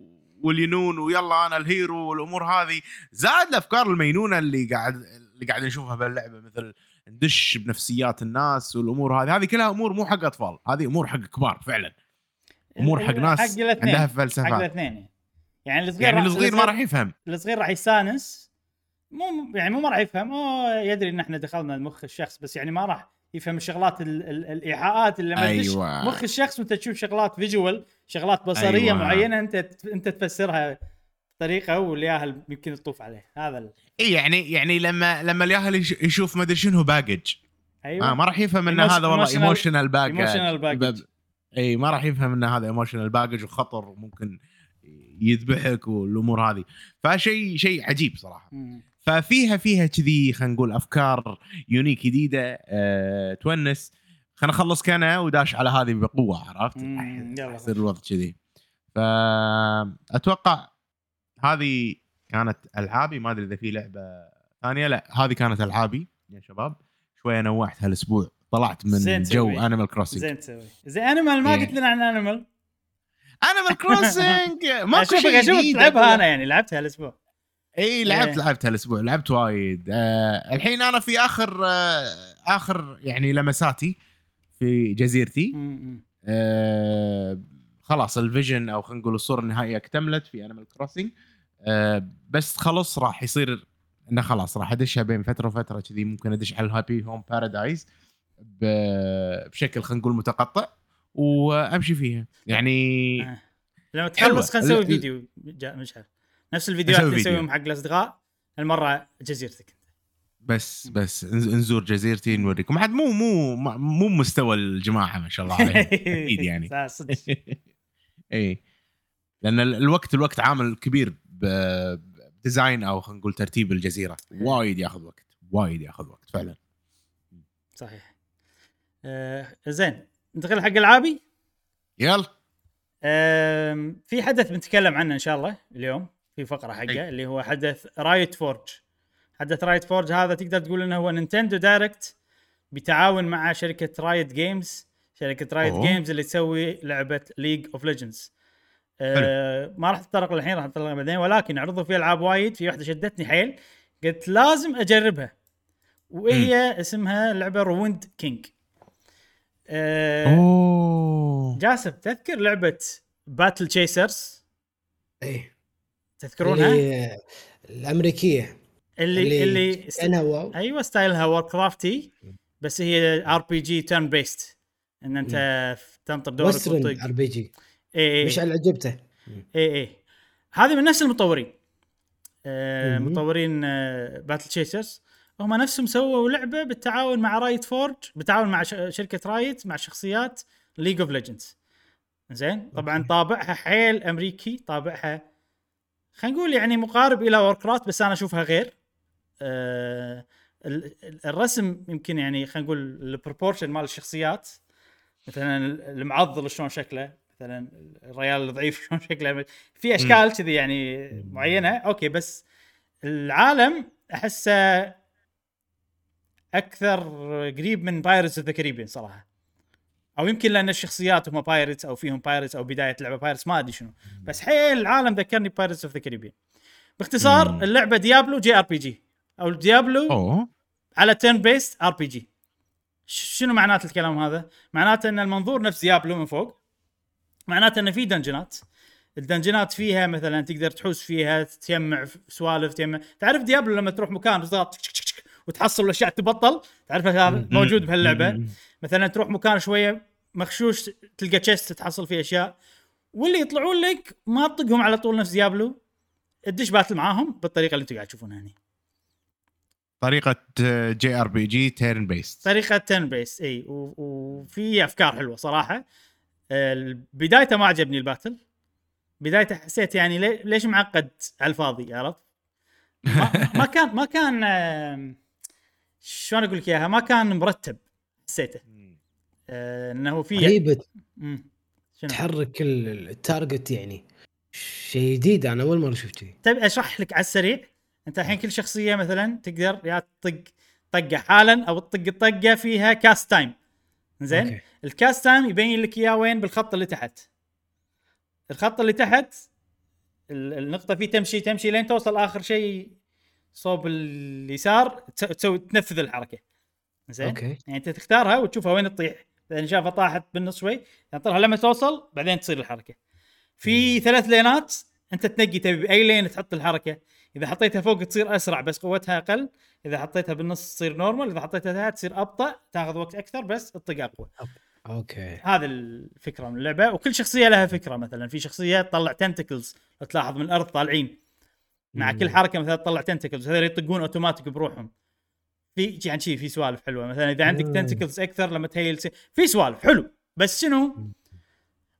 والينون ويلا أنا ال hero والأمور هذه. زائد الأفكار المينونة اللي قاعد اللي قاعد نشوفها باللعبة مثل ندش بنفسيات الناس والأمور هذه. هذه كلها أمور مو حق أطفال هذه أمور حق كبار فعلا. أمور حق ناس حق عندها حق فلسفات الاثنين. يعني. الصغير يعني الصغير ما راح يفهم. الصغير راح يستانس مو يعني مو ما راح يفهم أوه يدري إن إحنا دخلنا مخ الشخص بس يعني ما راح يفهم الشغلات ال ال الإيحاءات اللي لما أيوة. مخ الشخص وأنت تشوف شغلات visual شغلات بصرية أيوة. معينة أنت أنت تفسرها بطريقة والياهل يمكن تطوف عليه هذا ال... إي يعني يعني لما لما الياهل يش- يشوف ما أدري شنو baggage أيوه آه ما راح يفهم إن هذا والله emotional baggage emotional baggage. إي ما راح يفهم إن هذا emotional baggage وخطر وممكن يذبحك والأمور هذه فشيء شيء عجيب صراحة مم. ففيها فيها كذي خلينا نقول أفكار unique جديدة أه تونس. خلينا نخلص Kena وداش على هذه بقوة عرفت؟ يصير الوضع كذي. فاتوقع هذه كانت ألعابي. ما أدري إذا في لعبة ثانية. لا هذه كانت ألعابي يا شباب. شوية نوعت هالأسبوع. طلعت من جو. Animal Crossing زين تسوي. زين انيمال ما Yeah. قلت لنا عن انيمال انيمال كروسنج ماكو أشوفك اشوفك تلعبها أنا يعني. لعبتها الأسبوع إي لعبت إيه. لعبت هالاسبوع لعبت وايد آه الحين أنا في آخر آه آخر يعني لمساتي في جزيرتي. آه خلاص ال vision أو خلينا نقول الصورة النهائية اكتملت في Animal Crossing آه بس خلص راح يصير إنه خلاص راح أدشها بين فترة وفترة كذي ممكن أدش على ال Happy Home Paradise بشكل خلينا نقول متقطع وأمشي فيها يعني آه. لما. تخلص خلينا نسوي فيديو مشعل نفس الفيديوهات اللي. نسويهم حق الاصدقاء المره جزيرتك. بس بس نز- نزور جزيرتي نوريكم. عاد مو مو مو مستوى الجماعة ما شاء الله عليهم أكيد يعني. صدق. اي لأن ال- الوقت الوقت عامل كبير بديزاين أو خلينا نقول ترتيب الجزيرة. وايد ياخذ وقت. وايد ياخذ وقت فعلا. صحيح. آه زين. ندخل حق ألعابي. يلا. آم، في حدث بنتكلم عنه إن شاء الله اليوم. في فقرة حقه أي. اللي هو حدث Riot Forge حدث Riot Forge هذا تقدر تقول إنه هو Nintendo Direct بتعاون مع شركة Riot Games شركة Riot أوه. Games اللي تسوي لعبة League of Legends ما راح اتطرق الحين راح اتطرق بعدين ولكن عرضوا فيها ألعاب وايد في واحدة شدتني حيل. قلت لازم أجربها. وهي اسمها لعبة رويند كينج آه أوه. جاسم تذكر لعبة باتل تشيسرز إيه. تذكرونها؟ اللي الأمريكية اللي اللي, أنا واو أيوه ستايلها وور كرافتي بس هي آر بي جي تيرن بيست إن أنت تنطر دورك وسترن وتطق. آر بي جي. اي اي مش على عجبته اي اي هذه من نفس المطورين. آه. مطورين آه Battle Chasers هم نفسهم سووا لعبة بالتعاون مع Riot Forge بالتعاون مع شركة Riot مع شخصيات League of Legends زين؟ طبعا. طابعها حيل أمريكي طابعها خلينا نقول يعني مقارب إلى Warcraft بس أنا أشوفها غير. آه ال- ال- الرسم يمكن يعني خلينا نقول ال proportion مال الشخصيات. مثلا المعضل شلون شكله؟ مثلا الريال الضعيف شلون شكله؟ في أشكال كذي يعني معينة. okay بس العالم أحسه أكثر قريب من Pirates of the Caribbean صراحة. أو يمكن لأن الشخصيات هم pirates أو فيهم pirates أو بداية لعبة pirates ما أدري شنو. بس حيل العالم ذكرني Pirates of the Caribbean باختصار مم. اللعبة Diablo JRPG أو Diablo أوه. على turn based RPG شنو معنات الكلام هذا؟ معناته أن المنظور نفس Diablo من فوق. معناته أن في dungeon ات ال dungeon ات فيها مثلا تقدر تحوس فيها تجمع سوالف تجمع تعرف Diablo لما تروح مكان وتحصل الاشياء تبطل؟ تعرف هذا موجود بهاللعبة؟ مثلا تروح مكان شوية مخشوش تلقى chest تحصل فيه أشياء واللي يطلعون لك ما تطقهم على طول نفس Diablo. تدش battle معاهم بالطريقة اللي أنتم قاعد تشوفونها هنا طريقة JRPG turn based طريقة turn based اي وفي أفكار حلوة صراحة. ال- بدايته ما عجبني ال battle. بدايته حسيت يعني لي- ليش معقد على الفاضي عرفت؟ ما, ما كان ما كان شلون أقول لك إياها؟ ما كان مرتب حسيته. آه، إنه في. شنو؟ تحرك ال- ال target يعني. شيء جديد أنا أول مرة شفت شيء طيب أشرح لك على السريع؟ أنت الحين كل شخصية مثلا تقدر يا تطق طقة حالا أو تطق الطقه فيها cast time زين. ال cast time يبين لك إياه وين؟ بالخط اللي تحت. الخط اللي تحت ال- النقطة فيه تمشي تمشي لين توصل آخر شيء صوب اليسار تس- تسوي تنفذ الحركة. زين؟ okay. يعني أنت تختارها وتشوفها وين تطيح. اذا شافها طاحت بالنص شوي تنطرها لما توصل بعدين تصير الحركة. في ثلاث lane ات أنت تنقي تبي بأي lane تحط الحركة. إذا حطيتها فوق تصير أسرع بس قوتها أقل إذا حطيتها بالنص تصير normal إذا حطيتها تحت تصير أبطأ تاخذ وقت أكثر بس تطق أقوى. okay. هذا الفكرة من اللعبة وكل شخصية لها فكرة مثلا. في شخصية تطلع tentacles تلاحظ من الأرض طالعين. مع مم. كل حركة مثلا تطلع tentacles هذول يطقون اوتوماتيك بروحهم. في يعني شي في سوالف حلوة مثلا إذا عندك. tentacles أكثر لما ت heal. في سوالف حلو بس شنو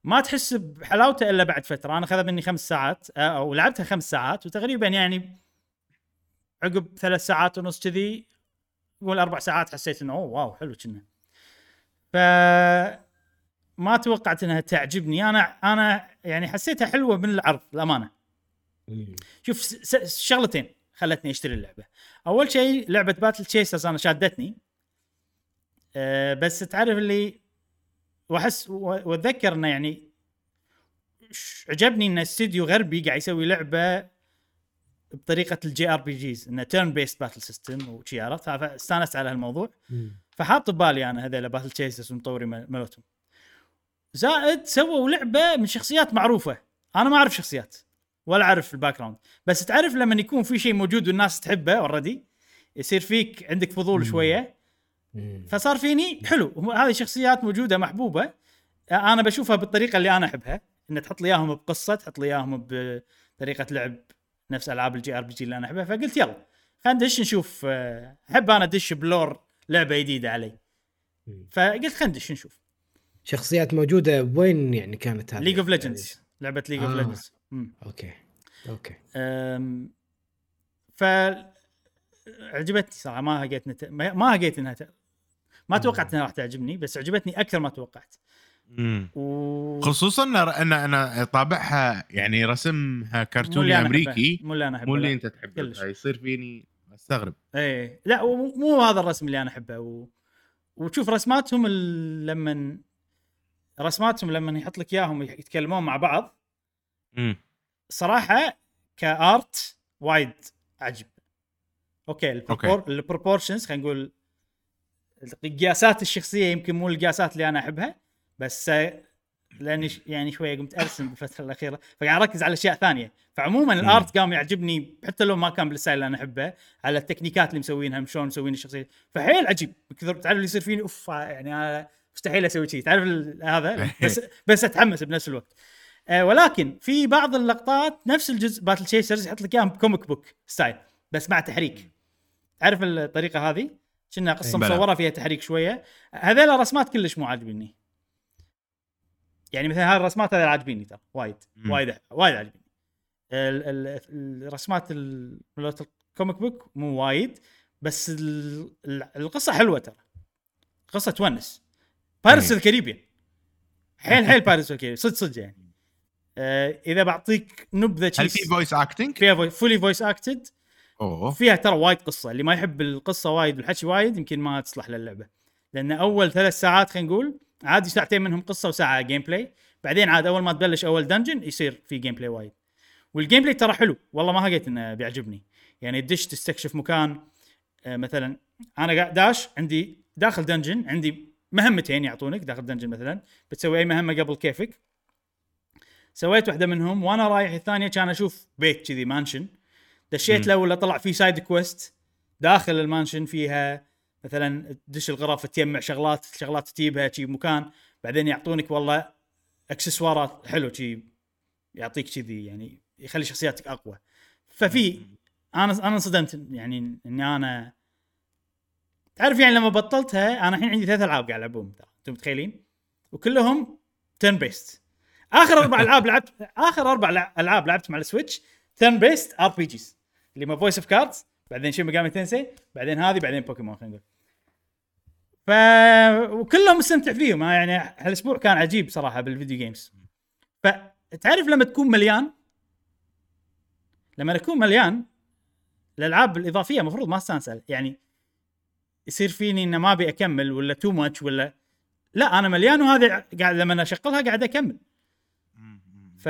ما تحس بحلاوته إلا بعد فترة أنا اخذ مني خمس ساعات آه، أو لعبتها خمس ساعات وتقريبا يعني عقب ثلاث ساعات ونص كذي قول أربع ساعات حسيت إنه أوه wow حلو كنا ف ما توقعت إنها تعجبني أنا أنا يعني حسيتها حلوة من العرض الامانه مم. شوف س- س- شغلتين خلتني اشتري اللعبة. أول شيء لعبة Battle Chasers أنا شادتني. أه بس تعرف اللي وأحس وأتذكر إنه يعني عجبني إن استديو غربي قاعد يسوي لعبة بطريقة ال JRPGs إنه turn based battle system وشي عرفت؟ فاستانست على هالموضوع. فحاط ببالي أنا هذول Battle Chasers ومطوري مال- مالتهم زائد سووا لعبة من شخصيات معروفة. أنا ما أعرف شخصيات. ولا أعرف ال background بس تعرف لما يكون في شيء موجود والناس تحبه already يصير فيك عندك فضول مم. شوية. فصار فيني حلو. هذه شخصيات موجودة محبوبة. أنا بشوفها بالطريقة اللي أنا أحبها. ان تحط لي إياهم بقصة تحط لي إياهم بطريقة لعب نفس ألعاب ال JRPG اللي أنا أحبها. فقلت يلا خلينا ندش نشوف أحب أنا أدش ب lore لعبة جديدة علي. فقلت خلينا ندش نشوف. شخصيات موجودة وين يعني كانت هذه؟ League of Legends لعبة League of آه. okay okay أم، ف عجبتني صراحة ما هقيت نت... ما ما هقيت إنها ت... ما توقعت إنها راح تعجبني بس عجبتني أكثر ما توقعت مم. و خصوصا إن ان أنا طابعها يعني رسمها كرتوني أمريكي. مو اللي أنا أحبه مو اللي. أنت تحبه. يصير فيني أستغرب إيه لا مو مو هذا الرسم اللي أنا أحبه و... وتشوف رسماتهم ال- لما رسماتهم لما يحط لك إياهم يتكلمون مع بعض مم. صراحة ك art وايد عجب okay ال propor... ال proportions خلينا نقول قياسات الشخصية يمكن مو القياسات اللي أنا أحبها بس لاني يعني شوية قمت أرسم بالفترة الأخيرة فقاعد أركز على أشياء ثانية. فعموما ال art قام يعجبني حتى لو ما كان بال style اللي أنا أحبه على التكنيكات اللي مسوينها شلون مسوين الشخصية. فحيل عجيب. كثر تعرف اللي يصير فيني؟ أوف يعني أنا مستحيل أسوي شيء تعرف هذا؟ بس بس أتحمس بنفس الوقت. آه ولكن في بعض اللقطات نفس الجزء Battle Chasers يحط لك إياهم comic book style بس مع تحريك. تعرف الطريقة هذه؟ كنا قصة بلى. مصورة فيها تحريك شوية. هذول رسمات كلش مو عاجبني. يعني مثلا هاي الرسمات هذه عاجبيني ترى وايد. وايد وايد ال- الرسمات ال- مالت ال comic book مو وايد بس ال- ال- القصة حلوة ترى. قصة تونس. إيه. الكاريبيان حيل حيل Pirates الكاريبيان صدق صدق يعني. إذا بعطيك نبذه هل في voice acting؟ فيها fully voice acted أوه. فيها ترى وايد قصة. اللي ما يحب القصة وايد والحكي وايد يمكن ما تصلح للعبة. لأن أول ثلاث ساعات خلينا نقول عادي ساعتين منهم قصة وساعة gameplay بعدين عاد أول ما تبلش أول dungeon يصير في gameplay وايد. وال gameplay ترى حلو. والله ما هقيت إنه بيعجبني. يعني تدش تستكشف مكان آه، مثلا أنا قاعد داش عندي داخل dungeon عندي مهمتين يعطونك داخل dungeon مثلا. بتسوي أي مهمة قبل كيفك. سويت واحدة منهم وأنا رايح الثانية كان أشوف بيت كذي mansion. دشيت. له ولا طلع في side quest داخل ال mansion فيها مثلا تدش الغرف تجمع شغلات شغلات تجيبها شي مكان بعدين يعطونك والله اكسسوارات حلو شي يعطيك كذي يعني يخلي شخصياتك أقوى. ففي أنا أنا انصدمت يعني إني أنا تعرف يعني لما بطلتها أنا الحين عندي ثلاث ألعاب قاعد ألعبهم أنتم متخيلين؟ وكلهم turn based آخر أربع ألعاب لعبت آخر أربع لع- ألعاب لعبت مع ال Switch turn based RPGs اللي ما Voice of Cards بعدين Shin Megami Tensei بعدين هذه بعدين بوكيمون خلينا نقول. ف وكلهم مستمتع فيهم. أنا يعني هالأسبوع كان عجيب صراحة بال video games فتعرف لما تكون مليان؟ لما أكون مليان الألعاب الإضافية المفروض ما استانس يعني يصير فيني إنه ما أبي أكمل ولا too much ولا لا أنا مليان وهذا قاعد لما أشغلها قاعد أكمل. ف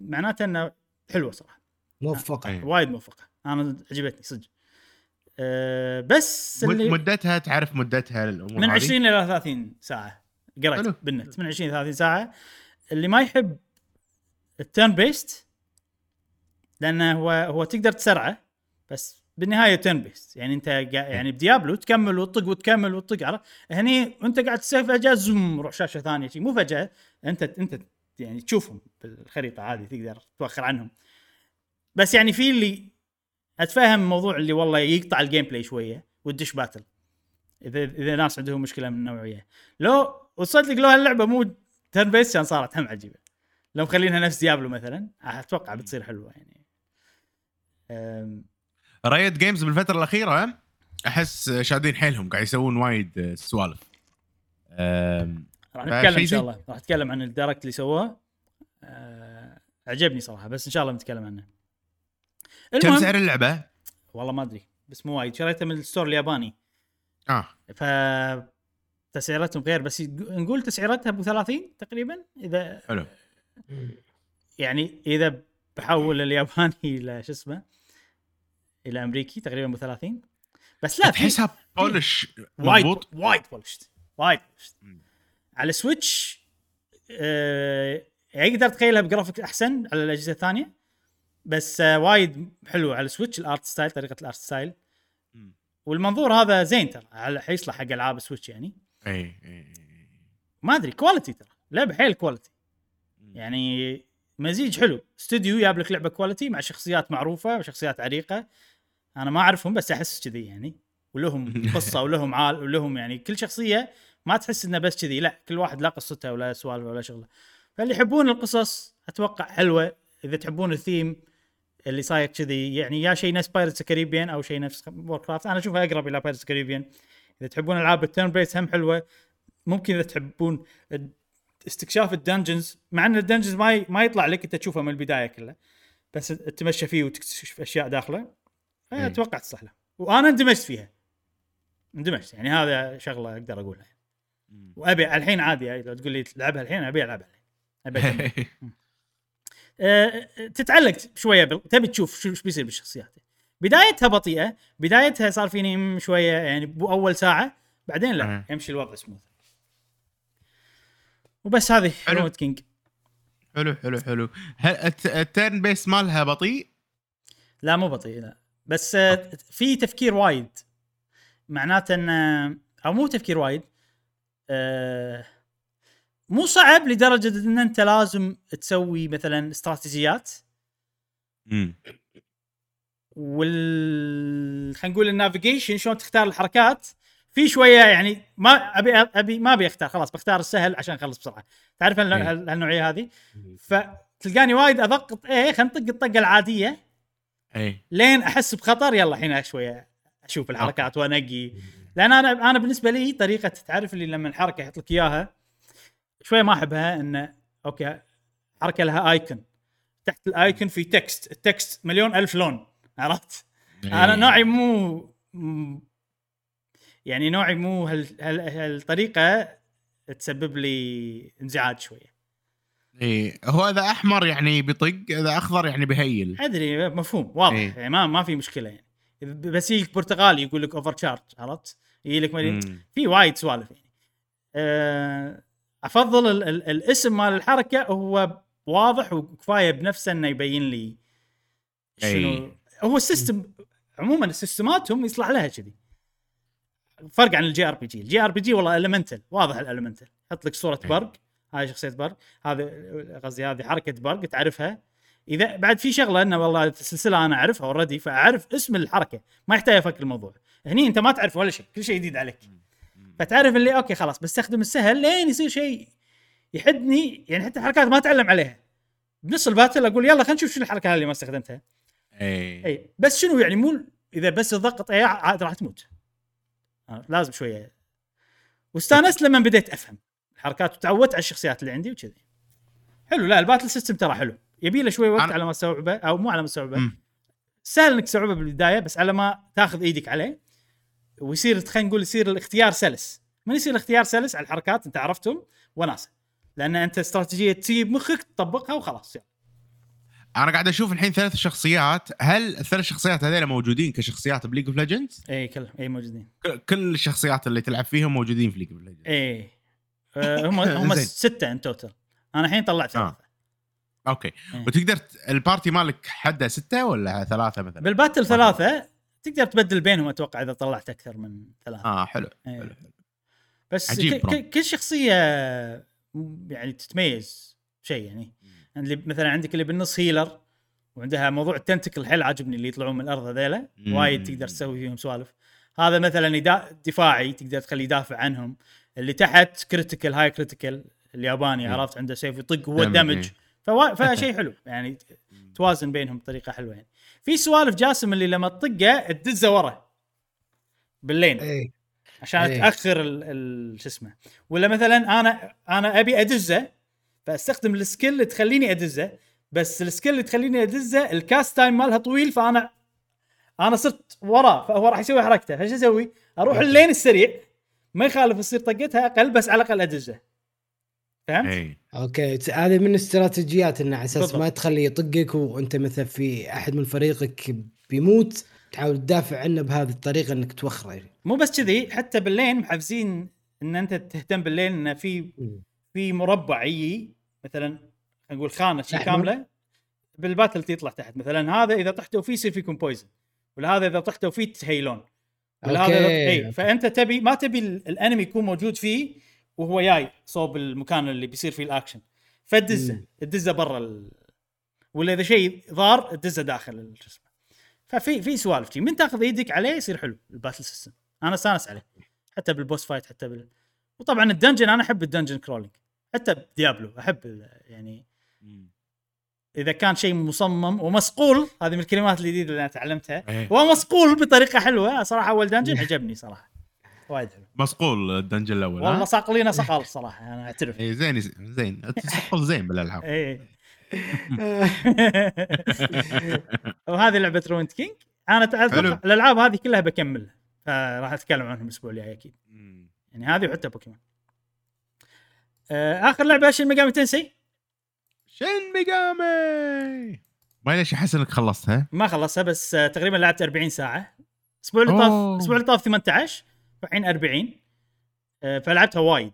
معناته إنه حلوة صراحة. موفقة. أي. وايد موفقة. أنا عجبتني صدق. أه بس اللي مدتها تعرف مدتها الأمور من هذه؟ 20 إلى 30 ساعة. قريت بالنت. من 20 إلى 30 ساعة. اللي ما يحب ال turn based لأنه هو هو تقدر تسرعه بس بالنهاية turn based. يعني أنت قا- يعني ب Diablo تكمل وتطق وتكمل وتطق عرفت؟ هني وانت قاعد تسوي فجأة zoom روح شاشة ثانية شي. مو فجأة أنت أنت يعني تشوفهم بالخريطه عادي تقدر توخر عنهم. بس يعني في اللي أتفهم الموضوع اللي والله يقطع ال gameplay شوية وتدش battle إذا إذا ناس عندهم مشكلة من النوعية. لو وصلت لك لو هاللعبة مو turn based كان صارت هم عجيبة. لو مخلينها نفس Diablo مثلا أتوقع بتصير حلوة يعني. Riot Games بالفترة الأخيرة أحس شادين حيلهم قاعد يسوون وايد سوالف. راح نتكلم إن. شاء الله. راح نتكلم عن ال Direct اللي سووه. أه، عجبني صراحة بس إن شاء الله بنتكلم عنه. كم سعر اللعبة؟ والله ما أدري بس مو وايد. شريتها من الستور الياباني. آه. ف تسعيرتهم غير بس نقول تسعيرتها أبو 30 تقريبا إذا حلو. يعني إذا بحول الياباني إلى شو اسمه إلى أمريكي تقريبا أبو 30 بس لا تحسها بولش وايد وايد بولشت وايد polished. على Switch آه يقدر تخيلها بجرافيك أحسن على الأجهزة الثانية بس آه وايد حلو على Switch ال art style طريقة ال art style. والمنظور هذا زين ترى على- حيصلح حق ألعاب Switch يعني. إي إي ما أدري quality ترى لعبه حيل quality يعني مزيج حلو. استوديو جاب لك لعبة quality مع شخصيات معروفة وشخصيات عريقة. أنا ما أعرفهم بس أحس كذي يعني. ولهم قصة ولهم عال ولهم يعني كل شخصية ما تحس إنه بس كذي لا كل واحد له قصته ولا سوالفه ولا شغله. فاللي يحبون القصص أتوقع حلوة إذا تحبون الثيم اللي صاير كذي يعني يا شيء نفس Pirates كاريبيان أو شيء نفس Warcraft أنا أشوفها أقرب إلى Pirates كاريبيان إذا تحبون ألعاب ال turn based هم حلوة. ممكن إذا تحبون استكشاف ال dungeons مع إن ال dungeons ما. ما يطلع لك أنت تشوفه من البداية كله. بس تتمشى فيه وتكتشف أشياء داخله. أتوقع تصلح له. وأنا اندمجت فيها. اندمجت يعني هذا شغلة أقدر أقولها. وأبي الحين عادي لو تقول لي لعبها الحين أبي ألعبها الحين. أبي. أه تتعلق شوية بال... تبي تشوف شو بيصير بالشخصيات. بدايتها بطيئة بدايتها صار فيني شوية يعني بو أول ساعة بعدين لا أه. يمشي الوضع سموث وبس هذه حلو. King. حلو حلو حلو. هل الت- turn-based مالها بطيء؟ لا مو بطيء لا. بس آه، في تفكير وايد. معناته إن أو مو تفكير وايد آه، مو صعب لدرجة إن أنت لازم تسوي مثلا استراتيجيات. امم وال خلينا نقول ال navigation شلون تختار الحركات. في شوية يعني ما أبي أبي ما أبي أختار خلاص بختار السهل عشان أخلص بسرعة. تعرف هال-. هال- هالنوعية هذه؟ فتلقاني وايد أضغط إيه خلينا نطق الطقة العادية. اي لين أحس بخطر يلا الحين شوية أشوف الحركات وأنقي. لأن أنا أنا بالنسبة لي طريقة تعرف اللي لما الحركة يحط لك إياها شوية ما أحبها انه أوكي حركة لها icon تحت ال icon في text ال text مليون ألف لون عرفت أنا إيه. نوعي مو يعني نوعي مو هال هال هالطريقة تسبب لي انزعاج شوية اي. هو إذا أحمر يعني بيطق إذا أخضر يعني بيهيل أدري مفهوم واضح إيه. يعني ما ما في مشكلة يعني بس يجيك برتقالي يقول لك overcharge عرفت؟ يجي لك مدري-. في وايد سوالف يعني. أه أفضل ال ال الاسم مال الحركة هو واضح وكفاية بنفسه إنه يبين لي شنو. أي. هو ال system عموما ال system مالتهم يصلح لها كذي. فرق عن الجي ار بي جي الجي ار بي جي والله ال elemental واضح ال elemental يحط لك صورة. برق هاي شخصية برق. هذه قصدي هذه حركة برق تعرفها. إذا بعد في شغلة إنه والله السلسلة أنا أعرفها already فأعرف اسم الحركة. ما يحتاج افك الموضوع. هني انت ما تعرف ولا شيء كل شيء جديد عليك. فتعرف اللي أوكي خلاص بستخدم السهل لين يصير شيء يحدني يعني حتى حركات ما اتعلم عليها. بنص ال battle أقول يلا خلينا نشوف شنو الحركة اللي ما استخدمتها. اي اي بس شنو يعني مو إذا بس تضغط اي عاد راح تموت. آه، لازم شوية. واستانست لما بديت أفهم الحركات وتعودت على الشخصيات اللي عندي وكذي. حلو لا ال battle system ترى حلو. يبي له شوي وقت أنا- على ما استوعبه أو مو على ما استوعبه. سهل إنك تستوعبه بالبداية بس على ما تاخذ إيدك عليه. ويصير خلينا نقول يصير الاختيار سلس. من يصير الاختيار سلس على الحركات انت عرفتهم؟ وناسة. لأن أنت استراتيجية تجيب مخك تطبقها وخلاص يعني. أنا قاعد أشوف الحين ثلاث شخصيات. هل الثلاث شخصيات هذول موجودين كشخصيات ب League of Legends اي كلهم. اي موجودين. كل الشخصيات اللي تلعب فيهم موجودين في League of Legends آه، هم هم. ستة in total أنا الحين طلعت آه. ثلاثة. أوكي. إيه. وتقدر ال party مالك حده ستة ولا ثلاثة مثلا؟ بال battle ثلاثة تقدر تبدل بينهم أتوقع إذا طلعت أكثر من ثلاثة. آه حلو إيه. حلو. بس عجيب ك- كل شخصية يعني تتميز شيء يعني. اللي مثلا عندك اللي بالنص healer وعندها موضوع ال tentacle حيل عاجبني اللي يطلعون من الأرض هذيلا. وايد تقدر تسوي فيهم سوالف. هذا مثلا دفاعي تقدر تخليه يدافع عنهم. اللي تحت critical هاي critical الياباني مم. عرفت عنده سيف يطق هو damage، ال damage إيه. فوا... فشيء حلو يعني. توازن بينهم بطريقة حلوة يعني. في سوالف جاسم اللي لما تطقه تدزه ورا. بال lane اي عشان إيه. تأخر شو اسمه. ولا مثلا أنا أنا أبي أدزه فأستخدم ال skill اللي تخليني أدزه. بس ال skill اللي تخليني أدزه ال cast time مالها طويل فأنا أنا صرت وراه فهو راح يسوي حركته. فايش أسوي؟ أروح. ال lane السريع. ما يخالف تصير طقتها أقل بس على الأقل أدزه. فهمت؟ اي أوكي هذه من الاستراتيجيات إنه على أساس. ما تخليه يطقك وأنت مثلا في أحد من فريقك بيموت تحاول تدافع عنه بهذه الطريقة إنك توخره يعني. مو بس كذي حتى بال lane محفزين إن أنت تهتم بال lane انه في في مربع يجي مثلا نقول خانة شي أحمر. كاملة بال battle يطلع تحت مثلا هذا إذا طحتوا فيه يصير فيكم poison ولا هذا إذا طحتوا فيه تهيلون ولا هذا أوكي، اي. فأنت تبي ما تبي ال- ال enemy يكون موجود فيه وهو جاي صوب المكان اللي بيصير فيه الأكشن. فتدزه مم. تدزه برا ال... ولا إذا شيء ضار تدزه داخل شو اسمه. ففي في سوالف شي. من تاخذ إيدك عليه يصير حلو ال battle system أنا استانس عليه. حتى بال boss fight حتى بال وطبعا ال dungeon أنا أحب ال dungeon crawling حتى ب Diablo أحب ال- يعني إذا كان شيء مصمم ومصقول هذه من الكلمات الجديدة اللي أنا تعلمتها. إيه. هو مصقول بطريقة حلوة صراحة أول dungeon عجبني صراحة. وايد حلو. مصقول ال dungeon الأول والله ها؟ صاقلينه صقال صراحة أنا أعترف. اي زين زين. تصقل زين بالألعاب. اي وهذه لعبة Ruined King. أنا. أتوقع الألعاب هذه كلها بكملها فراح أتكلم عنهم الأسبوع الجاي أكيد. يعني هذه وحتى بوكيمون. آه، آخر لعبة Shin Megami Tensei؟ Shin Megami! ما ليش أحس إنك خلصتها ما خلصها بس آه، تقريبا لعبت 40 ساعة. الأسبوع اللي طاف. الأسبوع اللي طاف 18 الحين 40 آه، فلعبتها وايد.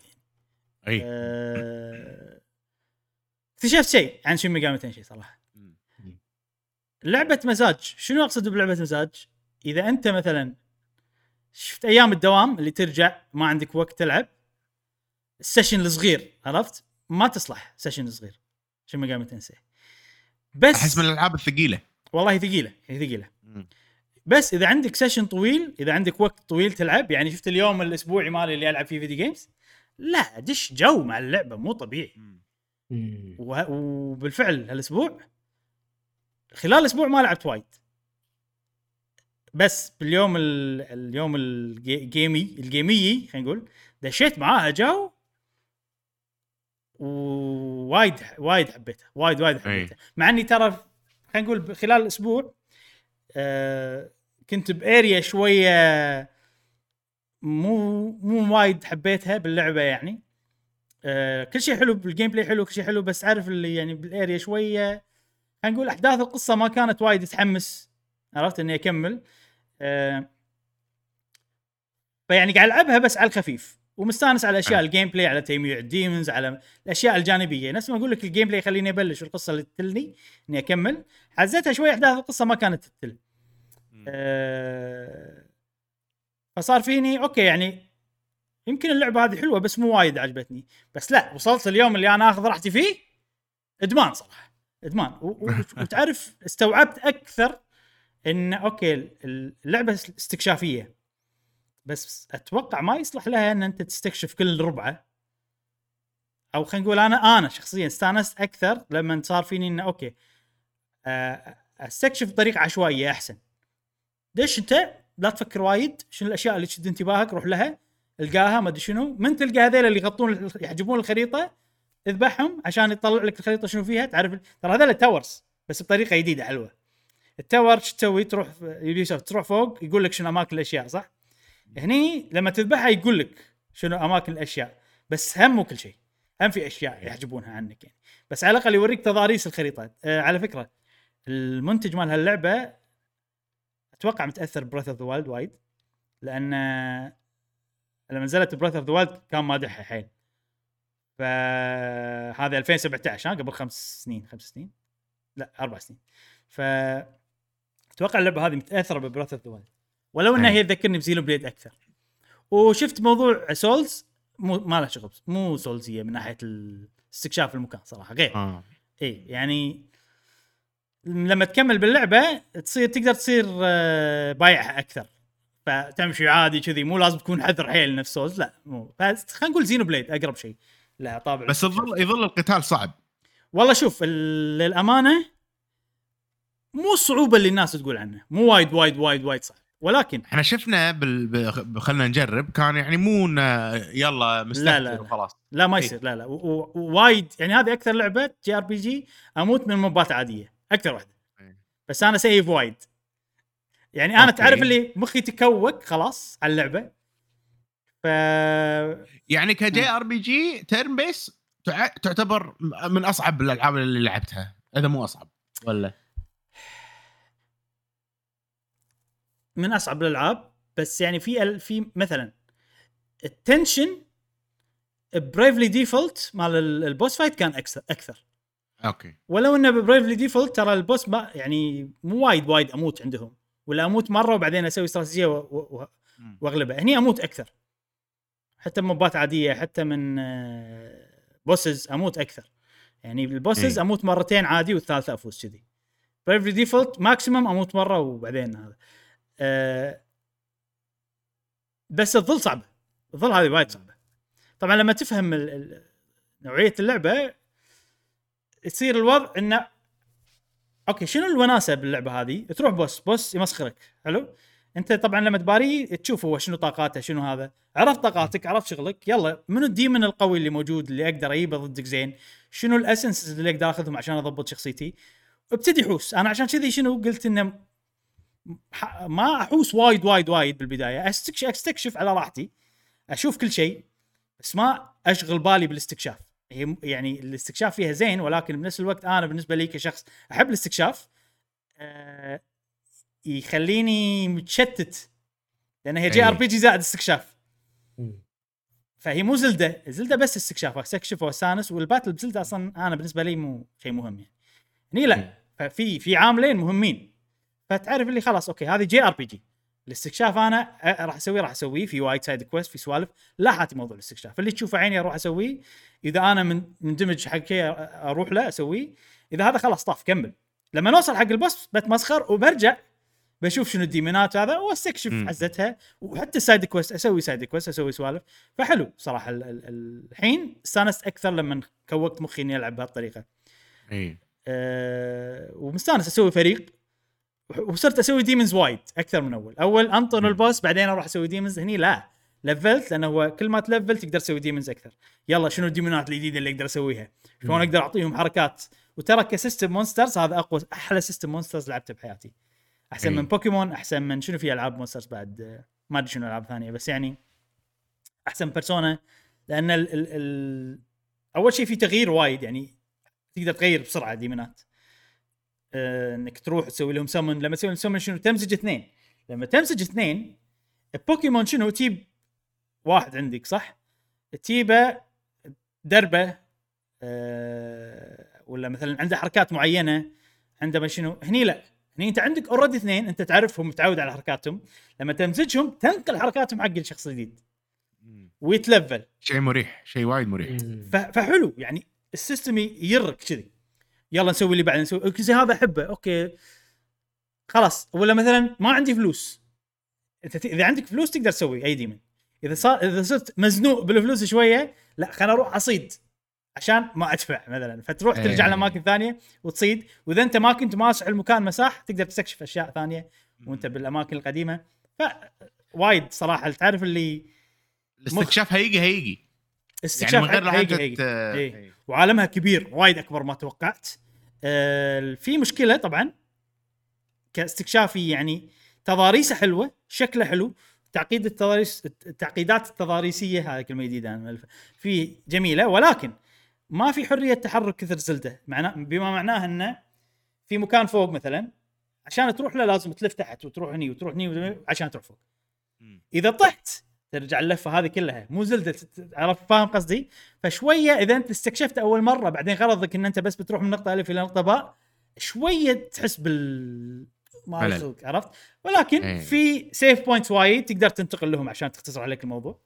أي. آه، اكتشفت شيء عن Shin Megami Tensei صراحة. مم. لعبة مزاج. شنو أقصد بلعبة مزاج؟ إذا أنت مثلا شفت أيام الدوام اللي ترجع ما عندك وقت تلعب ال session الصغير عرفت؟ ما تصلح session صغير Shin Megami Tensei بس أحس من الألعاب الثقيلة. والله ثقيلة هي ثقيلة. بس إذا عندك session طويل إذا عندك وقت طويل تلعب يعني شفت اليوم الأسبوعي مالي اللي ألعب فيه video games لا دش جو مع اللعبة مو طبيعي. وبالفعل هالأسبوع خلال الأسبوع ما لعبت وايد. بس باليوم ال... اليوم الجيمي الجيمي خلينا نقول دشيت معاها جو ووايد وايد حبيتها وايد وايد حبيتها. مع إني ترى خلينا نقول خلال الأسبوع آه كنت ب area شوية مو مو وايد حبيتها باللعبة يعني. آه كل شيء حلو بال gameplay حلو كل شيء حلو بس عارف اللي يعني بال area شوية خلينا نقول أحداث القصة ما كانت وايد تحمس عرفت؟ إني أكمل. آه فيعني قاعد ألعبها بس على الخفيف ومستأنس على أشياء. ال gameplay على تيميع ال demons على الأشياء الجانبية. نفس ما أقول لك ال gameplay يخليني أبلش والقصة اللي تتلني إني أكمل. حزتها شوي أحداث القصة ما كانت تتل آه فصار فيني أوكي يعني يمكن اللعبة هذه حلوة بس مو وايد عجبتني. بس لا وصلت اليوم اللي أنا آخذ راحتي فيه إدمان صراحة إدمان. وتعرف استوعبت أكثر إن أوكي اللعبة استكشافية. بس أتوقع ما يصلح لها إن أنت تستكشف كل بقعة. أو خلينا نقول أنا أنا شخصيا استانست أكثر لما صار فيني انه أوكي استكشف بطريقه عشوائيه أحسن. دش أنت لا تفكر وايد شنو الأشياء اللي تشد انتباهك؟ روح لها القاها ما أدري شنو. من تلقى هذيل اللي يغطون يحجبون الخريطة اذبحهم عشان يطلع لك الخريطة شنو فيها. تعرف ترى هذول towers بس بطريقة جديدة حلوة. ال tower شو تسوي؟ تروح Ubi تروح فوق يقول لك شنو أماكن الأشياء صح؟ هني لما تذبحها يقول لك شنو أماكن الأشياء بس هم مو كل شيء هم في أشياء يحجبونها عنك يعني. بس على الأقل يوريك تضاريس الخريطة. آه على فكرة المنتج مال هاللعبة أتوقع متأثر Breath of the Wild وايد لأن آه، لما نزلت Breath of the Wild كان مادحها حيل. فهذا 2017 ها؟ قبل خمس سنين خمس سنين؟ لا أربع سنين. ف أتوقع اللعبة هذه متأثرة ب Breath of the Wild. ولو إنها. هي تذكرني ب Xenoblade أكثر. وشفت موضوع Souls مو ما له شغل مو Souls ية من ناحية استكشاف المكان صراحة غير. آه. اي يعني لما تكمل باللعبة تصير تقدر تصير آه، بايعها أكثر. فتمشي عادي كذي مو لازم تكون حذر حيل نفس Souls لا مو. بس خلينا نقول Xenoblade أقرب شيء. لا طابع. بس يظل يظل القتال صعب. والله شوف للأمانة مو الصعوبه اللي الناس تقول عنه. مو وايد وايد وايد وايد صعب. ولكن إحنا شفنا بال... خلنا نجرب. كان يعني مو يلا مستهتر لا. وخلاص. لا ما إي. يصير لا لا. ووايد يعني هذه أكثر لعبة JRPG أموت من mob ات عادية. أكثر واحدة. إي. بس أنا save وايد. يعني أنا أوكي. تعرف اللي مخي تكوك خلاص على اللعبة. ف يعني ك JRPG turn-based تع- تعتبر من أصعب الألعاب اللي لعبتها إذا مو أصعب. ولا؟ من أصعب الألعاب بس يعني في ال- في مثلا التنشن Bravely Default مال ال- ال boss fight كان أكثر أكثر. أوكي. ولو إنه ب Bravely Default ترى ال boss ما يعني مو وايد وايد أموت عندهم. ولا أموت مرة وبعدين أسوي استراتيجية و- و- و- مم. واغلبه هني أموت أكثر. حتى mob ات عادية حتى من bosses أموت أكثر. يعني ال bosses إيه. أموت مرتين عادي والثالثة أفوز كذي. Bravely Default maximum أموت مرة وبعدين هذا. أه بس تظل صعبة. تظل هذه وايد صعبة. طبعا لما تفهم ال- ال- نوعية اللعبة يصير الوضع إنه أوكي شنو الوناسة باللعبة هذه؟ تروح boss boss يمسخرك حلو؟ أنت طبعا لما تباريه تشوف هو شنو طاقاته شنو هذا عرفت طاقاتك عرفت شغلك يلا منو الديمن القوي اللي موجود اللي أقدر أجيبه ضدك زين شنو الاسنس اللي أقدر أخذهم عشان أضبط شخصيتي ابتدي حوس أنا عشان كذي شنو قلت إنه ما أحوس وايد وايد وايد بالبداية استكشف أستكشف على راحتي أشوف كل شيء بس ما أشغل بالي بالاستكشاف هي يعني الاستكشاف فيها زين ولكن بنفس الوقت أنا بالنسبة لي كشخص أحب الاستكشاف آه يخليني متشتت لأن هي جي أي. آر بي جي زائد استكشاف. فهي مو Zelda Zelda بس استكشاف استكشف وأستانس وال battle ب Zelda أصلا أنا بالنسبة لي مو شيء مهم يعني. هني لا ففي في عاملين مهمين. فتعرف اللي خلاص أوكي هذه JRPG. الاستكشاف أنا راح اسويه راح اسويه في وايد side quest في سوالف. لا حاتي موضوع الاستكشاف. اللي تشوفه عيني أروح اسويه. إذا أنا من مندمج حق شيء أروح له أسويه. إذا هذا خلاص طاف كمل. لما نوصل حق ال boss بتمسخر وبرجع بشوف شنو ال demon ات هذا واستكشف. حزتها وحتى ال side quest أسوي side quest أسوي سوالف. فحلو صراحة ال- ال- الحين استانست أكثر لما كوكت مخي إني ألعب بهالطريقة. إي. أه ومستانس أسوي فريق. وصرت أسوي demons وايد أكثر من أول. أول أنطر. ال boss بعدين أروح أسوي demons هني لا level ت لأنه هو كل ما تلفل تقدر تسوي demons أكثر. يلا شنو ال demon ات الجديدة اللي أقدر أسويها؟ شلون. أقدر أعطيهم حركات؟ وترى ك system monsters هذا أقوى أحلى system monsters لعبته بحياتي. أحسن أي. من بوكيمون أحسن من شنو في ألعاب monsters بعد؟ ما أدري شنو ألعاب ثانية بس يعني أحسن Persona لأن ال ال ال أول شيء في تغيير وايد يعني تقدر تغير بسرعة demon ات انك تروح تسوي لهم سمن لما تسوي لهم سمن شنو؟ تمزج اثنين. لما تمزج اثنين بوكيمون شنو؟ تجيب واحد عندك صح؟ تجيبه دربه آه، ولا مثلا عنده حركات معينة عنده ما شنو؟ هني لا. يعني انت عندك already اثنين انت تعرفهم متعود على حركاتهم. لما تمزجهم تنقل حركاتهم حق الشخص الجديد. ويتلفل. شيء مريح شيء وايد مريح. فحلو. يعني ال system يرك كذي. يلا نسوي اللي بعدين نسوي زي هذا أحبه. okay. خلاص. ولا مثلا ما عندي فلوس. أنت ت- إذا عندك فلوس تقدر تسوي أي ديمن. إذا صار إذا صرت مزنوق بالفلوس شوية لا خليني أروح أصيد. عشان ما أدفع مثلا. فتروح إيه. ترجع لأماكن ثانية وتصيد. وإذا أنت ما كنت ماسح المكان مساح تقدر تستكشف أشياء ثانية وأنت بالأماكن القديمة. ف وايد صراحة. تعرف اللي الاستكشاف هيجي هيجي. يعني استكشاف من غير انت هيجي. ت- إيه. إيه. وعالمها كبير وايد أكبر ما توقعت آه في مشكلة طبعا كاستكشافي يعني تضاريسه حلوة شكله حلو تعقيد التضاريس التعقيدات التضاريسية هذه كلمة جديدة في جميلة ولكن ما في حرية تحرك كثر زلدة معناه بما معناه إنه في مكان فوق مثلا عشان تروح له لازم تلف تحت وتروح هني وتروح هني عشان تروح فوق. إذا طحت ترجع اللفة هذه كلها مو زلدة عرفت فاهم قصدي؟ فشوية إذا أنت استكشفت أول مرة بعدين غرضك إن أنت بس بتروح من نقطة ألف إلى نقطة باء شوية تحس بال ما عرفت؟ ولكن إيه. في save points وايد تقدر تنتقل لهم عشان تختصر عليك الموضوع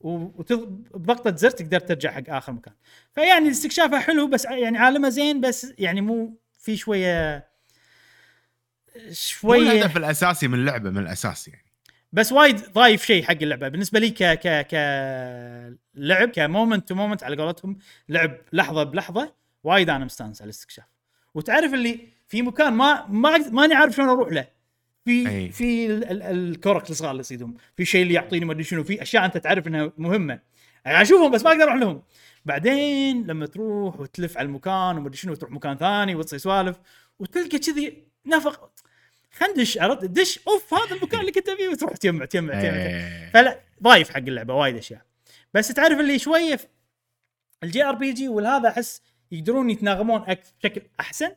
وبضغطه زر تقدر ترجع حق آخر مكان فيعني استكشافها حلو بس يعني عالمها زين بس يعني مو في شوية شوية الهدف الأساسي من اللعبة من الأساس يعني بس وايد ضايف شيء حق اللعبة. بالنسبة لي ك ك ك لعب ك moment to moment على قولتهم لعب لحظة بلحظة وايد أنا مستانس على الاستكشاف. وتعرف اللي في مكان ما ما ماني عارف شلون أروح له. في أي. في ال- ال- الكورك الصغار اللي يصيدهم في شيء اللي يعطيني ما أدري شنو. في أشياء أنت تعرف إنها مهمة. يعني أشوفهم بس ما أقدر أروح لهم. بعدين لما تروح وتلف على المكان وما أدري شنو وتروح مكان ثاني وتصير سوالف وتلقى كذي نفق خندش عرفت؟ دش أوف هذا المكان اللي كنت فيه وتروح تجمع تجمع تجمع إيه. فلا ضايف حق اللعبة وايد أشياء. بس تعرف اللي شوية ال JRPG والهذا أحس يقدرون يتناغمون بشكل أحسن.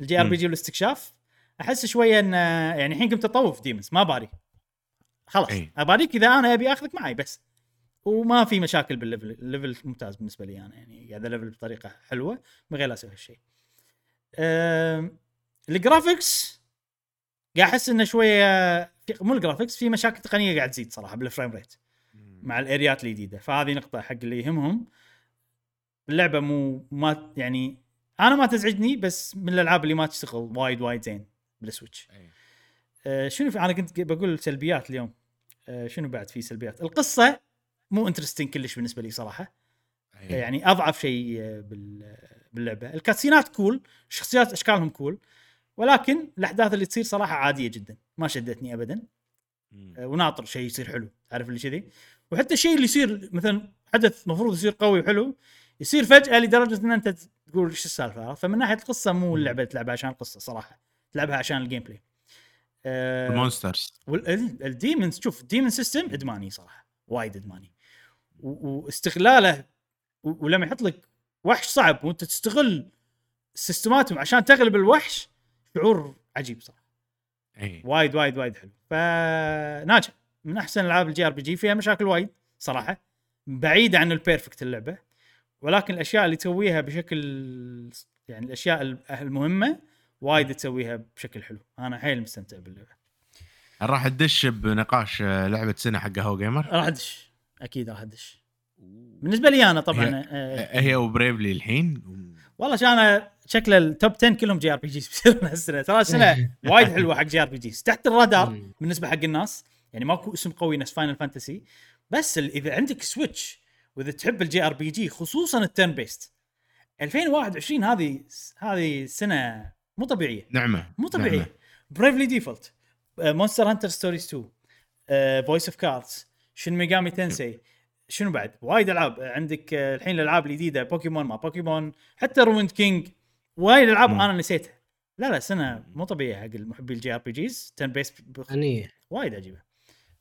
ال JRPG والاستكشاف أحس شوية إن يعني الحين كنت أطوف demons ما باري. خلاص أي. أباريك إذا أنا أبي أخذك معي بس. وما في مشاكل بال level ال level ممتاز بالنسبة لي أنا يعني قاعد ال level بطريقة حلوة من غير لا أسوي هالشيء. ال graphics قاعد أحس إنه شوية في- مو ال graphics في مشاكل تقنية قاعد تزيد صراحة بال frame rate مع ال areaات الجديدة. فهذه نقطة حق اللي يهمهم. اللعبة مو ما يعني أنا ما تزعجني بس من الألعاب اللي ما تشتغل وايد وايد زين بال Switch. أي. آه شنو في أنا كنت بقول سلبيات اليوم. آه شنو بعد في سلبيات؟ القصة مو interesting كلش بالنسبة لي صراحة. إيه. يعني أضعف شيء آه، بال- باللعبة. ال cutsceneات cool الشخصيات أشكالهم cool ولكن الأحداث اللي تصير صراحة عادية جدا ما شدتني ابدا. آه، وناطر شيء يصير حلو تعرف اللي كذي؟ وحتى الشيء اللي يصير مثلا حدث المفروض يصير قوي وحلو يصير فجأة لدرجة إن أنت تقول إيش السالفة؟ فمن ناحية القصة مو اللعبة تلعبها عشان القصة صراحة تلعبها عشان ال gameplay آه ال monsters. وال demons شوف ال demon system إدماني صراحة وايد إدماني. واستغلاله ولما يحط لك وحش صعب وأنت تستغل systemاتهم عشان تغلب الوحش شعور عجيب صراحة. اي وايد وايد وايد حلو. فناجح. من أحسن ألعاب ال JRPG فيها مشاكل وايد صراحة. بعيده عن ال perfect اللعبة ولكن الأشياء اللي تسويها بشكل يعني الأشياء المهمة وايد تسويها بشكل حلو. أنا حيل مستمتع باللعبة. راح تدش بنقاش آه، لعبة سنة حق هو جيمر راح أدش. أكيد راح أدش. بالنسبة لي أنا طبعا هي- آه هي وبريفلي الحين والله عشان أنا شكل التوب 10 كلهم جي ار بي جيز بيصيرون هالسنة. ترى السنة وايد حلوة حق جي ار بي جيز تحت الرادار. بالنسبة حق الناس يعني ماكو اسم قوي نفس فاينل فانتسي بس إذا عندك سويتش وإذا تحب الجي ار بي جي خصوصا التيرن بيست 2021 هذه هذه سنة مو طبيعية. نعمة. مو طبيعية. نعمة. Bravely Default Monster Hunter Stories 2 Voice of Cards Shin Megami Tensei شنو بعد؟ وايد ألعاب. عندك آه، الحين الألعاب الجديدة بوكيمون ما بوكيمون حتى Ruined King. وايد ألعاب. أنا نسيتها. لا لا سنة مو طبيعية حق المحبي ال JRPGs. turn-based هنيه وايد عجيبة.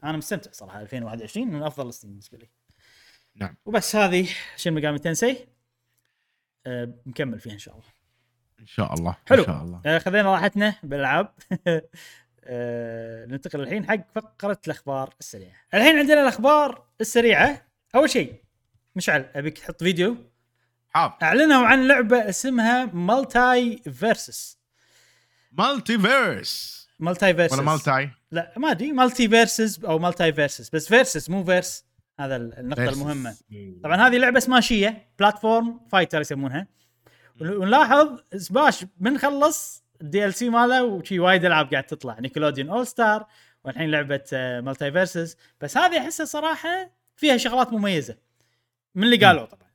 أنا مستمتع صراحة 2021 من أفضل السنين بالنسبة لي. نعم. وبس هذه Shin Megami Tensei؟ أه مكمل فيها إن شاء الله. إن شاء الله حلو. ان شاء الله. آه، خذينا راحتنا بالألعاب. آه، ننتقل الحين حق فقرة الأخبار السريعة. الحين عندنا الأخبار السريعة. أول شيء مشعل أبيك تحط فيديو حاضر. أعلنوا عن لعبة اسمها Multiversus. Multiverse Multiversus ولا Multi؟ لا ما أدري Multiversus أو Multiversus بس versus مو verse. هذا النقطة Versus. المهمة. طبعا هذه لعبة سماشية بلاتفورم فايتر يسمونها. ونلاحظ Smash من خلص ال DLC ماله وشي وايد ألعاب قاعد تطلع. Nickelodeon All-Star والحين لعبة Multiversus بس هذه أحسها صراحة فيها شغلات مميزة. من اللي قالوا طبعا.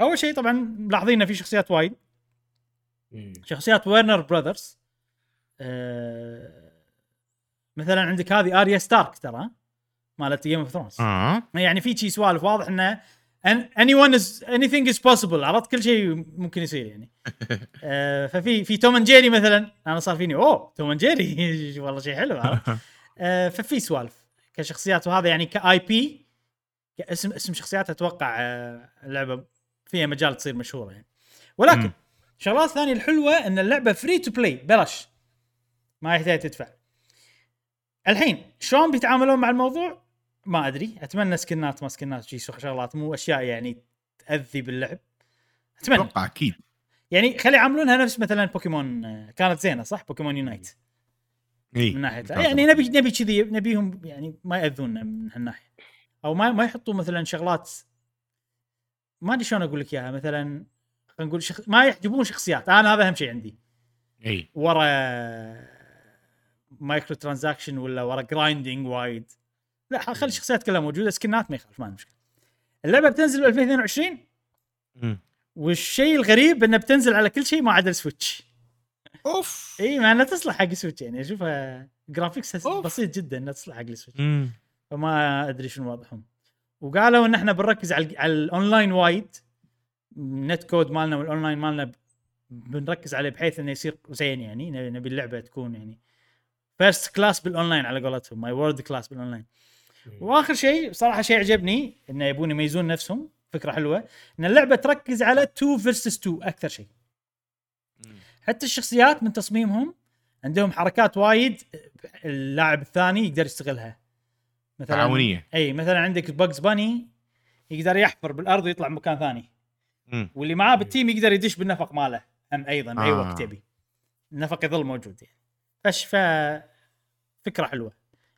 أول شيء طبعا ملاحظين إن في شخصيات وايد. شخصيات Warner Brothers آه مثلا عندك هذه Arya Stark ترى مالت Game of Thrones يعني في شي سوالف واضح إنه anyone is anything is possible عرفت؟ كل شيء ممكن يصير يعني. آه ففي في Tom and Jerry مثلا أنا صار فيني أوه Tom and Jerry والله شيء حلو عرفت؟ آه ففي سوالف كشخصيات وهذا يعني KB اسم اسم شخصيات أتوقع آه اللعبة فيها مجال تصير مشهورة يعني. ولكن مم. الشغلات الثانية الحلوة إن اللعبة free to play بلاش. ما يحتاج تدفع. الحين شلون بيتعاملون مع الموضوع؟ ما أدري. أتمنى skin ات ما skin ات شي شغلات. مو أشياء يعني تأذي باللعب. أتمنى. أتوقع أكيد. يعني خلي يعاملونها نفس مثلا بوكيمون آه، كانت زينة صح؟ بوكيمون يونايت إي من ناحيه يعني نبي نبي كذي نبيهم يعني ما يأذونا من هالناحية. أو ما ما يحطوا مثلا شغلات ما أدري شلون أقول لك إياها مثلا خلينا نقول شخ... ما يحجبون شخصيات. أنا هذا أهم شيء عندي. إي. ورا micro transaction ولا ورا grinding وايد. لا خلي الشخصيات كلها موجودة skin ات ما يخالف ما عندي مشكلة. اللعبة بتنزل ب 2022 مم. والشيء الغريب انها بتنزل على كل شيء ما عدا السويتش. أوف. إي مع إنها تصلح حق السويتش يعني أشوفها graphics. بسيط جدا إنها تصلح حق السويتش. فما أدري شنو وضعهم. وقالوا إن إحنا بنركز على على الأونلاين وايد. ال net code مالنا والأونلاين مالنا بنركز عليه بحيث إنه يصير زين يعني نبي اللعبة تكون يعني first class بال online على قولتهم ماي world class بال online. وآخر شيء صراحة شيء عجبني انه يبون يميزون نفسهم فكرة حلوة إن اللعبة تركز على 2 versus 2 أكثر شيء. حتى الشخصيات من تصميمهم عندهم حركات وايد اللاعب الثاني يقدر يستغلها. مثلا تعاونية. إي مثلا عندك باجز باني يقدر يحفر بالأرض ويطلع مكان ثاني. مم. واللي معاه بال team يقدر يدش بالنفق ماله. هم أيضا by آه. وقت يبي النفق يظل موجود يعني. فش ف فكرة حلوة.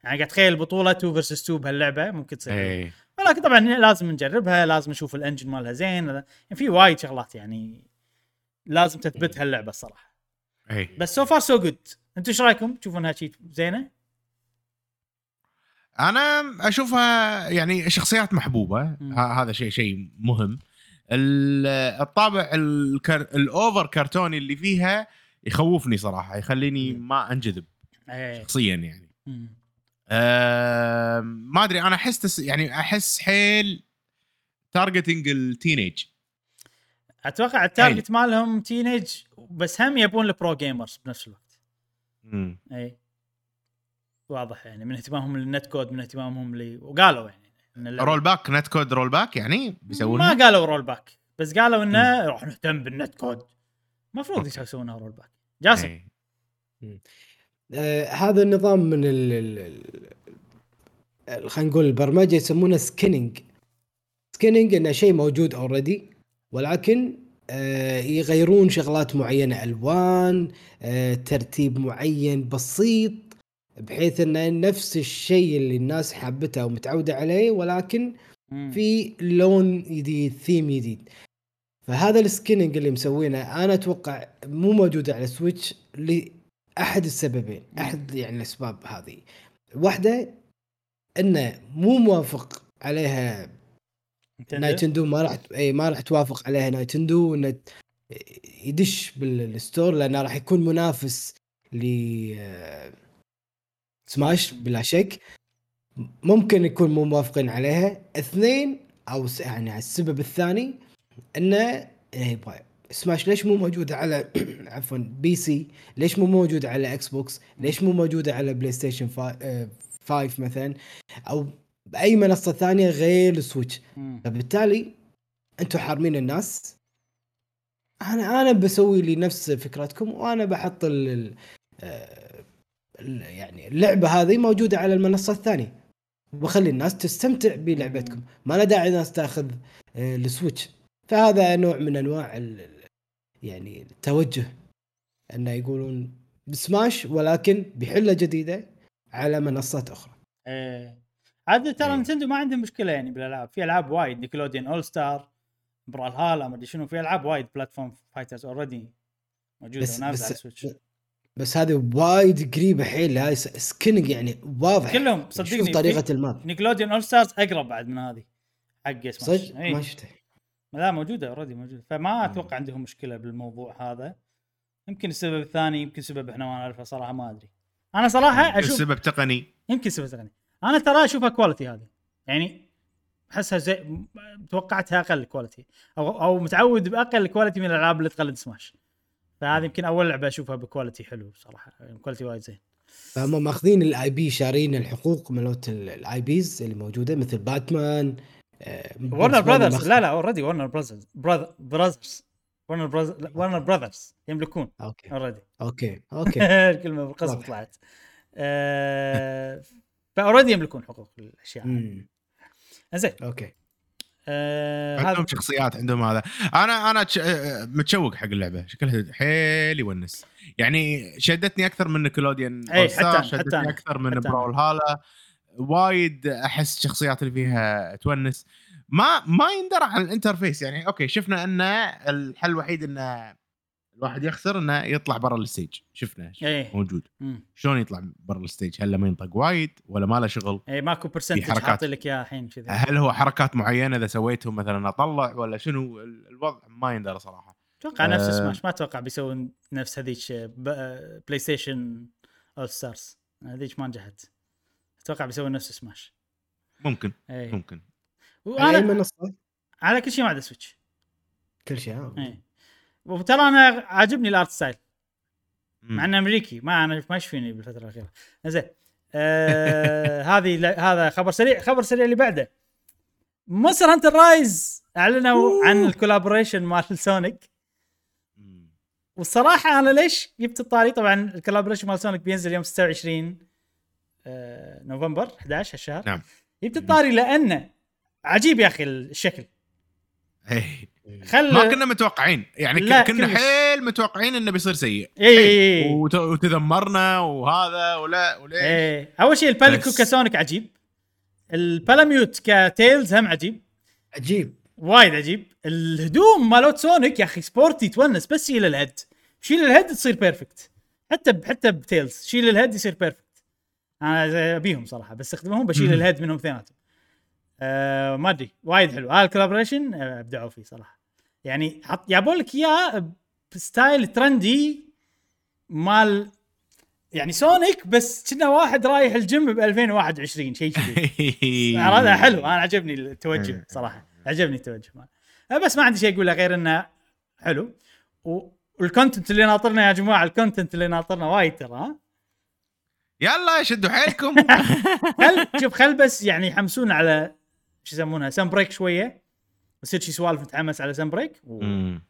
يعني قاعد تخيل بطولة 2 versus 2 بهاللعبة ممكن تصير. إي. ولكن طبعا لازم نجربها لازم نشوف ال engine مالها زين. يعني في وايد شغلات يعني لازم تثبتها اللعبه الصراحة. إي. بس so far so good أنتم إيش رأيكم؟ تشوفونها شيء زينة؟ أنا أشوفها يعني شخصيات محبوبة. هذا شيء شيء مهم. ال- الطابع الكر... ال over كرتوني اللي فيها يخوفني صراحة يخليني ما أنجذب إيه. شخصيا يعني. أه ما أدري أنا أحس تس... يعني أحس حيل targeting ال teenage. أتوقع ال target مالهم teenage بس هم يبون ال pro gamers بنفس الوقت. مم. اي واضح يعني من اهتمامهم لل net code من اهتمامهم ل وقالوا يعني إن rollback net code rollback يعني بيسوون ما قالوا rollback بس قالوا إنه راح نهتم بال net code المفروض يسوونها rollback جاسم؟ إيه. آه هذا النظام من ال ال- ال- خلينا نقول البرمجة يسمونه skinning skinning إنه شيء موجود already ولكن آه يغيرون شغلات معينة ألوان آه ترتيب معين بسيط. بحيث إنه نفس الشيء اللي الناس حابته أو متعوده عليه ولكن. في لون جديد ثيم جديد فهذا ال skinning اللي مسوينه أنا أتوقع مو موجوده على سويتش لأحد السببين أحد يعني الأسباب هذه واحدة إنه مو موافق عليها؟ نايتندو ما راح إي ما راح توافق عليها نايتندو إنه يدش بال store لأنه راح يكون منافس ل سماش بلا شك. ممكن يكون مو موافقين عليها. اثنين أو يعني السبب الثاني إنه إيه سماش ليش مو موجوده على عفوا PC؟ ليش مو موجوده على إكس بوكس ليش مو موجوده على بلاي ستيشن 5 مثلا؟ أو بأي منصة ثانية غير السويتش. فبالتالي أنتم حارمين الناس. أنا أنا بسوي لي نفس فكرتكم وأنا بحط ال آه، ال- يعني اللعبة هذه موجودة على المنصة الثانية. وبخلي الناس تستمتع بلعبتكم. ما له داعي الناس تاخذ آه، السويتش. فهذا نوع من أنواع يعني التوجه. انه يقولون بسماش ولكن بحلة جديدة على منصات أخرى. إيه. عاد ترى إيه. نتندو ما عندهم مشكلة يعني بالألعاب. في ألعاب وايد. نيكلوديان أول ستار براول هالا ما أدري شنو. في ألعاب وايد platform fighters already موجودة بس ونازلة على بس السويتش. بس هذه وايد قريبة حيل هاي س- skinning يعني واضح. كلهم صدقني شوف طريقة ال map نيكلوديان اول ستارز أقرب بعد من هذه حق سماش صدق. ما شفته. لا موجودة already موجودة. فما أتوقع عندهم مشكلة بالموضوع هذا. يمكن السبب الثاني يمكن سبب إحنا ما نعرفه صراحة ما أدري. أنا صراحة أشوف السبب تقني. يمكن سبب ثاني أنا ترى أشوفها quality هذه. يعني أحسها زي توقعتها أقل quality أو أو متعود بأقل quality من الألعاب اللي تقلد سماش فهذه يمكن أول لعبة أشوفها ب quality حلو صراحة quality وايد زين. فهم ماخذين الاي بي شارين الحقوق مالت ال IPs اللي موجودة مثل باتمان آه، ورنر باتمان براذرز لا لا already ورنر براذرز براذرز ورنر براذرز ورنر براذرز يملكون. okay. already okay. okay. الكلمة بالقصد. طلعت. آه، ف already يملكون حقوق الأشياء. زين okay. آه، هذا عندهم شخصيات عندهم هذا. أنا أنا تش- آه، متشوق حق اللعبة. شكلها حيل يونس. يعني شدتني أكثر من Nickelodeon All-Star، حتى شدتني حتى أكثر من Brawlhalla وايد أحس الشخصيات اللي فيها cartoons. ما ما يندرى عن ال interface. يعني أوكي شفنا أن الحل الوحيد إنه الواحد يخسر إنه يطلع برا ال stage. شفنا إيه. موجود. مم. شلون يطلع برا ال stage؟ هل لما ينطق وايد ولا ما له شغل؟ اي ماكو percentage حركات. حاط لك إياه الحين كذي هل هو حركات معينة إذا سويتهم مثلا أطلع ولا شنو؟ ال- الوضع ما يندرى صراحة. أتوقع نفس آه. سماش ما أتوقع بيسوون نفس هذيك ب- PlayStation All-Stars هذيك ما نجحت. أتوقع بيسوون نفس سماش ممكن. اي ممكن. على أي وأنا منصة؟ على كل شيء ما عدا Switch كل شيء. آه. وترى أنا عاجبني ال art style. مع إنه أمريكي ما أنا ما يشفيني بالفترة الأخيرة. زين. آه هذه هذا خبر سريع خبر سريع اللي بعده. Monster Hunter Rise أعلنوا عن ال collaboration مال سونيك. والصراحة أنا ليش جبت الطاري؟ طبعا ال collaboration مال سونيك بينزل يوم 26 آه نوفمبر 11 هالشهر نعم. جبت الطاري لأنه عجيب يا أخي الشكل. إيه. خل ما كنا متوقعين. يعني لا، كنا كلش. حيل متوقعين إنه بيصير سيء. اي اي اي وت- وتذمرنا وهذا ولا وليش؟ إيه. أول شيء ال Palico بس. ك Sonic عجيب. ال Palamute ك Tails هم عجيب. عجيب. وايد عجيب. الهدوم مالوت سونيك يا أخي sporty تونس بس شيل ال head. شيل ال head تصير perfect حتى ب... حتى ب Tails. شيل ال head يصير perfect أنا أبيهم صراحة بس استخدمهم بشيل مم. ال head منهم اثنيناتهم آه ما أدري وايد حلو. هذا ال collaboration آه أبدعوا فيه صراحة. يعني حط جابوا لك إياه ب style trendy مال يعني سونيك بس كنا واحد رايح الجيم ب 2021 شيء كذي. عرفت؟ حلو. أنا عجبني التوجه صراحة. عجبني التوجه ماله. أه بس ما عندي شيء أقوله غير إنه حلو. وال content اللي ناطرنا يا جماعة ال content اللي ناطرنا وايد ترى. ها يلا شدوا حيلكم. خل شوف خل بس يعني يحمسونا على شو يسمونها Sunbreak شوية. يصير شي سوالف نتحمس على Sunbreak مم.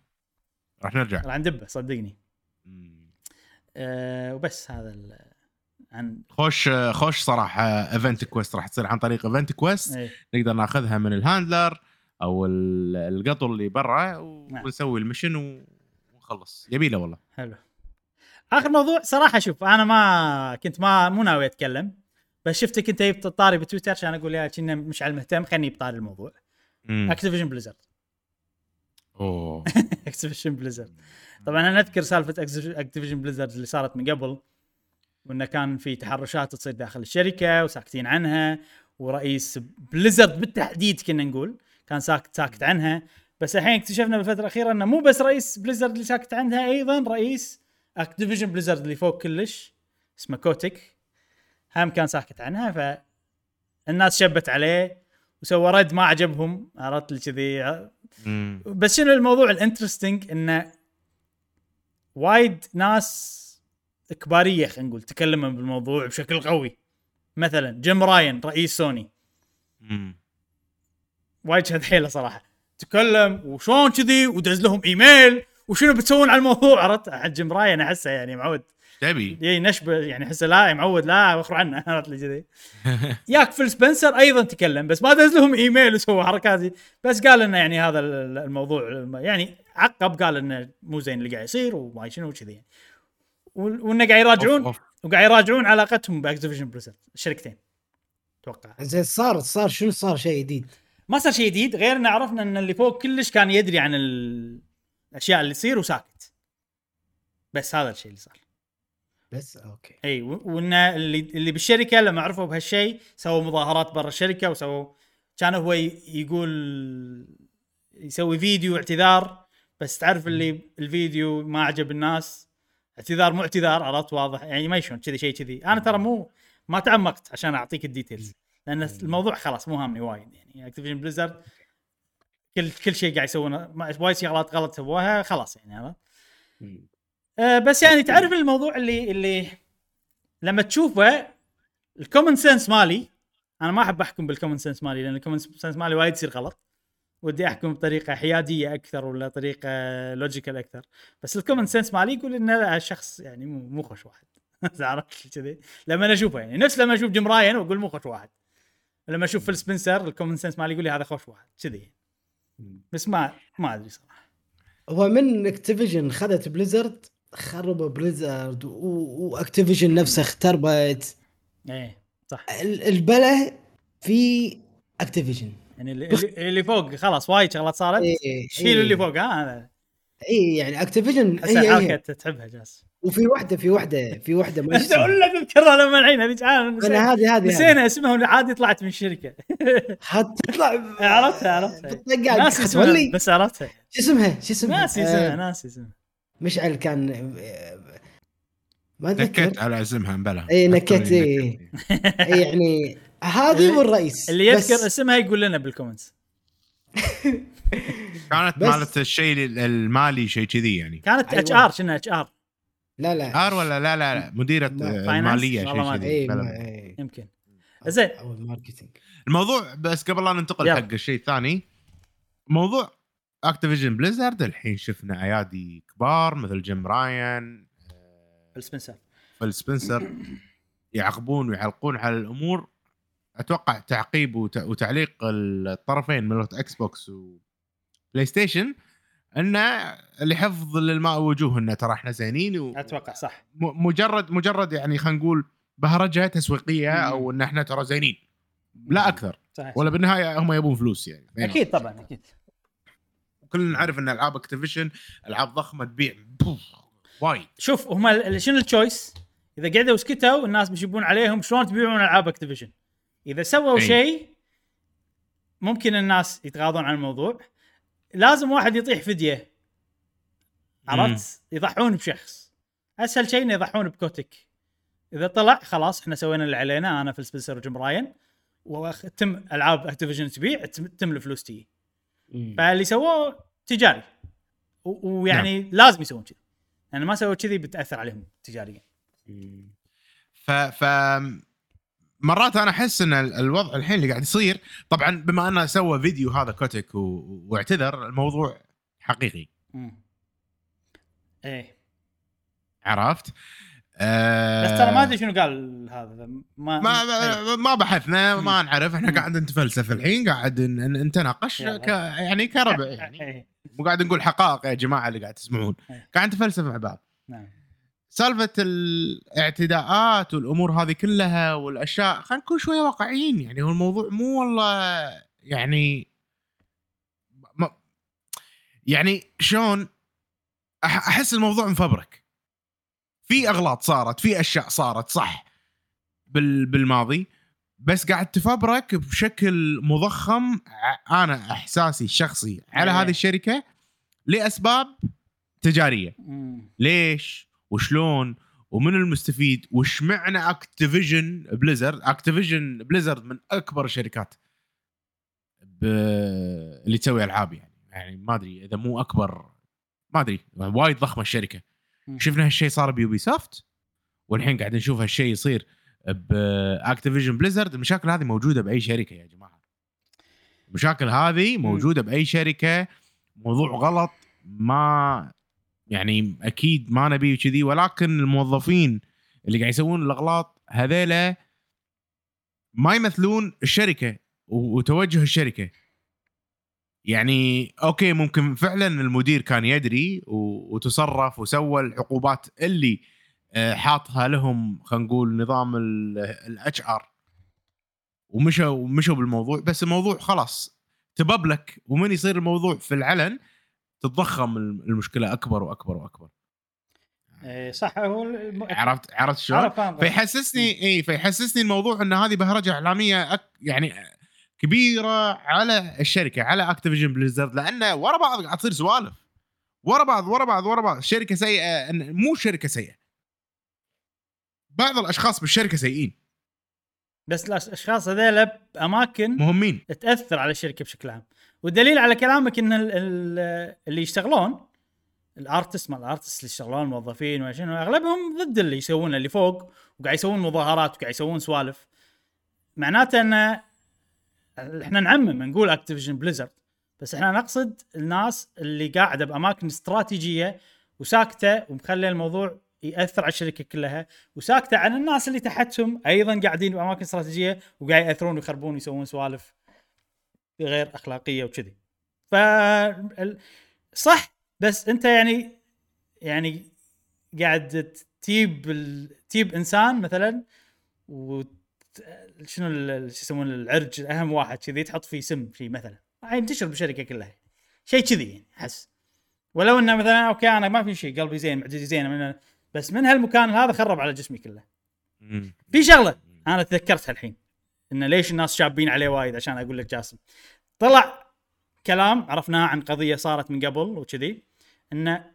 راح نرجع. راح ندبه صدقني. أه وبس هذا ال- عن خوش خوش صراحة event quest راح تصير عن طريق event quest إيه. نقدر ناخذها من ال handler أو ال- القطو اللي برا نعم. ونسوي ال mission و- ونخلص. يبيله والله. حلو. آخر موضوع صراحة شوف أنا ما كنت ما مو ناوي أتكلم. بس شفتك انت جبت الطاري بتويتر عشان أقول يا كنا مشعل مهتم خلني بطاري الموضوع. مم. Activision Blizzard أوه. Activision Blizzard طبعا أنا أذكر سالفة Activision Blizzard اللي صارت من قبل وإنه كان في تحرشات تصير داخل الشركة وساكتين عنها ورئيس Blizzard بالتحديد كنا نقول كان ساكت ساكت عنها. بس الحين اكتشفنا بالفترة الأخيرة إنه مو بس رئيس Blizzard اللي ساكت عنها أيضا رئيس Activision Blizzard اللي فوق كلش اسمه Kotick هم كان ساكت عنها فالناس شبت عليه وسوى رد ما عجبهم عرفت لي كذي. بس شنو الموضوع ال interesting؟ انه وايد ناس كبارية خلينا نقول تكلموا بالموضوع بشكل قوي. مثلا Jim Ryan رئيس سوني. وايد شد حيله صراحة. تكلم وشلون كذي ودز لهم إيميل وشنو بتسوون على الموضوع؟ عرفت؟ حق Jim Ryan أحسه يعني معود. تبي؟ يي نشبه يعني احسه لا معود لا وخروا عنه عرفت لي كذي ياك Phil Spencer أيضا تكلم بس ما دز لهم إيميل وسوى حركات. دي بس قال إنه يعني هذا ال- الموضوع يعني عقب قال إنه مو زين اللي قاعد يصير وما شنو كذي و- وإنه قاعد يراجعون. وقاعد يراجعون علاقتهم ب Activision Blizzard الشركتين أتوقع زين صار صار شنو؟ صار شيء جديد. ما صار شيء جديد غير إن عرفنا إن اللي فوق كلش كان يدري عن ال- الأشياء اللي تصير وساكت. بس هذا الشيء اللي صار. بس أوكي. إي وإن اللي اللي بالشركة لما عرفوا بهالشيء سووا مظاهرات برا الشركة وسووا كان هو يقول يسوي فيديو اعتذار بس تعرف اللي الفيديو ما عجب الناس اعتذار مو اعتذار عرفت؟ واضح. يعني ما يشون كذي شيء كذي. أنا ترى مو ما تعمقت عشان أعطيك ال details لأن الموضوع خلاص مو هامني وايد. يعني Activision Blizzard كل كل شيء قاعد يسوونه وايد شغلات غلط سووها خلاص يعني عرفت؟ آه، بس يعني تعرف الموضوع اللي اللي لما تشوفه ال common sense مالي أنا ما أحب أحكم بال common sense مالي لأن ال common sense مالي وايد يصير غلط. ودي أحكم بطريقة حيادية أكثر ولا طريقة logical أكثر. بس ال common sense مالي يقول إن لا الشخص يعني مو مو خوش واحد. عرفت كذي؟ لما أنا أشوفه يعني. نفس لما أشوف Jim Ryan وأقول مو خوش واحد. لما أشوف فيل سبنسر الكومن سنس مالي يقول لي هذا خوش واحد. كذي. بس ما ما أدري صراحة. هو من اكتيفيجن خذت بليزرد خربوا بليزرد واكتيفيجن نفسها اختربت إيه صح. ال- البلا في اكتيفيجن يعني اللي, اللي- اللي فوق خلاص وايد شغلات صارت. إيه، شيلوا إيه. اللي فوق ها هذا. اي يعني اكتيفيجن هي الحركه هي تحبها جاس. وفي واحدة في واحدة في واحدة ما أقول لك اذكرها لما الحين هذيك أنا أنا هذه هذه نسينا اسمها عادي طلعت من الشركة حتطلع عرفتها عرفتها. ناسي اسمها بس عرفتها. شو اسمها؟ شو اسمها؟ ناسي آه، اسمها ناسي اسمها. مشعل كان ما نكت على اسمها مبلا إيه، نكت، إيه. إيه، يعني هذه والرئيس اللي بس يذكر اسمها يقول لنا بالكومنتس كانت بس- مالت الشيء المالي شيء كذي يعني كانت أيوة. اتش ار شنو اتش ار لا لا R ولا لا لا لا مديرة ما- آه، Finance؟ الماليه والله ما شيء. كذي اي إيه. يمكن زين. ال marketing الموضوع بس قبل لا ننتقل يلا. حق الشيء الثاني موضوع Activision Blizzard الحين شفنا أيادي كبار مثل جيم راين فيل سبنسر فيل سبنسر يعقبون ويعلقون على الأمور. أتوقع تعقيب وت- وتعليق الطرفين من إكس بوكس وبلاي ستيشن انه لحفظ لماء وجوه إنه ترى إحنا زينين و... أتوقع صح. مجرد مجرد يعني خلينا نقول بهرجة تسويقية. أو إن إحنا ترى زينين. لا أكثر. صحيح ولا بالنهاية هم يبون فلوس يعني. أكيد طبعا أكيد. كلنا نعرف إن ألعاب Activision ألعاب ضخمة تبيع وايد شوف هم شنو ال choice؟ إذا قعدوا وسكتوا الناس بيشبون عليهم شلون تبيعون ألعاب Activision؟ إذا سووا. شيء ممكن الناس يتغاضون عن الموضوع لازم واحد يطيح فدية عرفت؟ يضحون بشخص أسهل شيء إنه يضحون ب Kotick إذا طلع خلاص إحنا سوينا اللي علينا أنا فيل سبنسر وجيم راين وتم ألعاب Activision تبيع تم تم الفلوس تجي فاللي سووه تجاري. ويعني نعم. لازم يسوون كذي يعني ما سووا كذي بتأثر عليهم تجاريا. ف ف مرات أنا أحس إن ال- الوضع الحين اللي قاعد يصير طبعا بما أنه سوى فيديو هذا كوتك و... واعتذر الموضوع حقيقي. مم. إيه. عرفت؟ بس ترى ما أدري شنو قال هذا ما ما إيه. ما, ما بحثنا ما. نعرف إحنا. قاعد نتفلسف الحين قاعد نتناقش. ك... يعني كربع يعني إيه. مو قاعد نقول حقائق يا جماعة اللي قاعد تسمعون إيه. قاعد نتفلسف مع بعض نعم سالفة الاعتداءات والأمور هذه كلها والأشياء خلينا نكون شوية واقعيين يعني هو الموضوع مو والله يعني ما يعني شلون أحس الموضوع مفبرك في أغلاط صارت في أشياء صارت صح. بال بالماضي. بس قاعد تفبرك بشكل مضخم أنا إحساسي الشخصي على إيه. هذه الشركة لأسباب تجارية. ليش؟ وشلون؟ ومن المستفيد؟ وش معنى Activision Blizzard Activision Blizzard من أكبر الشركات ب... اللي تسوي ألعاب يعني. يعني ما أدري إذا مو أكبر ما أدري وايد ضخمة الشركة. شفنا هالشيء صار ب Ubisoft والحين قاعد نشوف هالشيء يصير ب Activision Blizzard المشاكل هذه موجودة بأي شركة يا جماعة. المشاكل هذه موجودة بأي شركة. موضوع غلط ما يعني أكيد ما نبي كذي ولكن الموظفين اللي قاعد يسوون الأغلاط هذيلا ما يمثلون الشركة وتوجه الشركة. يعني أوكي ممكن فعلا المدير كان يدري وتصرف وسوى العقوبات اللي آه، حاطها لهم خلينا نقول نظام ال HR ومشوا ومشوا بالموضوع. بس الموضوع خلاص تببلك ومن يصير الموضوع في العلن تتضخم المشكلة أكبر وأكبر وأكبر. إيه صح. هو الم- عرفت عرفت شلون؟ فيحسسني اي فيحسسني الموضوع إن هذه بهرجة إعلامية أك يعني كبيرة على الشركة على Activision Blizzard لأن ورا بعض قاعد تصير سوالف. ورا بعض ورا بعض ورا بعض. شركة سيئة مو شركة سيئة. بعض الأشخاص بالشركة سيئين. بس الأشخاص هذيلا بأماكن مهمين. تأثر على الشركة بشكل عام. والدليل على كلامك إن ال- ال- اللي يشتغلون ال artist مال ال artist اللي يشتغلون الموظفين ولا شنو أغلبهم ضد اللي يسوونه اللي فوق وقاعد يسوون مظاهرات وقاعد يسوون سوالف. معناته إن إحنا نعمم نقول Activision Blizzard بس إحنا نقصد الناس اللي قاعدة بأماكن استراتيجية وساكتة ومخلي الموضوع يأثر على الشركة كلها وساكتة عن الناس اللي تحتهم أيضا قاعدين بأماكن استراتيجية وقاعد يأثرون ويخربون ويسوون سوالف غير أخلاقية وكذي. ف صح بس أنت يعني يعني قاعد تجيب ال- تجيب إنسان مثلا شنو شو يسمون العرج أهم واحد كذي تحط فيه سم فيه مثلا. ينتشر بالشركة كلها. شيء كذي يعني أحس. ولو إنه مثلا أوكي أنا ما في شيء قلبي زين معدتي زينه من بس من هالمكان هذا خرب على جسمي كله. في شغلة أنا تذكرتها الحين انه ليش الناس شابين عليه وايد؟ عشان أقول لك جاسم. طلع كلام عرفناه عن قضية صارت من قبل وكذي انه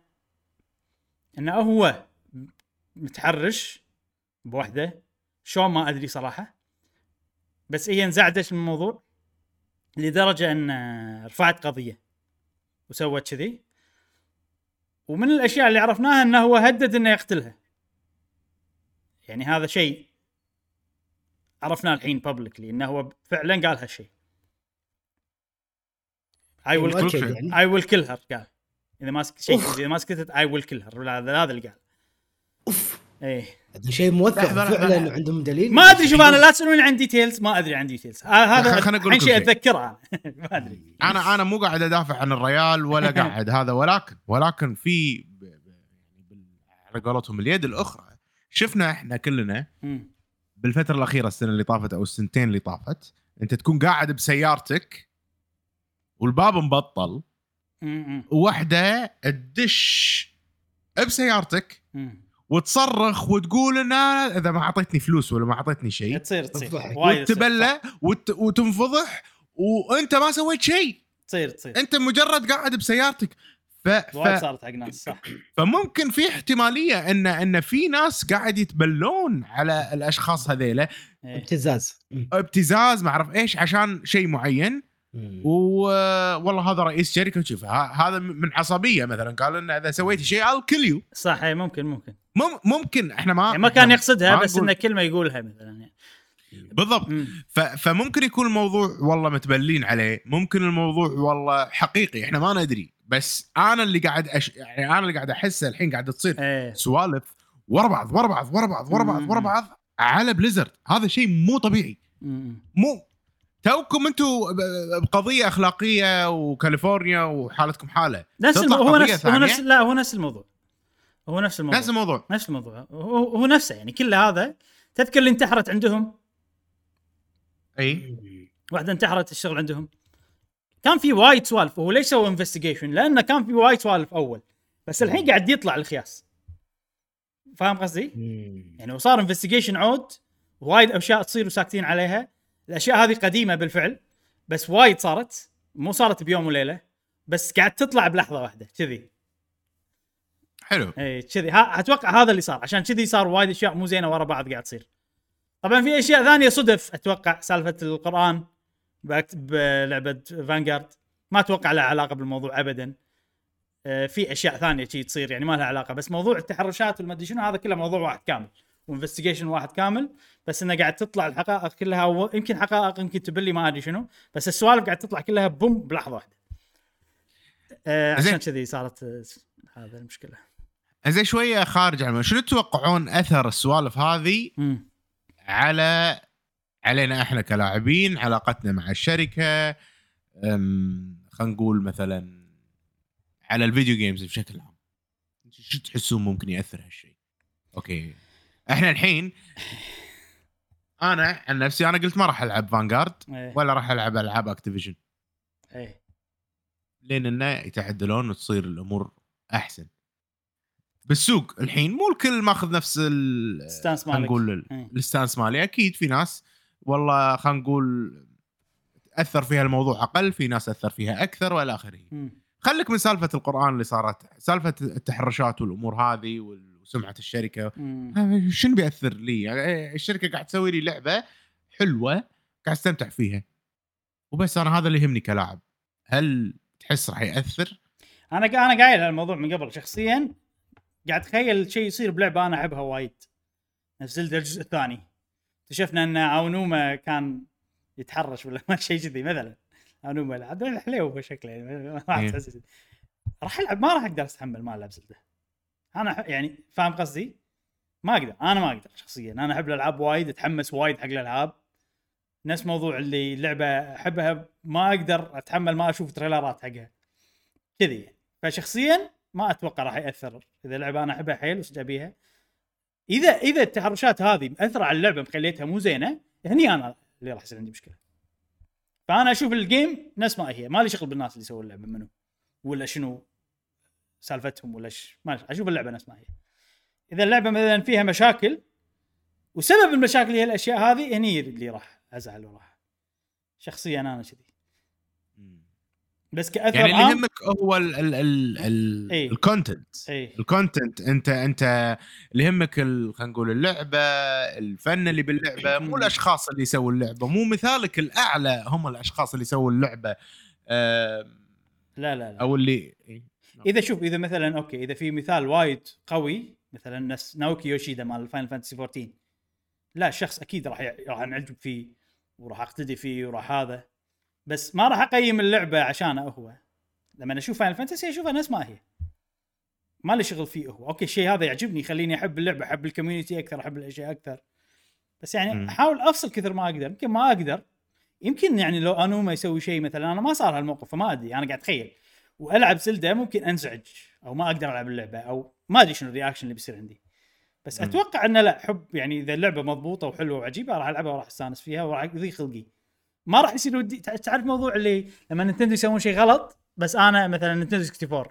انه هو متحرش بوحده شلون ما أدري صراحة. بس هي انزعجت من الموضوع؟ لدرجة إن رفعت قضية وسوت كذي. ومن الأشياء اللي عرفناها إنه هو هدد إنه يقتلها. يعني هذا شيء عرفناه الحين publicly إنه هو فعلا قال هالشيء. I will. يعني. I will kill her قال. إذا ما شيء. إذا ما سكتت I will kill her هذا اللي قال. أوف. إيه هذا شيء موثق فعلا. عندهم دليل ما أدري شوف أنا لا تسألوني عن details ما أدري عن details هذا أقول الحين لكم شيء. أتذكره أنا. ما أدري أنا أنا مو قاعد أدافع عن الريال ولا قاعد هذا ولكن ولكن في بال- على قولتهم اليد الأخرى شفنا إحنا كلنا. بالفترة الأخيرة السنة اللي طافت أو السنتين اللي طافت أنت تكون قاعد بسيارتك والباب مبطل. وواحده تدش بسيارتك. وتصرخ وتقول إن إذا ما أعطيتني فلوس ولا ما أعطيتني شيء تصير تصير. وتبلى وت... وتنفضح وأنت ما سويت شيء. تصير تصير. أنت مجرد قاعد بسيارتك. ف... وايد ف... صارت حق ناس صح. فممكن في احتمالية إن إن في ناس قاعد يتبلون على الأشخاص هذيلا. إيه. ابتزاز. ابتزاز ما أعرف إيش عشان شيء معين. مم. والله هذا رئيس شركة وشوف ه- هذا من عصبية مثلا قال إن إذا سويت شيء I'll kill you. صح إيه، ممكن ممكن. مم ممكن إحنا ما يعني ما كان يقصدها ما بس إنه كلمة يقولها مثلا يعني. بالضبط. فممكن يكون الموضوع والله متبلين عليه ممكن الموضوع والله حقيقي إحنا ما ندري بس أنا اللي قاعد أش... يعني أنا اللي قاعد احسه الحين قاعد تصير إيه سوالف ورا بعض ورا بعض ورا بعض ورا بعض ورا. بعض على بليزرد هذا شيء مو طبيعي مم. مو توكم أنتم بقضية أخلاقية وكاليفورنيا وحالتكم حالة نفس. هو نفس هو. نفس لا هو نفس الموضوع هو نفس الموضوع. نفس الموضوع. نفس الموضوع. هو, هو نفسه يعني كل هذا تذكر اللي انتحرت عندهم؟ أي. واحدة انتحرت الشغل عندهم. كان في وايد سوالف هو ليش سوى investigation؟ لأنه كان في وايد سوالف أول بس الحين قاعد يطلع الخياس. فاهم قصدي؟ يعني وصار investigation عود وايد أشياء تصير وساكتين عليها. الأشياء هذه قديمة بالفعل بس وايد صارت. مو صارت بيوم وليلة بس قاعد تطلع بلحظة واحدة كذي. حلو. اي كذي. أتوقع هذا اللي صار عشان كذي صار وايد أشياء مو زينة ورا بعض قاعد تصير. طبعا في أشياء ثانية صدف أتوقع سالفة القرآن بلعبة Vanguard ما أتوقع لها علاقة بالموضوع ابدا. آه، في أشياء ثانية شي تصير يعني ما لها علاقة بس موضوع التحرشات والمدري شنو هذا كله موضوع واحد كامل. و investigation واحد كامل. بس إنه قاعد تطلع الحقائق كلها و... يمكن حقائق يمكن تبلي ما أدري شنو بس السوالف قاعد تطلع كلها بوم بلحظة واحدة. آه عشان. كذي صارت هذا المشكلة. زين شوية خارج عن شنو تتوقعون أثر السوالف هذه على علينا إحنا كلاعبين علاقتنا مع الشركة خلينا نقول مثلا على ال video games بشكل عام؟ شو تحسون ممكن يأثر هالشيء؟ أوكي. إحنا الحين أنا عن نفسي أنا قلت ما راح ألعب فانجارد إيه. ولا راح ألعب ألعاب اكتيفيجن إيه. لين إنه يتعدلون وتصير الأمور أحسن. بالسوق الحين مو الكل ماخذ نفس ال stance خلينا مالك نقول إيه. ال stance مالي أكيد في ناس والله خلينا نقول اثر فيها الموضوع أقل في ناس اثر فيها أكثر وإلى آخره. خليك من سالفة القرآن اللي صارت سالفة التحرشات والأمور هذه وسمعة الشركة شنو بيأثر لي؟ يعني الشركة قاعد تسوي لي لعبة حلوة قاعد أستمتع فيها وبس أنا هذا اللي يهمني كلاعب هل تحس راح يأثر؟ أنا أنا قايل هالموضوع من قبل شخصيا قاعد اتخيل شيء يصير بلعبة أنا أحبها وايد. زلدا الجزء الثاني. اكتشفنا أن أونوما كان يتحرش ولا ما شيء كذي مثلا. أونوما عاد حليو شكله يعني راح إيه. راح ألعب ما راح أقدر أستحمل ما ألعب زلدة. أنا يعني فاهم قصدي؟ ما أقدر أنا ما أقدر شخصيا. أنا أحب الألعاب وايد أتحمس وايد حق الألعاب. نفس موضوع اللي لعبة أحبها ما أقدر أتحمل ما أشوف تريلرات حقها. كذي يعني. فشخصيا ما أتوقع راح يأثر. إذا لعبة أنا أحبها حيل وصدق أبيها؟ إذا إذا التحرشات هذه مأثرة على اللعبة مخليتها مو زينة هني أنا اللي راح يصير عندي مشكلة. فأنا أشوف الجيم نفس ما هي. ما لي شغل بالناس اللي يسوون اللعبة منو؟ ولا شنو سالفتهم ولا ش... ما أشوف اللعبة نفس ما هي. إذا اللعبة مثلا فيها مشاكل وسبب المشاكل هي الأشياء هذه هني اللي راح أزعل وراح. شخصيا أنا كذي بس كأثر يعني اللي يهمك هو ال ال ال ال إيه. ال content اي ال content أنت أنت اللي يهمك ال- خلينا نقول اللعبة الفن اللي باللعبة مو الأشخاص اللي يسووا اللعبة. مو مثالك الأعلى هم الأشخاص اللي يسووا اللعبة. آه، لا لا لا. أو اللي إيه. إذا شوف إذا مثلا أوكي إذا في مثال وايد قوي مثلا نفس ناوكي يوشيدا مال فاينل فانتسي 14 لا الشخص أكيد راح راح انعجب فيه وراح أقتدي فيه وراح هذا. بس ما راح أقيم اللعبة عشانه هو. لما أشوف فاينل فانتسي اشوفها نفس ما هي. ما لي شغل فيه هو. أوكي الشيء هذا يعجبني يخليني أحب اللعبة أحب ال community أكثر أحب الأشياء أكثر. بس يعني. أحاول أفصل كثر ما أقدر. يمكن ما أقدر. يمكن يعني لو انوما يسوي شيء مثلا أنا ما صار هالموقف فما أدري. أنا قاعد أتخيل. وألعب زلده ممكن أنزعج أو ما أقدر ألعب اللعبة أو ما أدري شنو ال reaction اللي بيصير عندي. بس. أتوقع إنه لا حب يعني إذا اللعبة مضبوطة وحلوة وعجيبة راح ألعبها وراح أستانس فيها وراح يضيق خلقي. ما راح يصير ودي تع- تعرف موضوع اللي لما نينتندو يسوون شيء غلط بس أنا مثلا نينتندو 64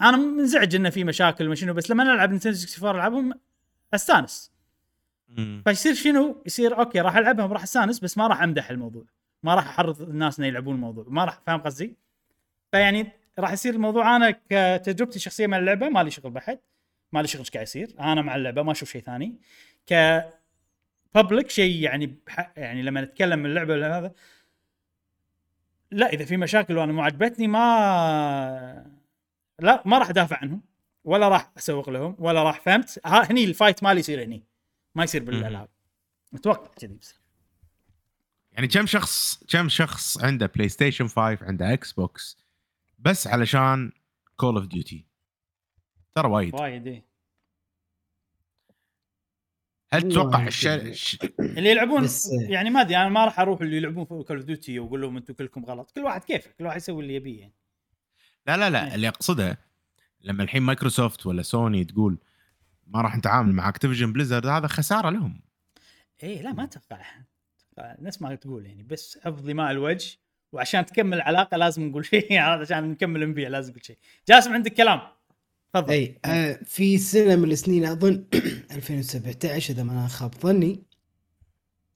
أنا منزعج إنه في مشاكل وما شنو بس لما ألعب نينتندو 64 ألعبهم أستانس. فيصير شنو؟ يصير أوكي راح ألعبهم راح أستانس بس ما راح أمدح الموضوع. ما راح أحرض الناس إنه يلعبون الموضوع. ما راح فاهم قصدي؟ فيعني راح يصير الموضوع. أنا كتجربتي الشخصية مع اللعبة ما لي شغل بحد ما لي شغل إيش قاعد يصير. أنا مع اللعبة ما أشوف شيء ثاني. ك بابليك شيء يعني. يعني لما نتكلم من اللعبة ولا هذا لا إذا في مشاكل وأنا مو عجبتني ما لا ما راح أدافع عنهم ولا راح أسوق لهم ولا راح فهمت؟ ها هني ال fight مالي يصير هني ما يصير بالالعاب متوقع كذي بس. يعني كم شخص كم شخص عنده بلاي ستيشن 5 عنده إكس بوكس بس علشان كول اوف ديوتي ترى وايد. وايد إيه. هل تتوقع. الشر... الش- اللي يلعبون يعني ما أدري أنا ما راح أروح اللي يلعبون في كول اوف ديوتي واقول لهم أنتم كلكم غلط. كل واحد كيفه كل واحد يسوي اللي يبيه يعني. لا لا إيه. لا اللي أقصده لما الحين مايكروسوفت ولا سوني تقول ما راح نتعامل مع اكتيفيجن بليزرد هذا خسارة لهم. إيه لا ما أتوقع نفس ما تقول يعني بس حفظ ماء الوجه وعشان تكمل العلاقة لازم نقول شيء عشان نكمل نبيع لازم نقول شيء. جاسم عندك كلام؟ تفضل. أي آه في سنة من السنين أظن 2017 إذا ما أنا خاب ظني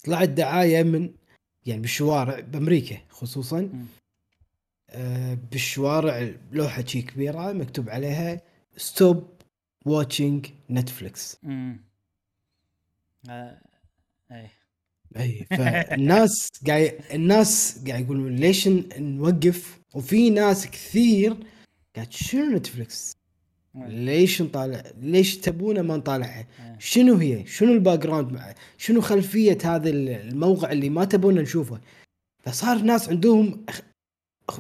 طلعت دعاية من يعني بالشوارع بأمريكا خصوصا. آه بالشوارع لوحة شي كبيرة مكتوب عليها stop watching Netflix امم آه. أي. فالناس قاعد الناس قاعد يقولون ليش نوقف؟ وفي ناس كثير قاعد شنو Netflix ليش نطالع؟ ليش تبونه ما نطالعها إيه. شنو هي؟ شنو ال background شنو خلفية هذا الموقع اللي ما تبونه نشوفه؟ فصار ناس عندهم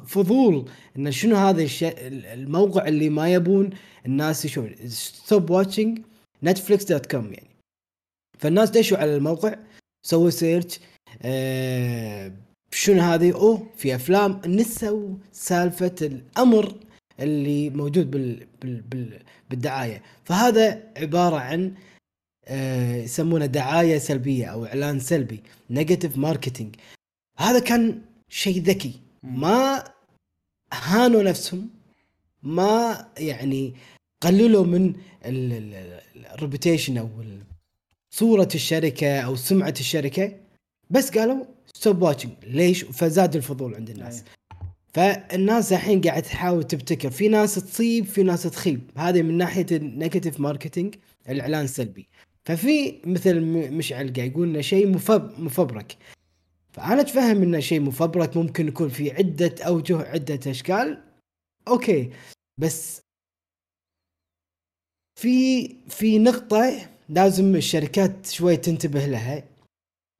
فضول إن شنو هذا الشيء الموقع اللي ما يبون الناس يشوفون. stop watching Netflix dot com يعني. فالناس دشوا على الموقع سووا search آه شنو هذه؟ أوه في أفلام. نسوا سالفة الأمر. اللي موجود بال بال بال بالدعاية. فهذا عبارة عن آه، يسمونه دعاية سلبية أو إعلان سلبي negative marketing هذا كان شيء ذكي. ما هانوا نفسهم ما يعني قللوا من ال reputation أو ال- صورة الشركة أو سمعة الشركة بس قالوا stop watching ليش؟ فزاد الفضول عند الناس. فالناس الحين قاعد تحاول تبتكر. في ناس تصيب في ناس تخيب. هذه من ناحية ال negative marketing الإعلان السلبي. ففي مثل مشعل قاعد يقول إنه شيء مفب مفبرك. فأنا أتفهم إنه شيء مفبرك. ممكن يكون في عدة أوجه عدة أشكال. أوكي. بس في في نقطة لازم الشركات شوي تنتبه لها.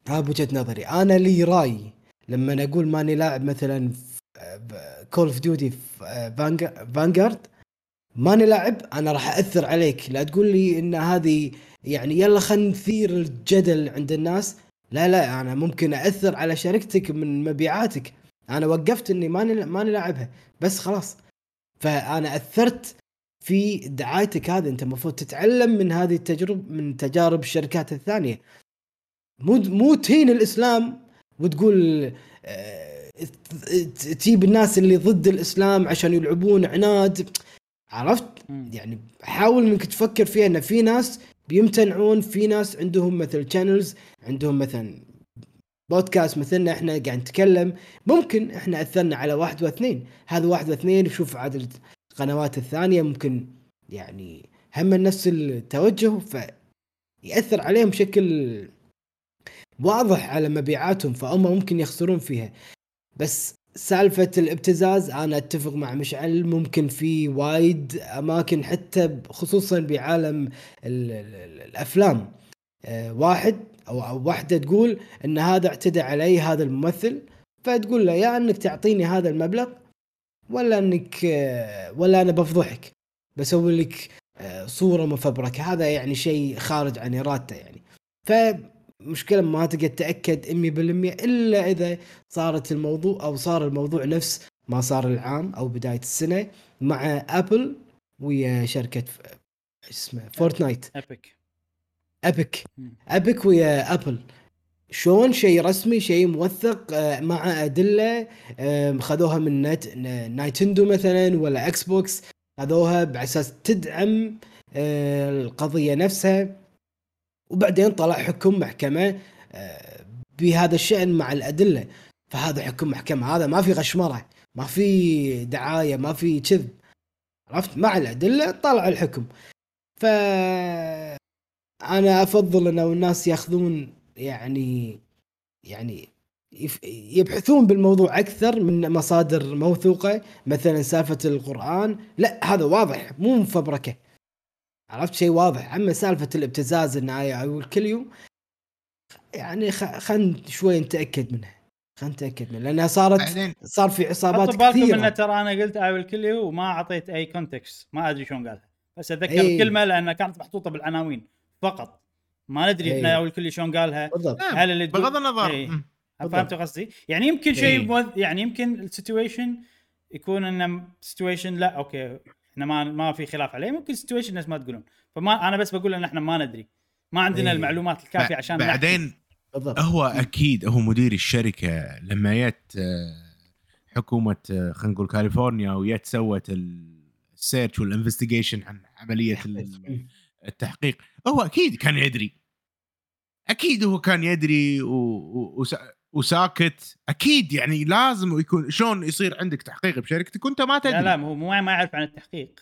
هذا بوجهه نظري. أنا لي رأي. لما أقول ماني لاعب مثلا كول اوف ديوتي فانجارد ماني لاعب أنا راح اثر عليك. لا تقول لي إن هذه يعني يلا خلينا نثير الجدل عند الناس. لا لا أنا ممكن اثر على شركتك من مبيعاتك. أنا وقفت إني ماني ماني لاعبها. بس خلاص. فأنا أثرت في دعايتك هذه. أنت المفروض تتعلم من هذه التجربه من تجارب الشركات الثانية. مو مو تهين الإسلام وتقول آه، تجيب الناس اللي ضد الإسلام عشان يلعبون عناد عرفت. يعني حاول انك تفكر فيها إن في ناس بيمتنعون في ناس عندهم مثل شانلز عندهم مثلا بودكاست مثلنا إحنا قاعد نتكلم ممكن إحنا أثرنا على واحد واثنين. هذا واحد واثنين يشوف عدد القنوات الثانية ممكن يعني هم نفس التوجه فيأثر عليهم بشكل واضح على مبيعاتهم فهم ممكن يخسرون فيها. بس سالفة الابتزاز أنا أتفق مع مشعل ممكن في وايد أماكن حتى خصوصا بعالم ال- ال- ال- الأفلام. آه، واحد أو واحدة تقول أن هذا اعتدى علي هذا الممثل فتقول له يا أنك تعطيني هذا المبلغ ولا أنك آه، ولا أنا بفضحك بسوي لك آه، صورة مفبركة. هذا يعني شيء خارج عن إرادته يعني. فمشكلة ما تقدر تتأكد 100% إلا إذا صارت الموضوع أو صار الموضوع نفس ما صار العام أو بداية السنة مع Apple ويا إيش اسمها Fortnite Epic Epic مم. Epic ويا Apple شلون شيء رسمي شيء موثق آه، مع آه، خذوها من نت Nintendo مثلا ولا Xbox خذوها على أساس تدعم آه، القضية نفسها. وبعدين طلع حكم محكمة آه، بهذا الشأن مع الأدلة. فهذا حكم محكمة هذا ما في غشمرة ما في دعاية ما في كذب. عرفت؟ مع الأدلة طلع الحكم. ف أنا أفضل انه الناس يأخذون يعني يعني يبحثون بالموضوع أكثر من مصادر موثوقة مثلا سالفة القرآن. لا هذا واضح مو مفبركة. عرفت شيء واضح. أما سالفة الابتزاز النهايه أو الكليو يعني خلينا شوي نتأكد منها. خلينا نتأكد منها. لأنها صارت بعدين صار في عصابات حطوا بالكم كثيرة. انه ترى أنا قلت اي كل وما أعطيت أي كونتكست ما أدري شلون قالها. بس أتذكر إي. الكلمة لأنها كانت محطوطة بالعناوين. فقط. ما ندري. إحنا اي كل شلون قالها. بالضبط. نعم، هل اللي بغض النظر. إي. مم. فهمت قصدي؟ يعني يمكن شيء إيه. موذ... يعني يمكن ال situation يكون انه situation لا okay. إحنا ما ما في خلاف عليه. ممكن situation الناس ما تقولون. فما أنا بس بقول إن إحنا ما ندري. ما عندنا إيه. المعلومات الكافية عشان نحكي. بعدين بالضبط. هو أكيد هو مدير الشركة لما جت آه، حكومة آه، خلينا نقول كاليفورنيا وجت سوت ال search وال investigation عن عملية ال- التحقيق هو أكيد كان يدري. أكيد هو كان يدري و... و... وسا... وساكت. أكيد يعني لازم يكون شلون يصير عندك تحقيق بشركتك وأنت ما تدري. لا لا هو مو ما يعرف عن التحقيق.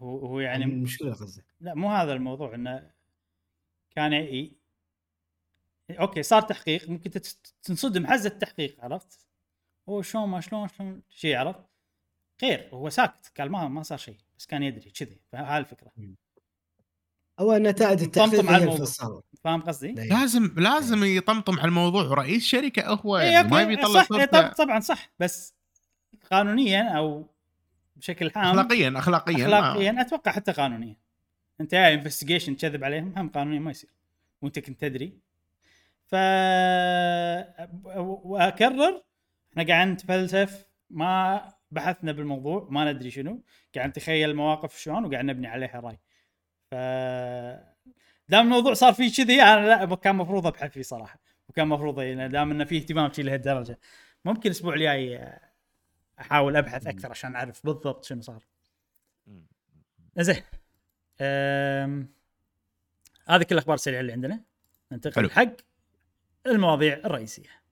هو هو يعني المشكلة قصدي لا مو هذا الموضوع إنه كان ي... أوكي صار تحقيق ممكن تنصدم حز التحقيق عرفت؟ هو شلون ما شلون شلون شيء عرفت؟ غير هو ساكت قال ما ما صار شيء بس كان يدري كذي فهاي الفكرة. هو نتائج التحقيق على هي الموضوع. فاهم قصدي؟ لازم لازم يطمطم على الموضوع. ورئيس شركة هو إيه، يعني ما يبي يطلع صح طبعا صح بس قانونيا أو بشكل عام اخلاقيا اخلاقيا اخلاقيا ما- أتوقع حتى قانونيا. أنت يا انفستيجيشن تكذب عليهم هم قانونيا ما يصير. وأنت كنت تدري. ف وأكرر إحنا قاعد نتفلسف ما بحثنا بالموضوع ما ندري شنو. قاعد نتخيل المواقف شلون وقاعد نبني عليها رأي. ف دام الموضوع صار فيه كذي أنا لا كان المفروض أبحث فيه صراحة. وكان المفروض يعني دام إنه فيه اهتمام شي لهالدرجة. ممكن الأسبوع الجاي أحاول أبحث أكثر عشان أعرف بالضبط شنو صار. زين أم... هذه كل الأخبار السريعة اللي عندنا. ننتقل. حق المواضيع الرئيسية.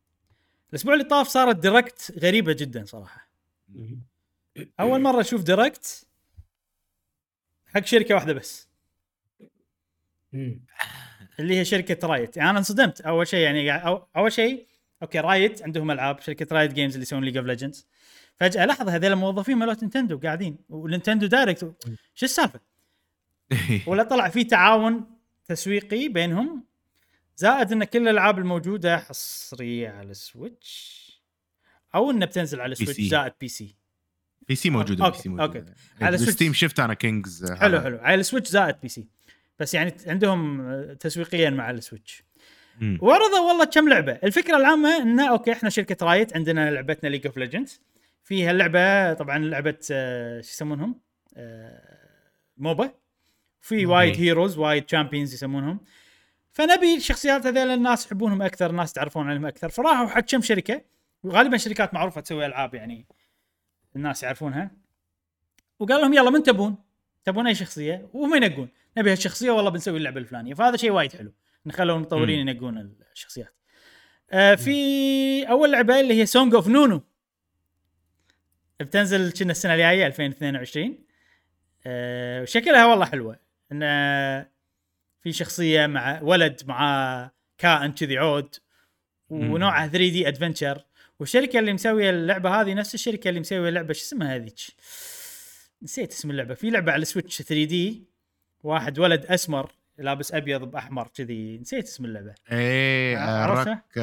الأسبوع اللي طاف صارت Direct غريبة جدا صراحة. أول مرة أشوف Direct حق شركة واحدة بس. اللي هي شركة Riot. يعني أنا انصدمت. أول شيء يعني أو أول شيء okay Riot عندهم ألعاب شركة Riot Games اللي يسوون League of Legends فجأة لحظة هذول الموظفين مالت Nintendo قاعدين و Nintendo Direct شو السالفة؟ ولا طلع في تعاون تسويقي بينهم زائد إن كل الألعاب الموجودة حصرية على ال Switch أو إنها بتنزل على ال Switch. زائد PC PC موجودة okay، PC موجودة. أوكي. على على Switch. Steam شفت أنا Kings حلو حلو. على ال Switch زائد PC بس يعني عندهم آه، تسويقيا مع ال Switch. وعرضوا والله كم لعبة. الفكرة العامة إنه okay إحنا شركة Riot عندنا لعبتنا League of Legends فيها اللعبه طبعا لعبة آه، شو يسمونهم؟ آه، MOBA. في وايد heroes وايد champions يسمونهم. فنبي الشخصيات هذول الناس يحبونهم أكثر الناس تعرفون عنهم أكثر. فراحوا حق كم شركة. وغالبا شركات معروفة تسوي ألعاب يعني الناس يعرفونها. وقال لهم يلا من تبون؟ تبون أي شخصية؟ وهم ينقون؟ نبي هالشخصية والله بنسوي اللعبة الفلانية. فهذا شيء وايد حلو. ان خلوا المطورين ينقون الشخصيات. آه في أول لعبة اللي هي Song of Nunu بتنزل كنا السنة الجاية 2022 آه شكلها والله حلوة. إن في شخصية مع ولد مع كائن كذي عود ونوعها 3D adventure والشركة اللي مسوية اللعبة هذه نفس الشركة اللي مسوية لعبه شو اسمها هذيك؟ نسيت اسم اللعبة. في لعبة على ال Switch 3D واحد ولد أسمر لابس أبيض بأحمر كذي. نسيت اسم اللعبة. إيه آه، عرفتها؟ آه،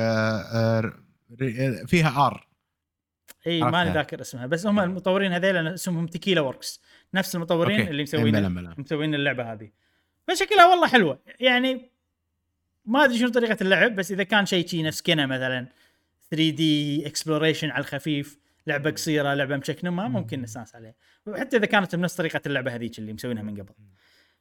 آه، ر- فيها R اي ماني عرفتها. ذاكر اسمها. بس هم المطورين هذيل اسمهم Tequila Works نفس المطورين okay. اللي مسوين. مسوين اللعبة هذه. فشكلها والله حلوة. يعني ما أدري شنو طريقة اللعب بس إذا كان شيء شي نفس كنا مثلا 3D exploration على الخفيف لعبة قصيرة لعبة مشكنمه ممكن نستانس عليها. وحتى إذا كانت بنفس طريقة اللعبة هذيك اللي مسوينها من قبل.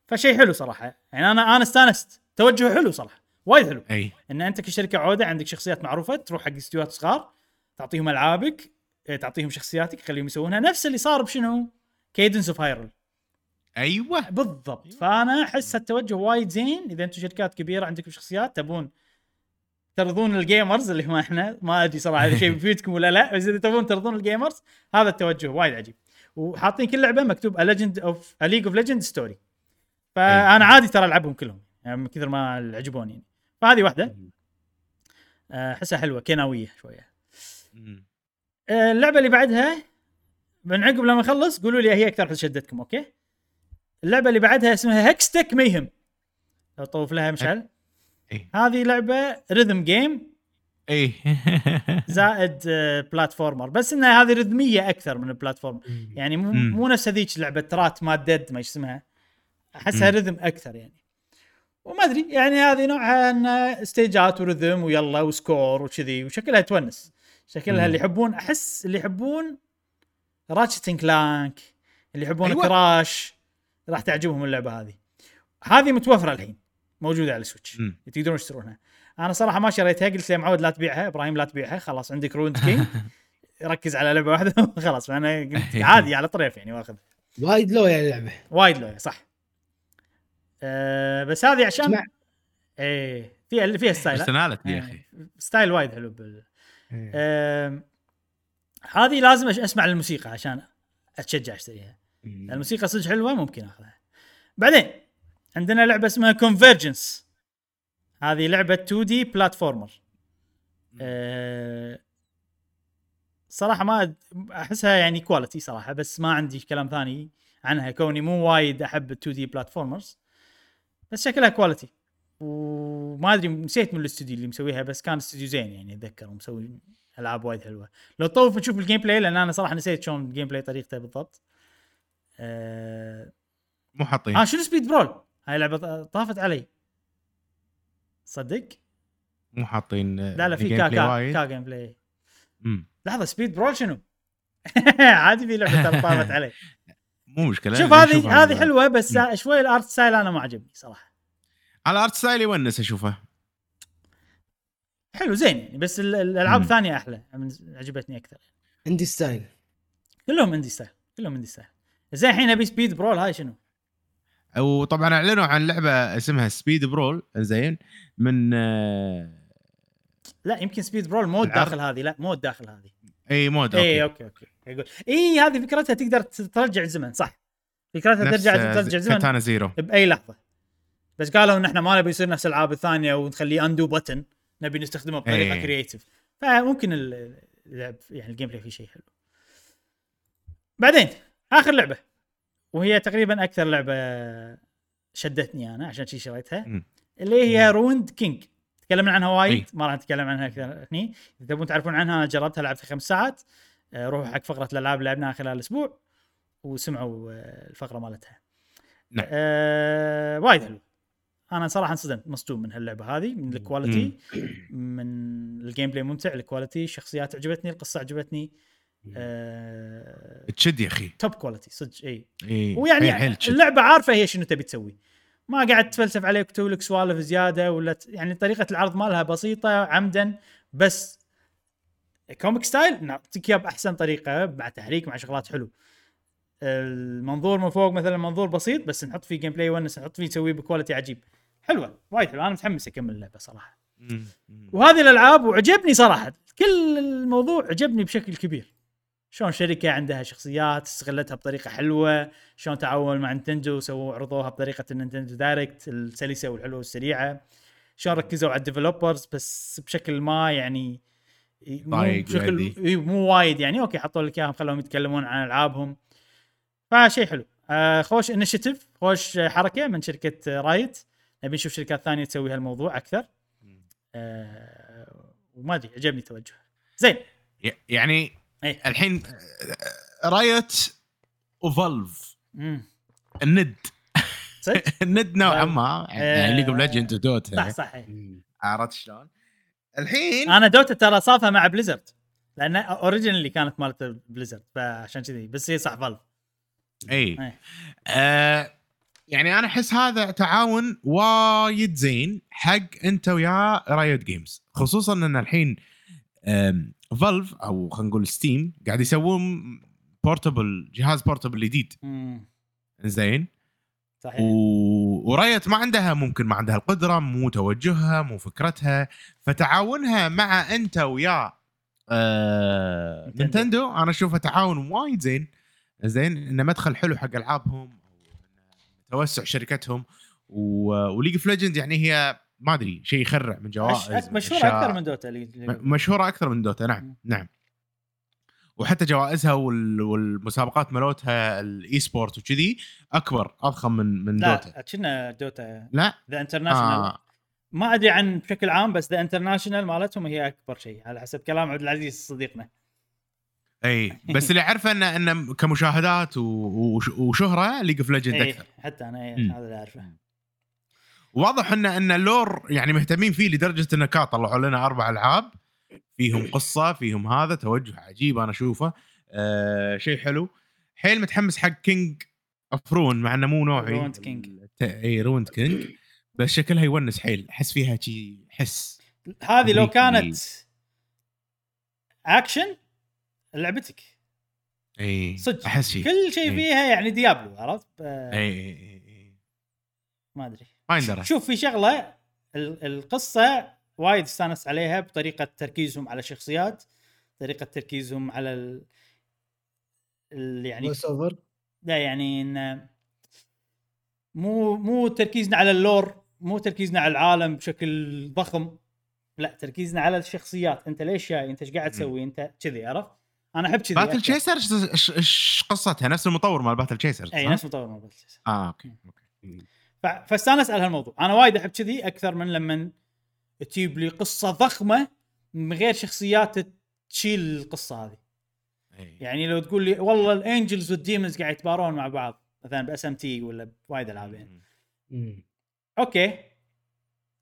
فشيء حلو صراحة. يعني أنا أنا استانست. توجه حلو صراحة. وايد حلو. أي. إن أنت كشركة عودة عندك شخصيات معروفة تروح حق استديوهات صغار تعطيهم ألعابك إيه، تعطيهم شخصياتك خليهم يسوونها. نفس اللي صار بشنو؟ Cadence of Hyrule أيوه. بالضبط. فأنا أحس التوجه وايد زين. إذا أنتم شركات كبيرة عندكم شخصيات تبون ترضون ال gamers اللي هم إحنا ما أدري صراحة إذا شيء بيفيدكم ولا لا بس إذا تبون ترضون ال gamers هذا التوجه وايد عجيب. وحاطين كل لعبة مكتوب Legend of League of Legend Story فأنا عادي ترى ألعبهم كلهم يعني من كثر ما عجبوني يعني. فهذه واحدة. آه، احسها حلوة كيناوية شوية. آه، اللعبة اللي بعدها من عقب لما اخلص قولوا لي هي أكثر شدتكم okay؟ اللعبة اللي بعدها اسمها Hextech Mayhem. لو طوف لها مشعل. إيه. هذه لعبة rhythm game اي زائد آه، platformer بس انها هذه rhythm ية أكثر من ال platform يعني مو. مو نفس هذيك لعبة رات ما ديد ما اسمها. أحسها. rhythm أكثر يعني. وما أدري يعني هذه نوعها انها stage ات و rhythm ويلا و score وكذي وشكلها تونس شكلها. اللي يحبون أحس اللي يحبون Ratchet Clank اللي يحبون أيوة. Crash راح تعجبهم اللعبة هذه. هذه متوفرة الحين موجودة على ال Switch. تقدرون تشترونها. أنا صراحة ما شريتها قلت له معود لا تبيعها إبراهيم لا تبيعها خلاص عندك Ruined King ركز على لعبة واحدة خلاص فأنا قلت عادي على طريف يعني وأخذ. وايد لو يعني اللعبة. وايد لويا صح. أه بس هذه عشان اسمع. إيه فيها فيها style؟ personality يا أخي. إيه، style وايد حلو بال... إيه. أه هذه لازم أش- أسمع الموسيقى عشان أتشجع أشتريها. مم. الموسيقى صدق حلوة ممكن أخذها. بعدين عندنا لعبة اسمها Convergence هذه لعبة 2D platformer أه صراحة ما أحسها يعني quality صراحة بس ما عندي كلام ثاني عنها. كوني مو وايد أحب ال 2D platformers بس شكلها quality وما أدري نسيت من الاستوديو اللي مسويها بس كان استوديو زين يعني أتذكر ومسوي ألعاب وايد حلوة. لو تطوف تشوف الجيم بلاي لأن أنا صراحة نسيت شلون الجيم بلاي طريقته بالضبط. آه, مو حاطين آه شنو سبيد برول هاي لعبة طافت علي. صدق؟ مو حاطين لا لا في كا كا كا جيم بلاي لحظة سبيد برول شنو؟ عادي في لعبة طابت علي مو مشكلة شوف هذه هذه حلوة بس شوي الارت ستايل أنا ما عجبني صراحة. على ارت ستايل يونس أشوفه. حلو زين يعني بس ال- الألعاب مم. الثانية أحلى من- عجبتني أكثر. عندي ستايل كلهم اندي ستايل كلهم اندي ستايل زين الحين أبي سبيد برول هاي شنو؟ وطبعا أعلنوا عن لعبة اسمها سبيد برول زين من آه، لا يمكن سبيد برول مود العرض؟ داخل هذه لا مود داخل هذه. إي مود إي أوكي أوكي. أوكي يقول إي هذه فكرتها تقدر ترجع الزمن صح. فكرتها ترجع ترجع الزمن كاتانا زيرو باي لحظة. بس قالوا إن إحنا ما نبي يصير نفس الألعاب الثانية ونخليه undo button نبي نستخدمه بطريقة. creative فممكن ال- اللعب يعني ال gameplay فيه شيء حلو. بعدين آخر لعبة. وهي تقريبا أكثر لعبة شدتني أنا عشان جذي شريتها. اللي هي Ruined King تكلمنا عنها وايد إي. ما راح نتكلم عنها أكثر هني. إذا تبون تعرفون عنها أنا جربتها لعبتها خمس ساعات. آه، روحوا حق فقرة الألعاب اللي لعبناها خلال الأسبوع وسمعوا آه، الفقرة مالتها. نعم. آه وايد حلو. أنا صراحة انصدمت مصدوم من هاللعبة هذه من الكواليتي من ال gameplay ممتع ال quality الشخصيات عجبتني القصة عجبتني. آه تشد يا أخي. top quality صدق إي. إي. ويعني حيل- حيل تشد. اللعبة عارفة هي شنو تبي تسوي. ما قاعد تفلسف عليك وتسوي لك سوالف زيادة ولا ت... يعني طريقة العرض مالها بسيطة عمدا بس comic style نعطيك اياه باحسن طريقة مع تحريك مع شغلات حلو. المنظور من فوق مثلا منظور بسيط بس نحط فيه gameplay ونس نحط فيه نسويه ب quality عجيب. حلوة وايد حلو أنا متحمس أكمل اللعبة صراحة. وهذه الألعاب وعجبني صراحة. كل الموضوع عجبني بشكل كبير. شلون شركة عندها شخصيات استغلتها بطريقة حلوة شلون تعاونوا مع Nintendo وسووا عرضوها بطريقة ال Nintendo Direct السلسة والحلوة والسريعة. شلون ركزوا على ال developers بس بشكل ما يعني مو بشكل. إي، مو وايد يعني. okay حطوا لك إياهم خلوهم يتكلمون عن ألعابهم. فشيء حلو. آه خوش initiative خوش حركة من شركة Riot نبي نشوف شركات ثانية تسوي هالموضوع أكثر. آه وما أدري عجبني توجه زين. يعني اي الحين Riot و Valve. الند. الند نوعا آه. ما. يعني League of Legend صح و Dota صح إي. عرفت شلون؟ الحين أنا Dota ترى صافها مع Blizzard لأن originally كانت مالت Blizzard فعشان كذي. بس هي صح Valve اي إي. آه يعني أنا أحس هذا تعاون وايد زين حق أنت ويا Riot Games خصوصا إن الحين Valve أو خلينا نقول Steam قاعد يسوون portable جهاز portable جديد. زين صحيح. و... و Riot ما عندها ممكن ما عندها القدرة مو توجهها مو فكرتها. فتعاونها مع أنت ويا آه... Nintendo. Nintendo أنا اشوفه تعاون وايد زين. زين انه مدخل حلو حق ألعابهم توسع شركتهم. و... و League of Legend يعني هي ما أدري شيء يخرع من جوائز مشهورة. أكثر من Dota مشهورة أكثر من Dota نعم. نعم وحتى جوائزها وال... والمسابقات مالتها ال e-sport وكذي أكبر أضخم من من Dota لا كنا Dota لا The International آه. ما أدري عن بشكل عام بس The International مالتهم هي أكبر شيء على حسب كلام عبد العزيز صديقنا إي بس اللي أعرفه انه انه كمشاهدات. وشهرة League of Legend أكثر حتى أنا. هذا اللي أعرفه واضح ان إن ال lore يعني مهتمين فيه لدرجة انه كا طلعوا لنا أربع ألعاب. فيهم قصة فيهم هذا توجه عجيب أنا أشوفه. آه شيء حلو. حيل متحمس حق King of Ruin مع إنه مو نوعي. King. الت- إي Ruined King بس شكلها يونس حيل. أحس فيها شي حس. هذه لو. كانت اكشن لعبتك. إي صدق. أحس شي. كل شيء. فيها يعني Diablo عرفت؟ إي إي إي. ما أدري. ما يندرى. شوف في شغلة ال- القصة وايد استانست عليها بطريقة تركيزهم على الشخصيات طريقة تركيزهم على ال... ال... يعني لا يعني إن مو مو تركيزنا على ال lore مو تركيزنا على العالم بشكل ضخم لا تركيزنا على الشخصيات. أنت ليش جاي؟ أنت إيش قاعد تسوي؟ أنت كذي عرفت؟ أنا أحب كذي. Battle. Chasers إيش- قصتها؟ نفس المطور مال Battle Chasers اي نفس مطور مال Battle Chasers آه أوكي أوكي. فاستانس على هالموضوع. أنا وايد أحب كذي أكثر من لما تجيب لي قصة ضخمة من غير شخصيات تشيل القصة هذه. إي. يعني لو تقول لي والله ال angels وال demons قاعد يتبارون مع بعض مثلا ب SMT ولا بوايد ألعاب يعني. أوكي.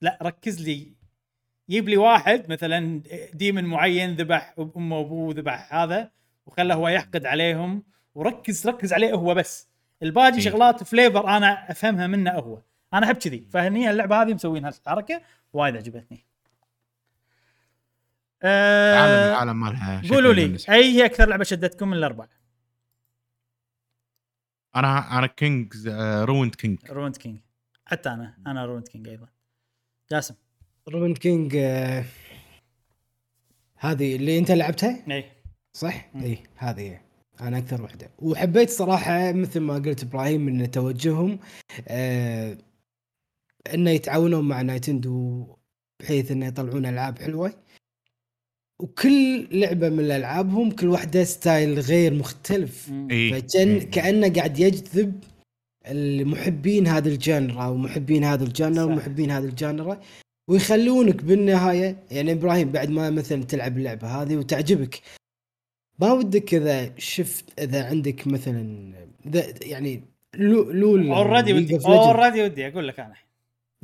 لا ركز لي. جيب لي واحد مثلا demon معين ذبح امه وابوه ذبح هذا وخله هو يحقد عليهم. وركز ركز عليه هو بس. الباقي إيه. شغلات flavor أنا أفهمها منه هو. أنا أحب كذي. فهني اللعبة هذه مسوين هالحركه وايد عجبتني. أه العالم مالها قولوا لي. أي هي أكثر لعبة شدتكم من الأربعة؟ أنا أنا كينج رويند كينج Ruined King حتى أنا أنا Ruined King أيضا. جاسم. Ruined King آه، هذه اللي أنت لعبتها؟ اي صح؟ اي هذه. أنا أكثر وحدة. وحبيت صراحة مثل ما قلت إبراهيم إن توجههم آه إنه يتعاونون مع نينتندو بحيث إنه يطلعون ألعاب حلوة. وكل لعبة من ألعابهم كل واحدة style غير مختلف. إي. فكان إيه. كأنه قاعد يجذب المحبين هذا ال genre ومحبين هذا ال genre صح. ومحبين هذا ال genre ويخلونك بالنهاية يعني إبراهيم بعد ما مثلا تلعب اللعبة هذه وتعجبك ما ودك إذا شفت إذا عندك مثلا إذا يعني لو LoL already ودي already ودي أقول لك أنا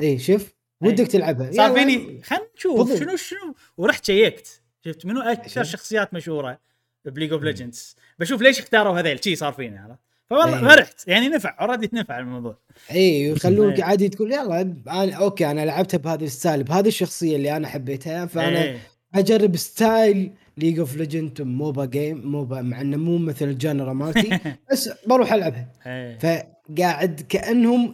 اي شوف ودك تلعبها صار. فيني خلينا نشوف. شنو شنو ورحت شيكت شفت منو أكثر. شخصيات مشهورة ب League of Legends بشوف ليش اختاروا هذيل شي صار فيني عرفت فوالله إيه. فرحت يعني نفع already نفع الموضوع اي يخلونك إيه. عادي تقول يلا أنا أوكي أنا لعبتها بهذا ال style بهذه الشخصية اللي أنا حبيتها فأنا إيه. أجرب style League of Legends MOBA game MOBA مع إنه مو مثل ال genre مالتي بس بروح ألعبها إيه. فقاعد كأنهم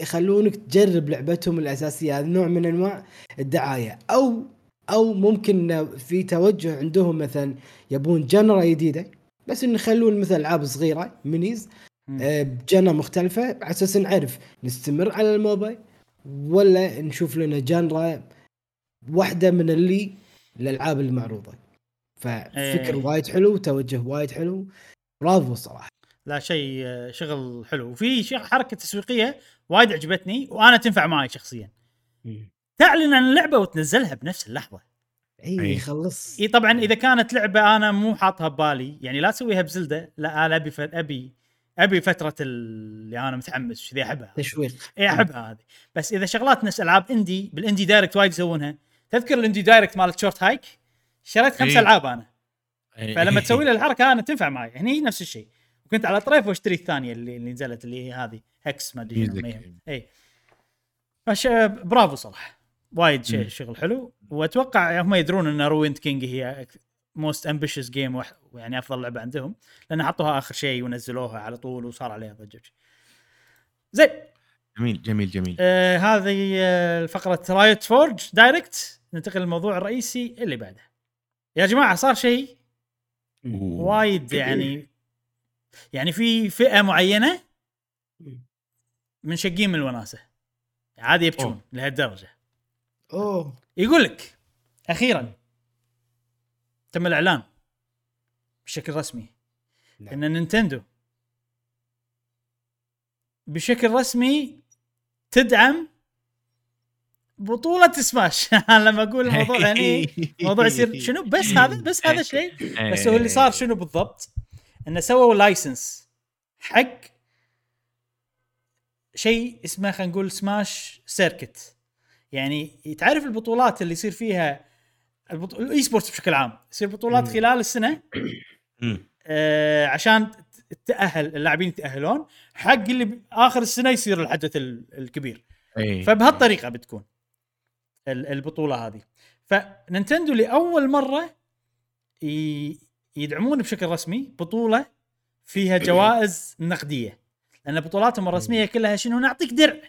يخلونك تجرب لعبتهم الأساسية هذا نوع من أنواع الدعاية أو أو ممكن في توجه عندهم مثلا يبون genre جديدة بس انه يخلون مثل ألعاب صغيرة minis. آه، ب genre مختلفة على أساس نعرف نستمر على الموبايل ولا نشوف لنا genre واحدة من اللي الألعاب المعروضة ففكر إيه. وايد حلو وتوجه وايد حلو. برافو صراحة. لا شيء شغل حلو. وفي شيء حركة تسويقية وايد عجبتني وأنا تنفع معي شخصيا. تعلن عن اللعبة وتنزلها بنفس اللحظة. إي أي. خلص. إي طبعا إذا كانت لعبة أنا مو حاطها ببالي يعني لا تسويها ب Zelda لا أنا أبي. أبي أبي فترة اللي أنا متحمس كذي أحبها تشويق. إي أحبها هذه. بس إذا شغلات نفس ألعاب indie بال Indie Direct وايد يسوونها. تذكر ال Indie Direct مالت شورت هايك شريت خمس إي. ألعاب أنا. إيه. فلما تسوي لي الحركة أنا تنفع معي. هني نفس الشيء. وكنت على طريف واشتري الثانية اللي, اللي نزلت اللي هي هذه Hex ما أدري. اي فش برافو صراحة وايد شيء. شغل حلو. وأتوقع هم يدرون إن Ruined King هي most ambitious game يعني أفضل لعبة عندهم. لأن حطوها آخر شيء ونزلوها على طول وصار عليها ضجة زين. جميل جميل جميل. آه هذه آه فقرة Riot Forge Direct ننتقل للموضوع الرئيسي اللي بعده. يا جماعة صار شيء وايد يعني يعني في فئة معينة منشقين من الوناسة. عادي يبكون. لهالدرجة. أوه. يقول لك أخيرا تم الإعلان بشكل رسمي نعم. إن نينتندو بشكل رسمي تدعم بطولة سماش. لما أقول الموضوع يعني الموضوع يصير شنو؟ بس هذا بس هذا الشيء بس هو اللي صار شنو بالضبط؟ إنه سووا license حق شيء اسمه خلينا نقول Smash Circuit يعني تعرف البطولات اللي يصير فيها البط... ال esports بشكل عام. يصير بطولات. خلال السنة. آه عشان تتاهل اللاعبين يتأهلون. حق اللي آخر السنة يصير الحدث ال- الكبير. إيه. فبهالطريقة بتكون. البطولة هذه. فنينتندو لأول مرة يدعمون بشكل رسمي بطولة فيها جوائز نقدية. لأن بطولاتهم الرسمية كلها شنو؟ نعطيك درع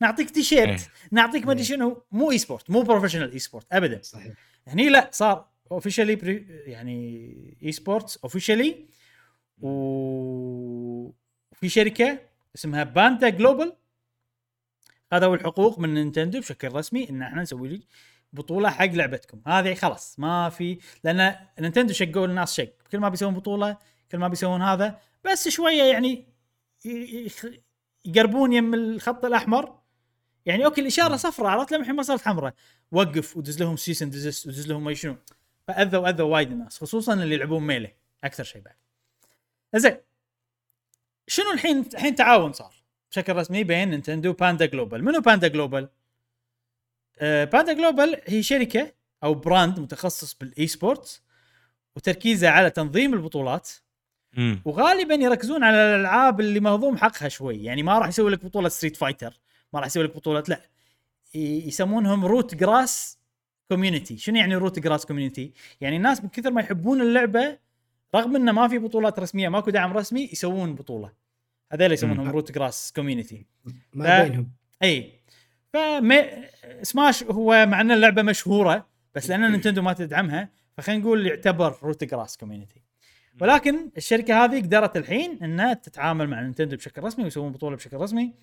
نعطيك تيشيرت إيه. نعطيك ما أدري شنو. مو esport مو professional esport ابدا. صحيح. هني لا صار officially يعني esports officially وفي شركة اسمها Panda Global خذوا الحقوق من نينتندو بشكل رسمي إن إحنا نسوي بطولة حق لعبتكم. هذه خلاص ما في لأن نينتندو شقوا الناس شق. كل ما بيسوون بطولة كل ما بيسوون هذا بس شوية يعني يقربون يم الخط الأحمر. يعني أوكي الإشارة صفراء عرفت لما الحين ما صارت حمراء. وقف ودز لهم cease and desist ودز لهم ما شنو فأذوا أذوا وايد الناس خصوصا اللي يلعبون Melee أكثر شيء بعد. زين شنو الحين الحين تعاون صار؟ بشكل رسمي بين نينتندو و Panda Global. منو Panda Global؟ آه Panda Global هي شركة أو brand متخصص بال esports وتركيزه على تنظيم البطولات مم. وغالبا يركزون على الألعاب اللي مهضوم حقها شوي. يعني ما راح يسوي لك بطولة Street Fighter ما راح يسوي لك بطولة لا. يسمونهم root grass community شنو يعني root grass community يعني الناس من كثر ما يحبون اللعبة رغم إنه ما في بطولات رسمية ماكو دعم رسمي يسوون بطولة. هذول يسمونهم. root grass community ما. بينهم. إي. فما سماش هو مع ان اللعبة مشهورة بس لأن نينتندو ما تدعمها فخلينا نقول يعتبر grassroots community ولكن الشركة هذه قدرت الحين إنها تتعامل مع نينتندو بشكل رسمي ويسوون بطولة بشكل رسمي.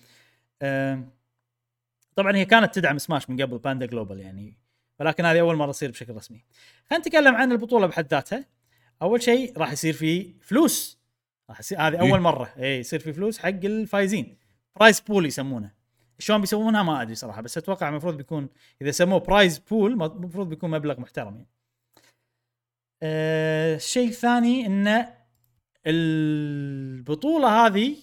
طبعا هي كانت تدعم سماش من قبل باندا جلوبال يعني ولكن هذه أول مرة تصير بشكل رسمي. خلينا نتكلم عن البطولة بحد ذاتها. أول شيء راح يصير في فلوس. راح يصير هذه إيه. أول مرة. اي يصير في فلوس حق الفايزين. prize pool يسمونه. شلون بيسوونها ما أدري صراحة بس أتوقع المفروض بيكون إذا سموه prize pool المفروض بيكون مبلغ محترم يعني. أه الشيء الثاني إن البطولة هذه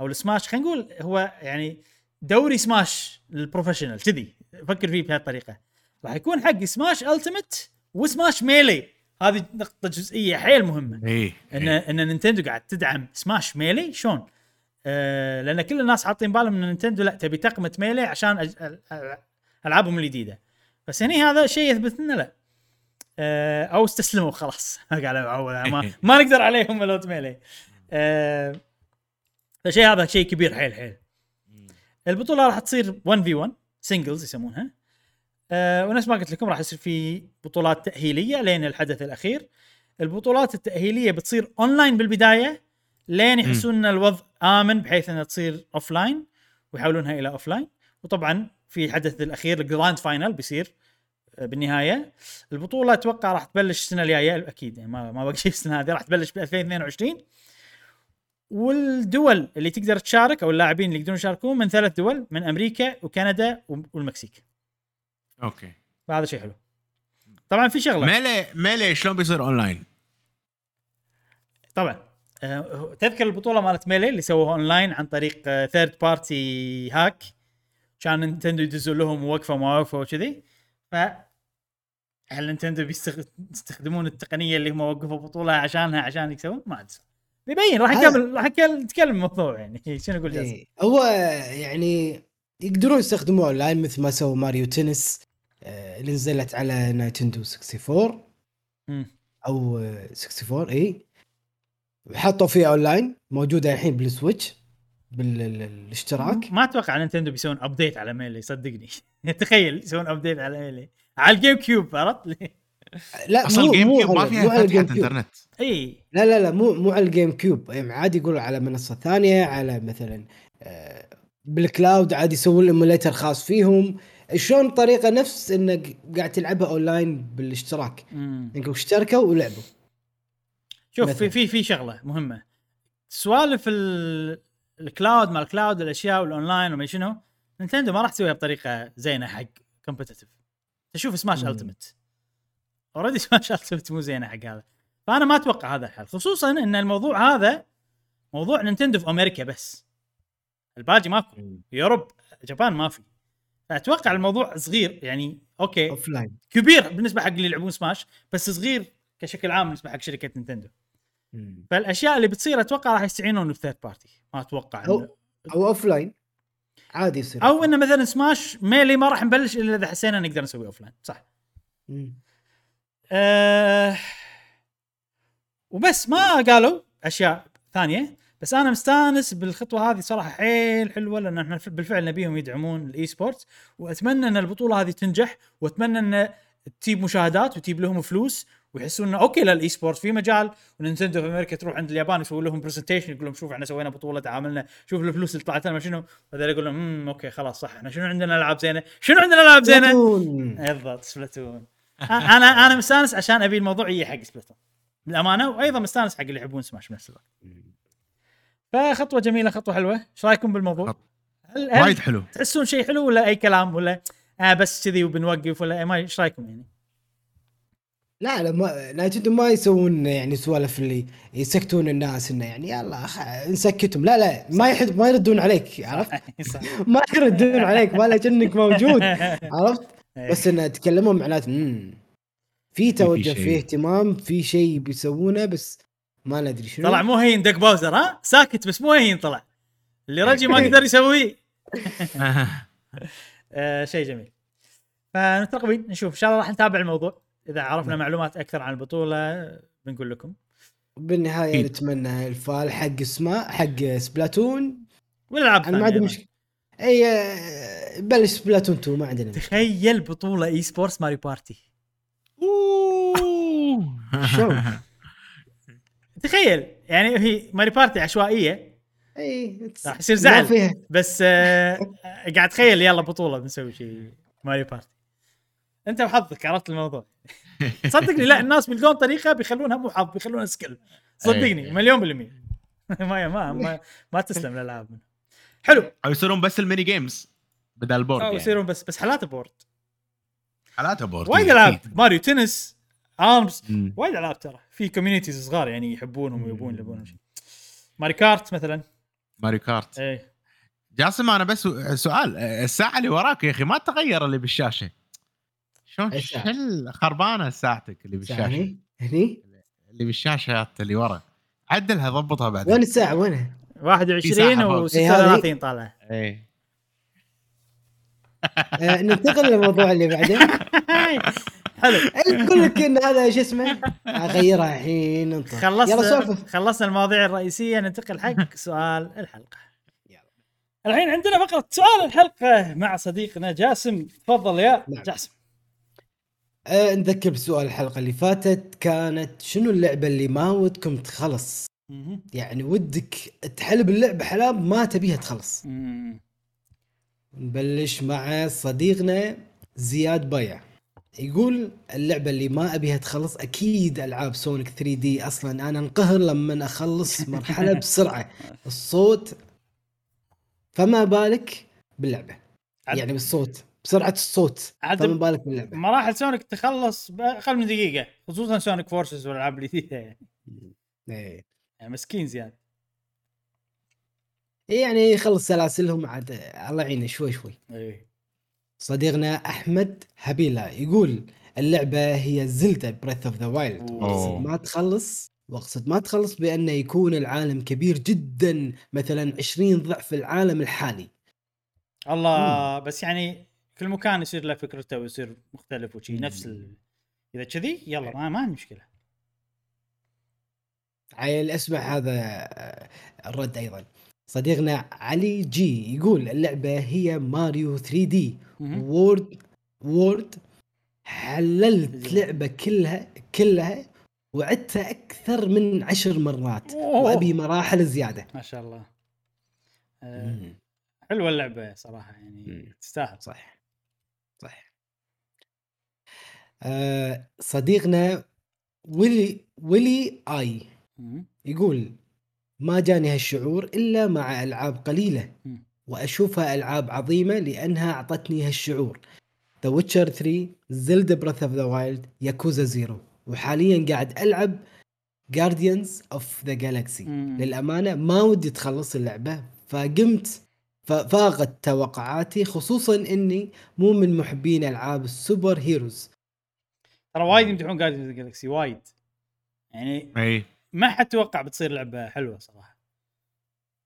أو السماش خلينا نقول هو يعني دوري سماش لل professional كذي. فكر فيه بهالطريقة. راح يكون حق سماش Ultimate وسماش Melee هذه نقطة جزئية حيل مهمة. إيه ان إن نينتندو قاعد تدعم سماش Melee شلون؟ آه لأن كل الناس حاطين بالهم إن نينتندو لا تبي تقمع Melee عشان أج... ألعابهم الجديدة. بس هني هذا شيء يثبت لنا لا. آه أو استسلموا خلاص. قاعد معول ما, ما نقدر عليهم ملوت Melee. آه فشيء هذا شيء كبير حيل حيل. البطولة راح تصير 1 في 1 singles يسمونها. آه ونفس ما قلت لكم راح يصير في بطولات تأهيلية لين الحدث الأخير. البطولات التأهيلية بتصير اونلاين بالبداية لين يحسون إن الوضع آمن بحيث إنها تصير offline ويحولونها إلى offline وطبعا في الحدث الأخير ال grand final بيصير آه، بالنهاية. البطولة أتوقع راح تبلش السنة الجاية أكيد يعني ما ما بقى شيء السنة هذه راح تبلش ب 2022 والدول اللي تقدر تشارك أو اللاعبين اللي يقدرون يشاركون من ثلاث دول من أمريكا وكندا والمكسيك. أوكي فهذا شيء حلو طبعا في شغله ميلي ميلي شلون بيصير اونلاين؟ طبعا تذكر البطوله مالت Melee اللي سووها اونلاين عن طريق third party hack كان نينتندو يدزون لهم وقفه ما وقفه وكذي ف هل نينتندو بيستخدمون التقنيه اللي هم وقفوا بطوله عشانها عشان يكسبون ما ادري بيبين راح نكمل راح نتكلم الموضوع يعني شنو أقول جاسم؟ إيه. هو يعني يقدرون يستخدموه اونلاين مثل ما سووا ماريو تنس اللي نزلت على نينتندو 64 مم. أو آه، 64 إي. حطوا فيها أونلاين موجودة الحين بالسويتش بالاشتراك ما أتوقع نينتندو بيسوون update على Melee صدقني. تخيل يسوون update على Melee على الجيم كيوب عرفت؟ لا أصلا مو جيم مو كيوب ما فيها الجيم كيوب. إنترنت. إي. لا لا لا مو مو على الجيم كيوب يعني عادي يقول على منصة ثانية على مثلا آه، بال cloud عادي يسوون emulator خاص فيهم. شلون طريقة نفس إنك قاعد تلعبها أونلاين بالاشتراك. انكم اشتركوا ولعبوا شوف. في في في شغلة مهمة. سوالف ال- ال cloud مال ال cloud الأشياء والأونلاين وما شنو نينتندو ما راح تسويها بطريقة زينة حق competitive تشوف سماش مم. Ultimate already سماش Ultimate مو زينة حق هذا. فأنا ما أتوقع هذا الحل. خصوصا إن الموضوع هذا موضوع نينتندو في أمريكا بس. الباقي ماكو. Europe Japan ما في فأتوقع الموضوع صغير يعني أوكي offline كبير بالنسبة حق اللي يلعبون سماش بس صغير كشكل عام بالنسبة حق شركة نينتندو. فالأشياء اللي بتصير أتوقع راح يستعينون ب third party ما أتوقع أو- إنه- أو offline عادي يصير أو إنه مثلا سماش Melee ما راح نبلش إلا إذا حسينا نقدر نسوي offline صح. مم. أه وبس ما قالوا أشياء ثانية. بس أنا مستانس بالخطوة هذه صراحة حيل حلوة لأن إحنا بالفعل نبيهم يدعمون ال esports وأتمنى إن البطولة هذه تنجح وأتمنى إن تجيب مشاهدات وتجيب لهم فلوس ويحسون إنه أوكي لل esport في مجال ونينتندو في أمريكا تروح عند اليابان يسوي لهم presentation يقول لهم شوف إحنا سوينا بطولة تعاملنا شوف الفلوس اللي طلعت لنا شنو؟ هذول يقول لهم امم أوكي خلاص صح إحنا شنو عندنا ألعاب زينة؟ شنو عندنا ألعاب زينة. بالضبط سبلاتون. أنا أنا مستانس عشان أبي الموضوع يجي حق سبلاتون. بالامانه وأيضا مستانس حق اللي يحبون سماش بنفس الوقت. فخطوة جميلة خطوة حلوة إيش رأيكم بالموضوع؟ وايد حلو تحسون شيء حلو ولا أي كلام ولا آه بس كذي وبنوقف ولا ما إيش رأيكم يعني؟ لا لا ما نايتندو ما يسوون يعني سوالف اللي يسكتون الناس إنه يعني يلا نسكتهم لا لا ما يحد ما يردون عليك عرفت. ما يردون عليك ما لا كأنك موجود عرفت بس انه تكلمون معناته امم في توجه. في اهتمام في شيء بيسوونه بس ما ندري شنو. طلع مو هين دك باوزر ها؟ ساكت بس مو هين طلع. اللي رجي ما قدر يسويه. آه شيء جميل. فمترقبين نشوف إن شاء الله راح نتابع الموضوع. إذا عرفنا معلومات أكثر عن البطولة بنقول لكم. بالنهاية أكيد. نتمنى الفال حق سماش حق سبلاتون. والالعاب أنا ما عندي مشكله اي آه، بلش سبلاتون 2 ما عندنا مشكلة. تخيل بطولة إي سبورتس ماريو بارتي. شلون؟ تخيل يعني هي ماريو بارتي عشوائية. اي راح يصير زعل. فيها. بس آه قاعد تخيل يلا بطولة بنسوي شيء ماريو بارتي. انت وحظك عرفت الموضوع. صدقني لا الناس بيلقون طريقة بيخلونها مو حظ بيخلونها skill صدقني إيه. مليون بالمية. ما ما ما, ما تسلم الالعاب حلو. أو يصيرون بس ال mini games بدل ال board أو يعني. يصيرون بس بس حالات board حالاتها board وايد إيه، ألعاب. ماريو تنس. ارمز. وايد ألعاب ترى. في communities صغار يعني يحبونهم ويبون يلعبون شيء. ماريو كارت مثلا. ماريو كارت. إيه. جاسم أنا بس سؤال الساعة اللي وراك يا أخي ما تغير اللي بالشاشة. شلون؟ شل خربانة ساعتك اللي بالشاشة؟ هني؟ هني؟ اللي بالشاشات اللي ورا. عدلها ضبطها بعدين. وين الساعة؟ وينها؟ 21 فوق. و36 إيه، طالعه إيه. آه ننتقل للموضوع اللي بعده. حلو أقول لك إن هذا شو اسمه اغيرها الحين انطر. خلصنا خلصنا المواضيع الرئيسية ننتقل حق سؤال الحلقة يلا. الحين عندنا فقره سؤال الحلقة مع صديقنا جاسم تفضل يا نعم. جاسم أه نذكر بسؤال الحلقة اللي فاتت كانت شنو اللعبة اللي ما ودكم تخلص. يعني ودك تحلب اللعبه حلاب ما تبيها تخلص. نبلش مع صديقنا زياد بيع يقول اللعبة اللي ما أبيها تخلص أكيد ألعاب سونيك 3 دي أصلا أنا انقهر لما أخلص مرحلة بسرعة. الصوت فما بالك باللعبة. يعني بالصوت بسرعة الصوت فما بالك باللعبة. مراحل سونيك تخلص بأقل من دقيقة خصوصا Sonic Forces والألعاب الجديده يعني إيه. يعني مسكين زياد. يعني يخلص سلاسلهم عاد الله يعينه شوي شوي. إيه. صديقنا أحمد هبيلا يقول اللعبة هي Zelda Breath of the Wild أوه. ما تخلص واقصد ما تخلص بانه يكون العالم كبير جدا مثلا 20 ضعف العالم الحالي الله بس يعني كل مكان يصير له فكرته ويصير مختلف وشي مم. نفس ال... إذا كذي يلا ما, ما عندي مشكلة عيل اسمع هذا الرد أيضا صديقنا علي جي يقول اللعبة هي ماريو 3 D. World World حللت لعبة كلها كلها وعدتها أكثر من عشر مرات أوه. وأبي مراحل زيادة. ما شاء الله. آه حلوة اللعبة صراحة يعني مم. تستاهل. صح صح آه صديقنا ويلي ويلي آي مم. يقول ما جاني هالشعور إلا مع ألعاب قليلة. مم. واشوفها ألعاب عظيمة لأنها أعطتني هالشعور. The Witcher 3 Zelda Breath of the Wild Yakuza Zero وحاليا قاعد ألعب Guardians of the Galaxy. للأمانة ما ودي تخلص اللعبة فقمت ففاقت توقعاتي خصوصا إني مو من محبين ألعاب ال super heroes ترى وايد يمدحون Guardians Galaxy وايد. يعني أي. ما حد توقع بتصير لعبة حلوة صراحة.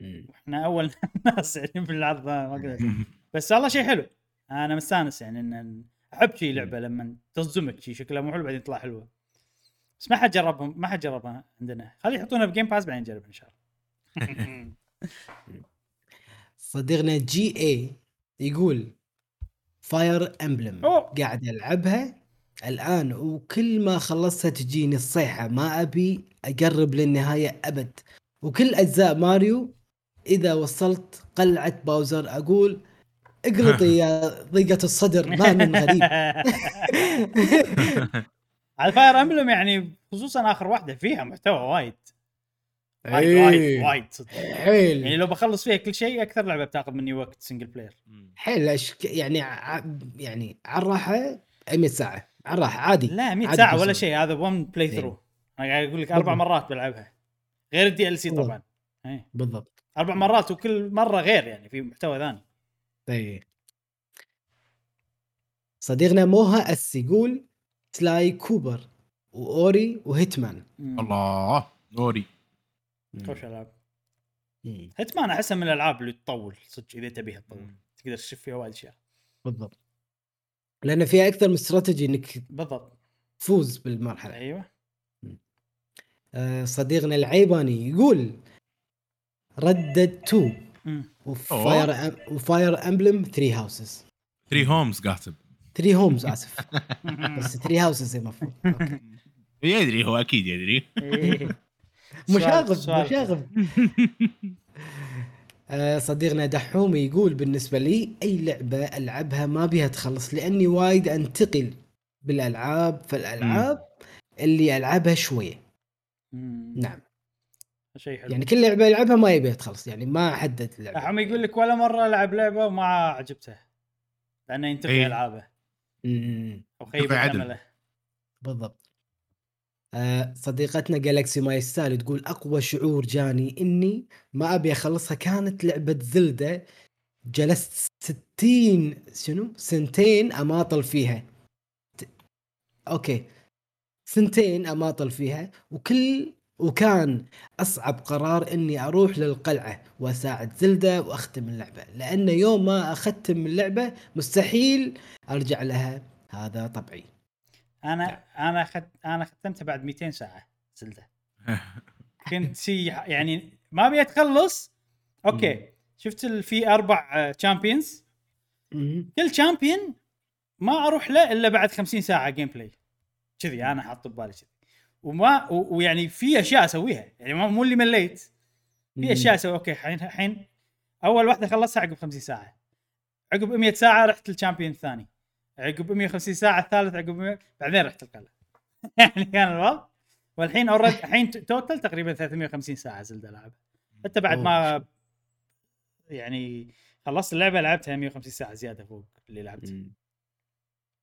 إحنا أول ناس يعني بالعرض ما ما قدرت بس والله شيء حلو. أنا مستانس يعني إن أحب شي لعبة لما تصدمك شي شكلها مو حلو بعدين تطلع حلوة. بس ما حد جربهم ما حد جربها عندنا. خلي يحطونها ب Game Pass بعدين نجربها إن شاء الله. صديقنا GA يقول Fire Emblem. قاعد ألعبها. الآن وكل ما خلصتها تجيني الصيحة ما أبي أقرب للنهاية أبد. وكل أجزاء ماريو إذا وصلت قلعة باوزر أقول اقلطي يا ضيقة الصدر ما من غريب على Fire Emblem يعني خصوصا آخر واحدة فيها محتوى وايد وايد وايد إيه. وايد صدق يعني حيل لو بخلص فيها كل شيء أكثر لعبة بتاخذ مني وقت single player حيل أشك... يعني ع... يعني على الراحة 100 ساعة على الراحة عادي لا 100 عادي ساعة ولا. شيء هذا 1 play. through أنا قاعد أقول لك أربع. مرات بلعبها غير ال DLC. طبعا إيه. بالضبط أربع مرات وكل مرة غير يعني في محتوى ثاني. اي صديقنا موها اس يقول Sly Cooper و Ori و Hitman. مم. الله Ori. خوش ألعاب. Hitman أحسها من الألعاب اللي تطول صدق إذا تبيها تطول. تقدر تشوف فيها وايد أشياء. بالضبط. لأن فيها أكثر من استراتيجي إنك بالضبط. تفوز بالمرحلة. أيوه. آه، صديقنا العيباني يقول Red Dead 2 مم. و Fire و Fire Emblem 3 Houses 3 Homes كاتب 3 Homes آسف بس 3 Houses المفروض. يدري هو أكيد يدري. مشاغب مشاغب. آه، صديقنا دحومي يقول بالنسبة لي أي لعبة ألعبها ما أبيها تخلص لأني وايد أنتقل بالألعاب فالألعاب اللي ألعبها شوية. نعم. شيء حلو. يعني كل لعبة يلعبها ما يبيها تخلص يعني ما احدد اللعبة. عم يقول لك ولا مرة ألعب لعبة وما عجبته لأنه ينتقي إيه. ألعابه. مم. أو خيب ينتقي عدل. امله بالضبط. آه، صديقتنا جالكسي ما يستاهل تقول أقوى شعور جاني إني ما أبي أخلصها كانت لعبة زلدة جلست 60 شنو؟ سنتين أماطل فيها. okay. سنتين أماطل فيها وكل وكان أصعب قرار إني أروح للقلعة وأساعد زلدة وأختم اللعبة لأن يوم ما أختم اللعبة مستحيل أرجع لها. هذا طبعي. أنا أنا خد... أنا ختمتها بعد 200 ساعة زلدة. كنت يعني ما أبي تخلص okay شفت ال- في أربع champions. كل champion ما أروح له إلا بعد 50 ساعة gameplay كذي أنا حاط ببالي كذي. وما ويعني في أشياء أسويها. يعني مو اللي مليت. في أشياء أسوي. okay الحين الحين أول واحدة خلصتها عقب 50 ساعة. عقب 100 ساعة رحت لل champion الثاني. عقب 150 ساعة الثالث عقب 100 بعدين رحت القلعة. يعني كان الوضع. والحين already الحين total تقريبا 350 ساعة زلدة العبها حتى بعد ما يعني خلصت اللعبة لعبتها 150 ساعة زيادة فوق اللي لعبته مم.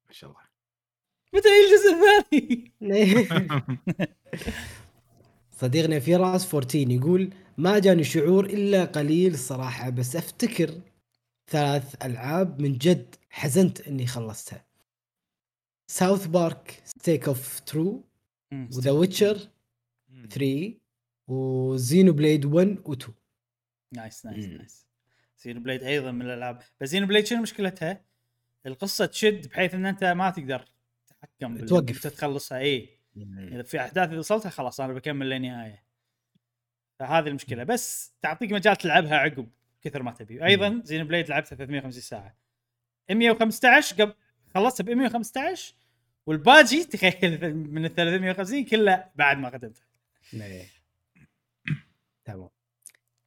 ما شاء الله. متى يجي الجزء الثاني؟ صديقنا فراس 14 يقول ما جاني شعور إلا قليل الصراحه بس أفتكر ثلاث ألعاب من جد حزنت إني خلصتها South Park Stick of Truth و The Witcher 3 و Xenoblade 1 و 2 nice nice. nice Xenoblade أيضا من الألعاب بس Xenoblade شنو مشكلتها؟ القصة تشد بحيث إن أنت ما تقدر تتحكم توقف. تخلصها اي إذا في أحداث إذا وصلتها خلاص أنا بكمل للنهاية. فهذه المشكلة. بس تعطيك مجال تلعبها عقب كثر ما تبي. أيضا Xenoblade لعبتها 350 ساعة. 115 قبل خلصتها ب 115 والباجي تخيل من ال 350 كله بعد ما ختمتها تمام.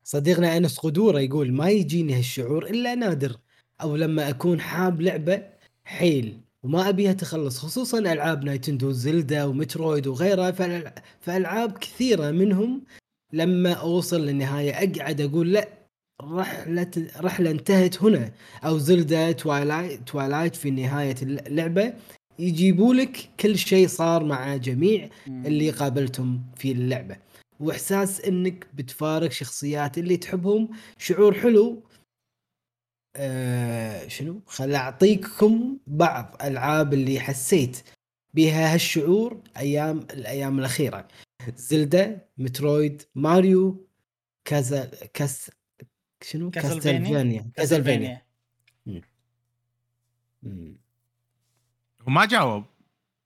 صديقنا أنس قدورة يقول ما يجيني هالشعور إلا نادر أو لما أكون حاب لعبة حيل. وما أبيها تخلص خصوصا ألعاب نايتندو زلدا ومترويد وغيرها. فألعاب كثيرة منهم لما أوصل للنهاية أقعد أقول لا رحلة رحلة انتهت هنا. أو Zelda Twilight Twilight في نهاية اللعبة يجيبوا لك كل شيء صار مع جميع اللي قابلتهم في اللعبة. وإحساس إنك بتفارق شخصيات اللي تحبهم. شعور حلو آه شنو؟ خل أعطيكم بعض ألعاب اللي حسيت بها هالشعور أيام الأيام الأخيرة. Zelda Metroid Mario كازا كاس شنو؟ Castlevania. Castlevania. وما جاوب.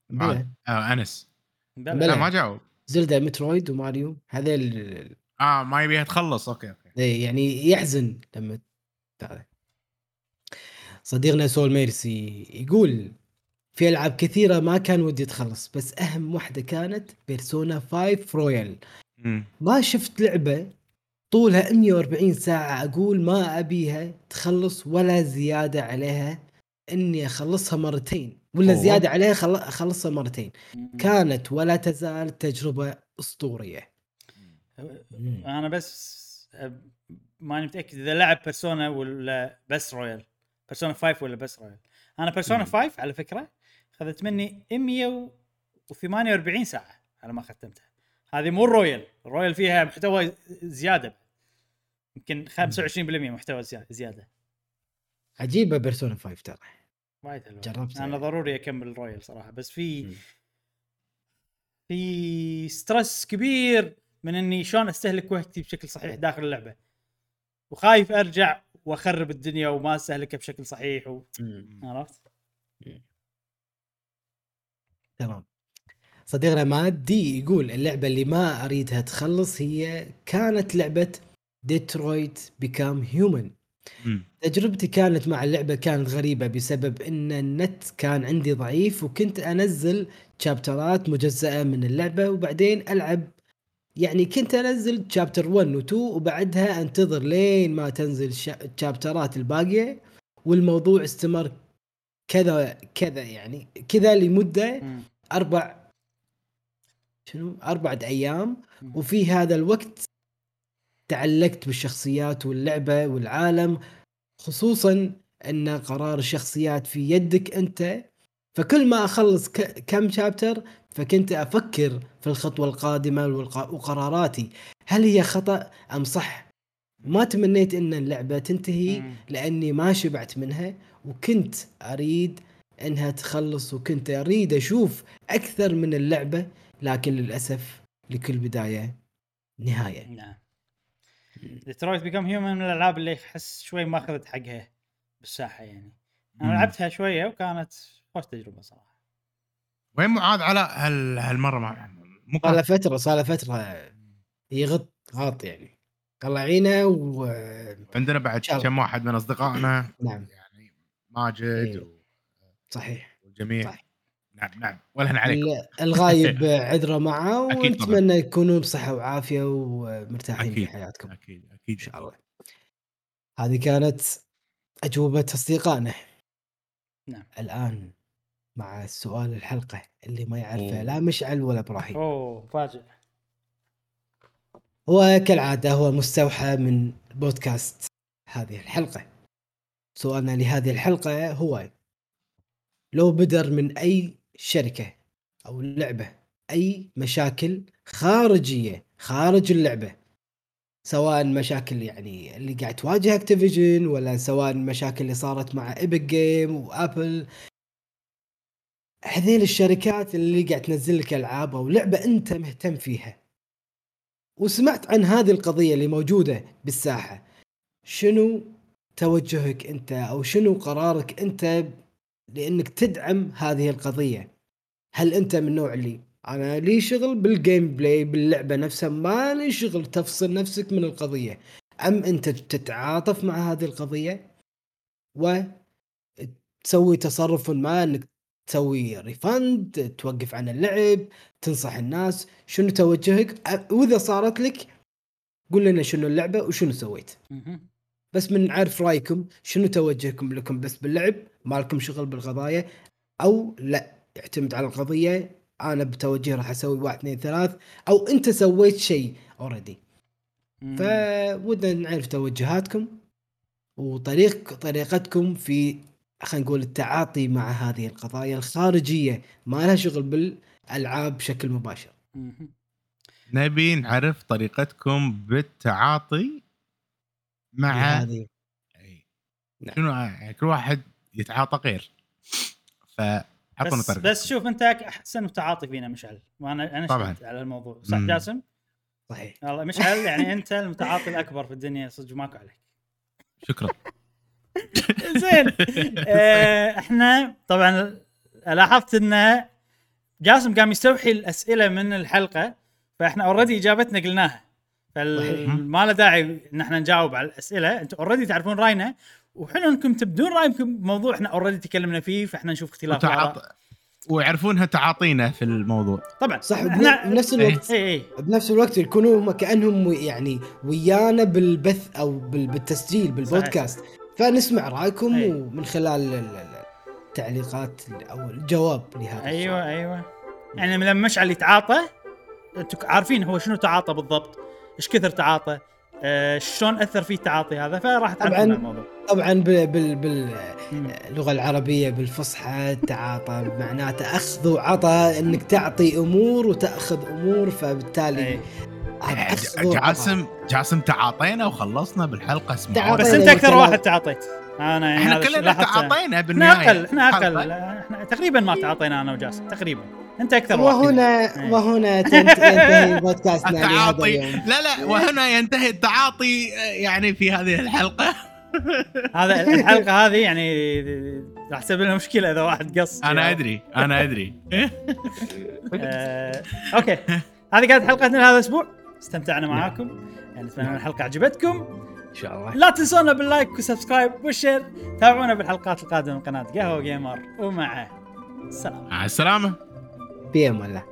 بلى. آه أنس. بلى. بلى. لا ما جاوب. Zelda Metroid و Mario هذيل آه ما يبيها تخلص. okay okay. إيه، يعني يحزن لما هذا صديقنا Soul Mercy يقول في ألعاب كثيرة ما كان ودي تخلص بس أهم واحدة كانت Persona 5 Royal. ما شفت لعبة طولها 140 ساعة أقول ما أبيها تخلص ولا زيادة عليها إني أخلصها مرتين ولا أوه. زيادة عليها خل- أخلصها مرتين. كانت ولا تزال تجربة أسطورية. أنا بس ماني متأكد إذا لعب Persona ولا بس Royal Persona 5 ولا بس Royal أنا Persona مم. 5 على فكرة اخذت مني 148 ساعة على ما ختمتها. هذه مو ال Royal ال Royal فيها محتوى زيادة. يمكن 25% محتوى زيا- زيادة. عجيبة Persona 5 ترى. وايد حلو جربتها أنا ضروري أكمل Royal صراحة. بس في. في stress كبير من إني شلون أستهلك وقتي بشكل صحيح داخل اللعبة. وخايف أرجع واخرب الدنيا وما استهلكها بشكل صحيح و... عرفت؟ تمام صديقنا مادي يقول اللعبة اللي ما أريدها تخلص هي كانت لعبة ديترويت بيكام هيومن. تجربتي كانت مع اللعبة كانت غريبة بسبب إن النت كان عندي ضعيف وكنت أنزل شابترات مجزأة من اللعبة وبعدين ألعب يعني كنت أنزل شابتر 1 و 2 وبعدها أنتظر لين ما تنزل شا- الشابترات الباقية والموضوع استمر كذا كذا يعني كذا لمدة مم. أربع شنو أربعة أيام. وفي هذا الوقت تعلقت بالشخصيات واللعبة والعالم خصوصا أن قرار الشخصيات في يدك أنت فكل ما أخلص كم شابتر فكنت أفكر في الخطوة القادمة والق- وقراراتي. هل هي خطأ أم صح؟ ما تمنيت إن اللعبة تنتهي. لأني ما شبعت منها وكنت أريد إنها تخلص وكنت أريد أشوف أكثر من اللعبة لكن للأسف لكل بداية نهاية. نعم. ديترويت بيكم هيومن من الألعاب اللي أحس شوي ما أخذت حقها بالساحة يعني. أنا. لعبتها شوية وكانت خوش تجربة صراحة. وين معاذ علاء هال هالمرة مع مو صار له فترة صار له فترة يغط غاط يعني. الله يعينه و عندنا بعد. كم واحد من أصدقائنا. نعم. يعني ماجد إيه. و- صحيح. والجميع. صح. نعم نعم. ولا عليكم ال- الغايب عذره معه أكيد. ونتمنى يكونون بصحة وعافية ومرتاحين في أكيد. حياتكم. أكيد أكيد إن شاء الله. هذه كانت أجوبة أصدقائنا نعم. الآن مع سؤال الحلقة اللي ما يعرفه. لا مشعل ولا إبراهيم. أوه فاجئ. هو كالعادة هو مستوحى من بودكاست هذه الحلقة. سؤالنا لهذه الحلقة هو لو بدر من أي شركة أو لعبة أي مشاكل خارجية خارج اللعبة سواء مشاكل يعني اللي قاعد تواجه Activision ولا سواء مشاكل اللي صارت مع Epic Games و Apple هذيل الشركات اللي قاعد تنزل لك ألعاب أو لعبة أنت مهتم فيها. وسمعت عن هذه القضية اللي موجودة بالساحة. شنو توجهك أنت أو شنو قرارك أنت لأنك تدعم هذه القضية؟ هل أنت من النوع اللي أنا لي شغل بال gameplay باللعبة نفسها ما لي شغل تفصل نفسك من القضية. أم أنت تتعاطف مع هذه القضية؟ وتسوي تصرف ما أنك تسوي refund توقف عن اللعب تنصح الناس. شنو توجهك؟ وإذا صارت لك قول لنا شنو اللعبة وشنو سويت. بس من نعرف رأيكم شنو توجهكم لكم بس باللعب؟ ما لكم شغل بالقضايا؟ أو لا يعتمد على القضية. أنا بتوجه راح أسوي واحد اثنين ثلاث. أو أنت سويت شيء already. فودنا نعرف توجهاتكم وطريق طريقتكم في خلينا نقول التعاطي مع هذه القضايا الخارجية ما لها شغل بالألعاب بشكل مباشر. نبي نعرف طريقتكم بالتعاطي مع هذه أي. نعم. شنو يعني كل واحد يتعاطى غير فأعطونا بس, طريقة بس شوف أنت أحسن متعاطي فينا مشعل وأنا أنا طبعاً. شفت على الموضوع صح مم. جاسم؟ صحيح والله مشعل يعني أنت المتعاطي الأكبر في الدنيا صدق ماكو عليك شكرا زين. آه، إحنا طبعا لاحظت إن جاسم قام يستوحي الأسئلة من الحلقة فإحنا already إجابتنا قلناها. صحيح. فما له داعي إن إحنا نجاوب على الأسئلة. أنتم already تعرفون رأينا وحلو إنكم تبدون رأيكم بموضوع إحنا already تكلمنا فيه فإحنا نشوف اختلاف. وتعاطى ويعرفونها تعاطينا في الموضوع. طبعا. صح إحنا بنفس الوقت اي اي بنفس الوقت يكونوا هم كأنهم يعني ويانا بالبث أو بال- بالتسجيل بالبودكاست. فنسمع رأيكم أي. ومن خلال ال- ال- التعليقات أو الجواب لهذا أيوه أيوه. يعني لما مشعل يتعاطى أنتم عارفين هو شنو تعاطى بالضبط؟ إيش كثر تعاطى؟ شلون أثر فيه التعاطي هذا فراح طبعاً. الموضوع طبعا بال- بال- مم. باللغة العربية بالفصحى تعاطى معناته أخذ وعطى إنك تعطي أمور وتأخذ أمور فبالتالي أي. أخذ وعطى. جاسم جاسم تعاطينا وخلصنا بالحلقة اسمها. بس أنت أكثر. واحد تعاطيت أنا يعني إحنا كلنا. تعاطينا إحنا بالنهاية أقل إحنا أقل حلقة. لا، إحنا تقريبا ما تعاطينا أنا وجاسم تقريبا أنت أكثر وهنا إيه. وهنا تنت- ينتهي بودكاستنا التعاطي. لا لا وهنا ينتهي التعاطي آه، يعني في هذه الحلقة. هذا الحلقة هذه يعني راح تسبب لنا مشكلة إذا واحد قص. أنا أدري أنا أدري. آه، okay. هذه كانت حلقتنا لهذا الأسبوع. استمتعنا معاكم. يعني اتمنى أن الحلقة عجبتكم. إن شاء الله. لا تنسونا بال like وال subscribe وال share. تابعونا بالحلقات القادمة من قناة قهوة Gamer. ومع السلامة. مع السلامة. 别么了。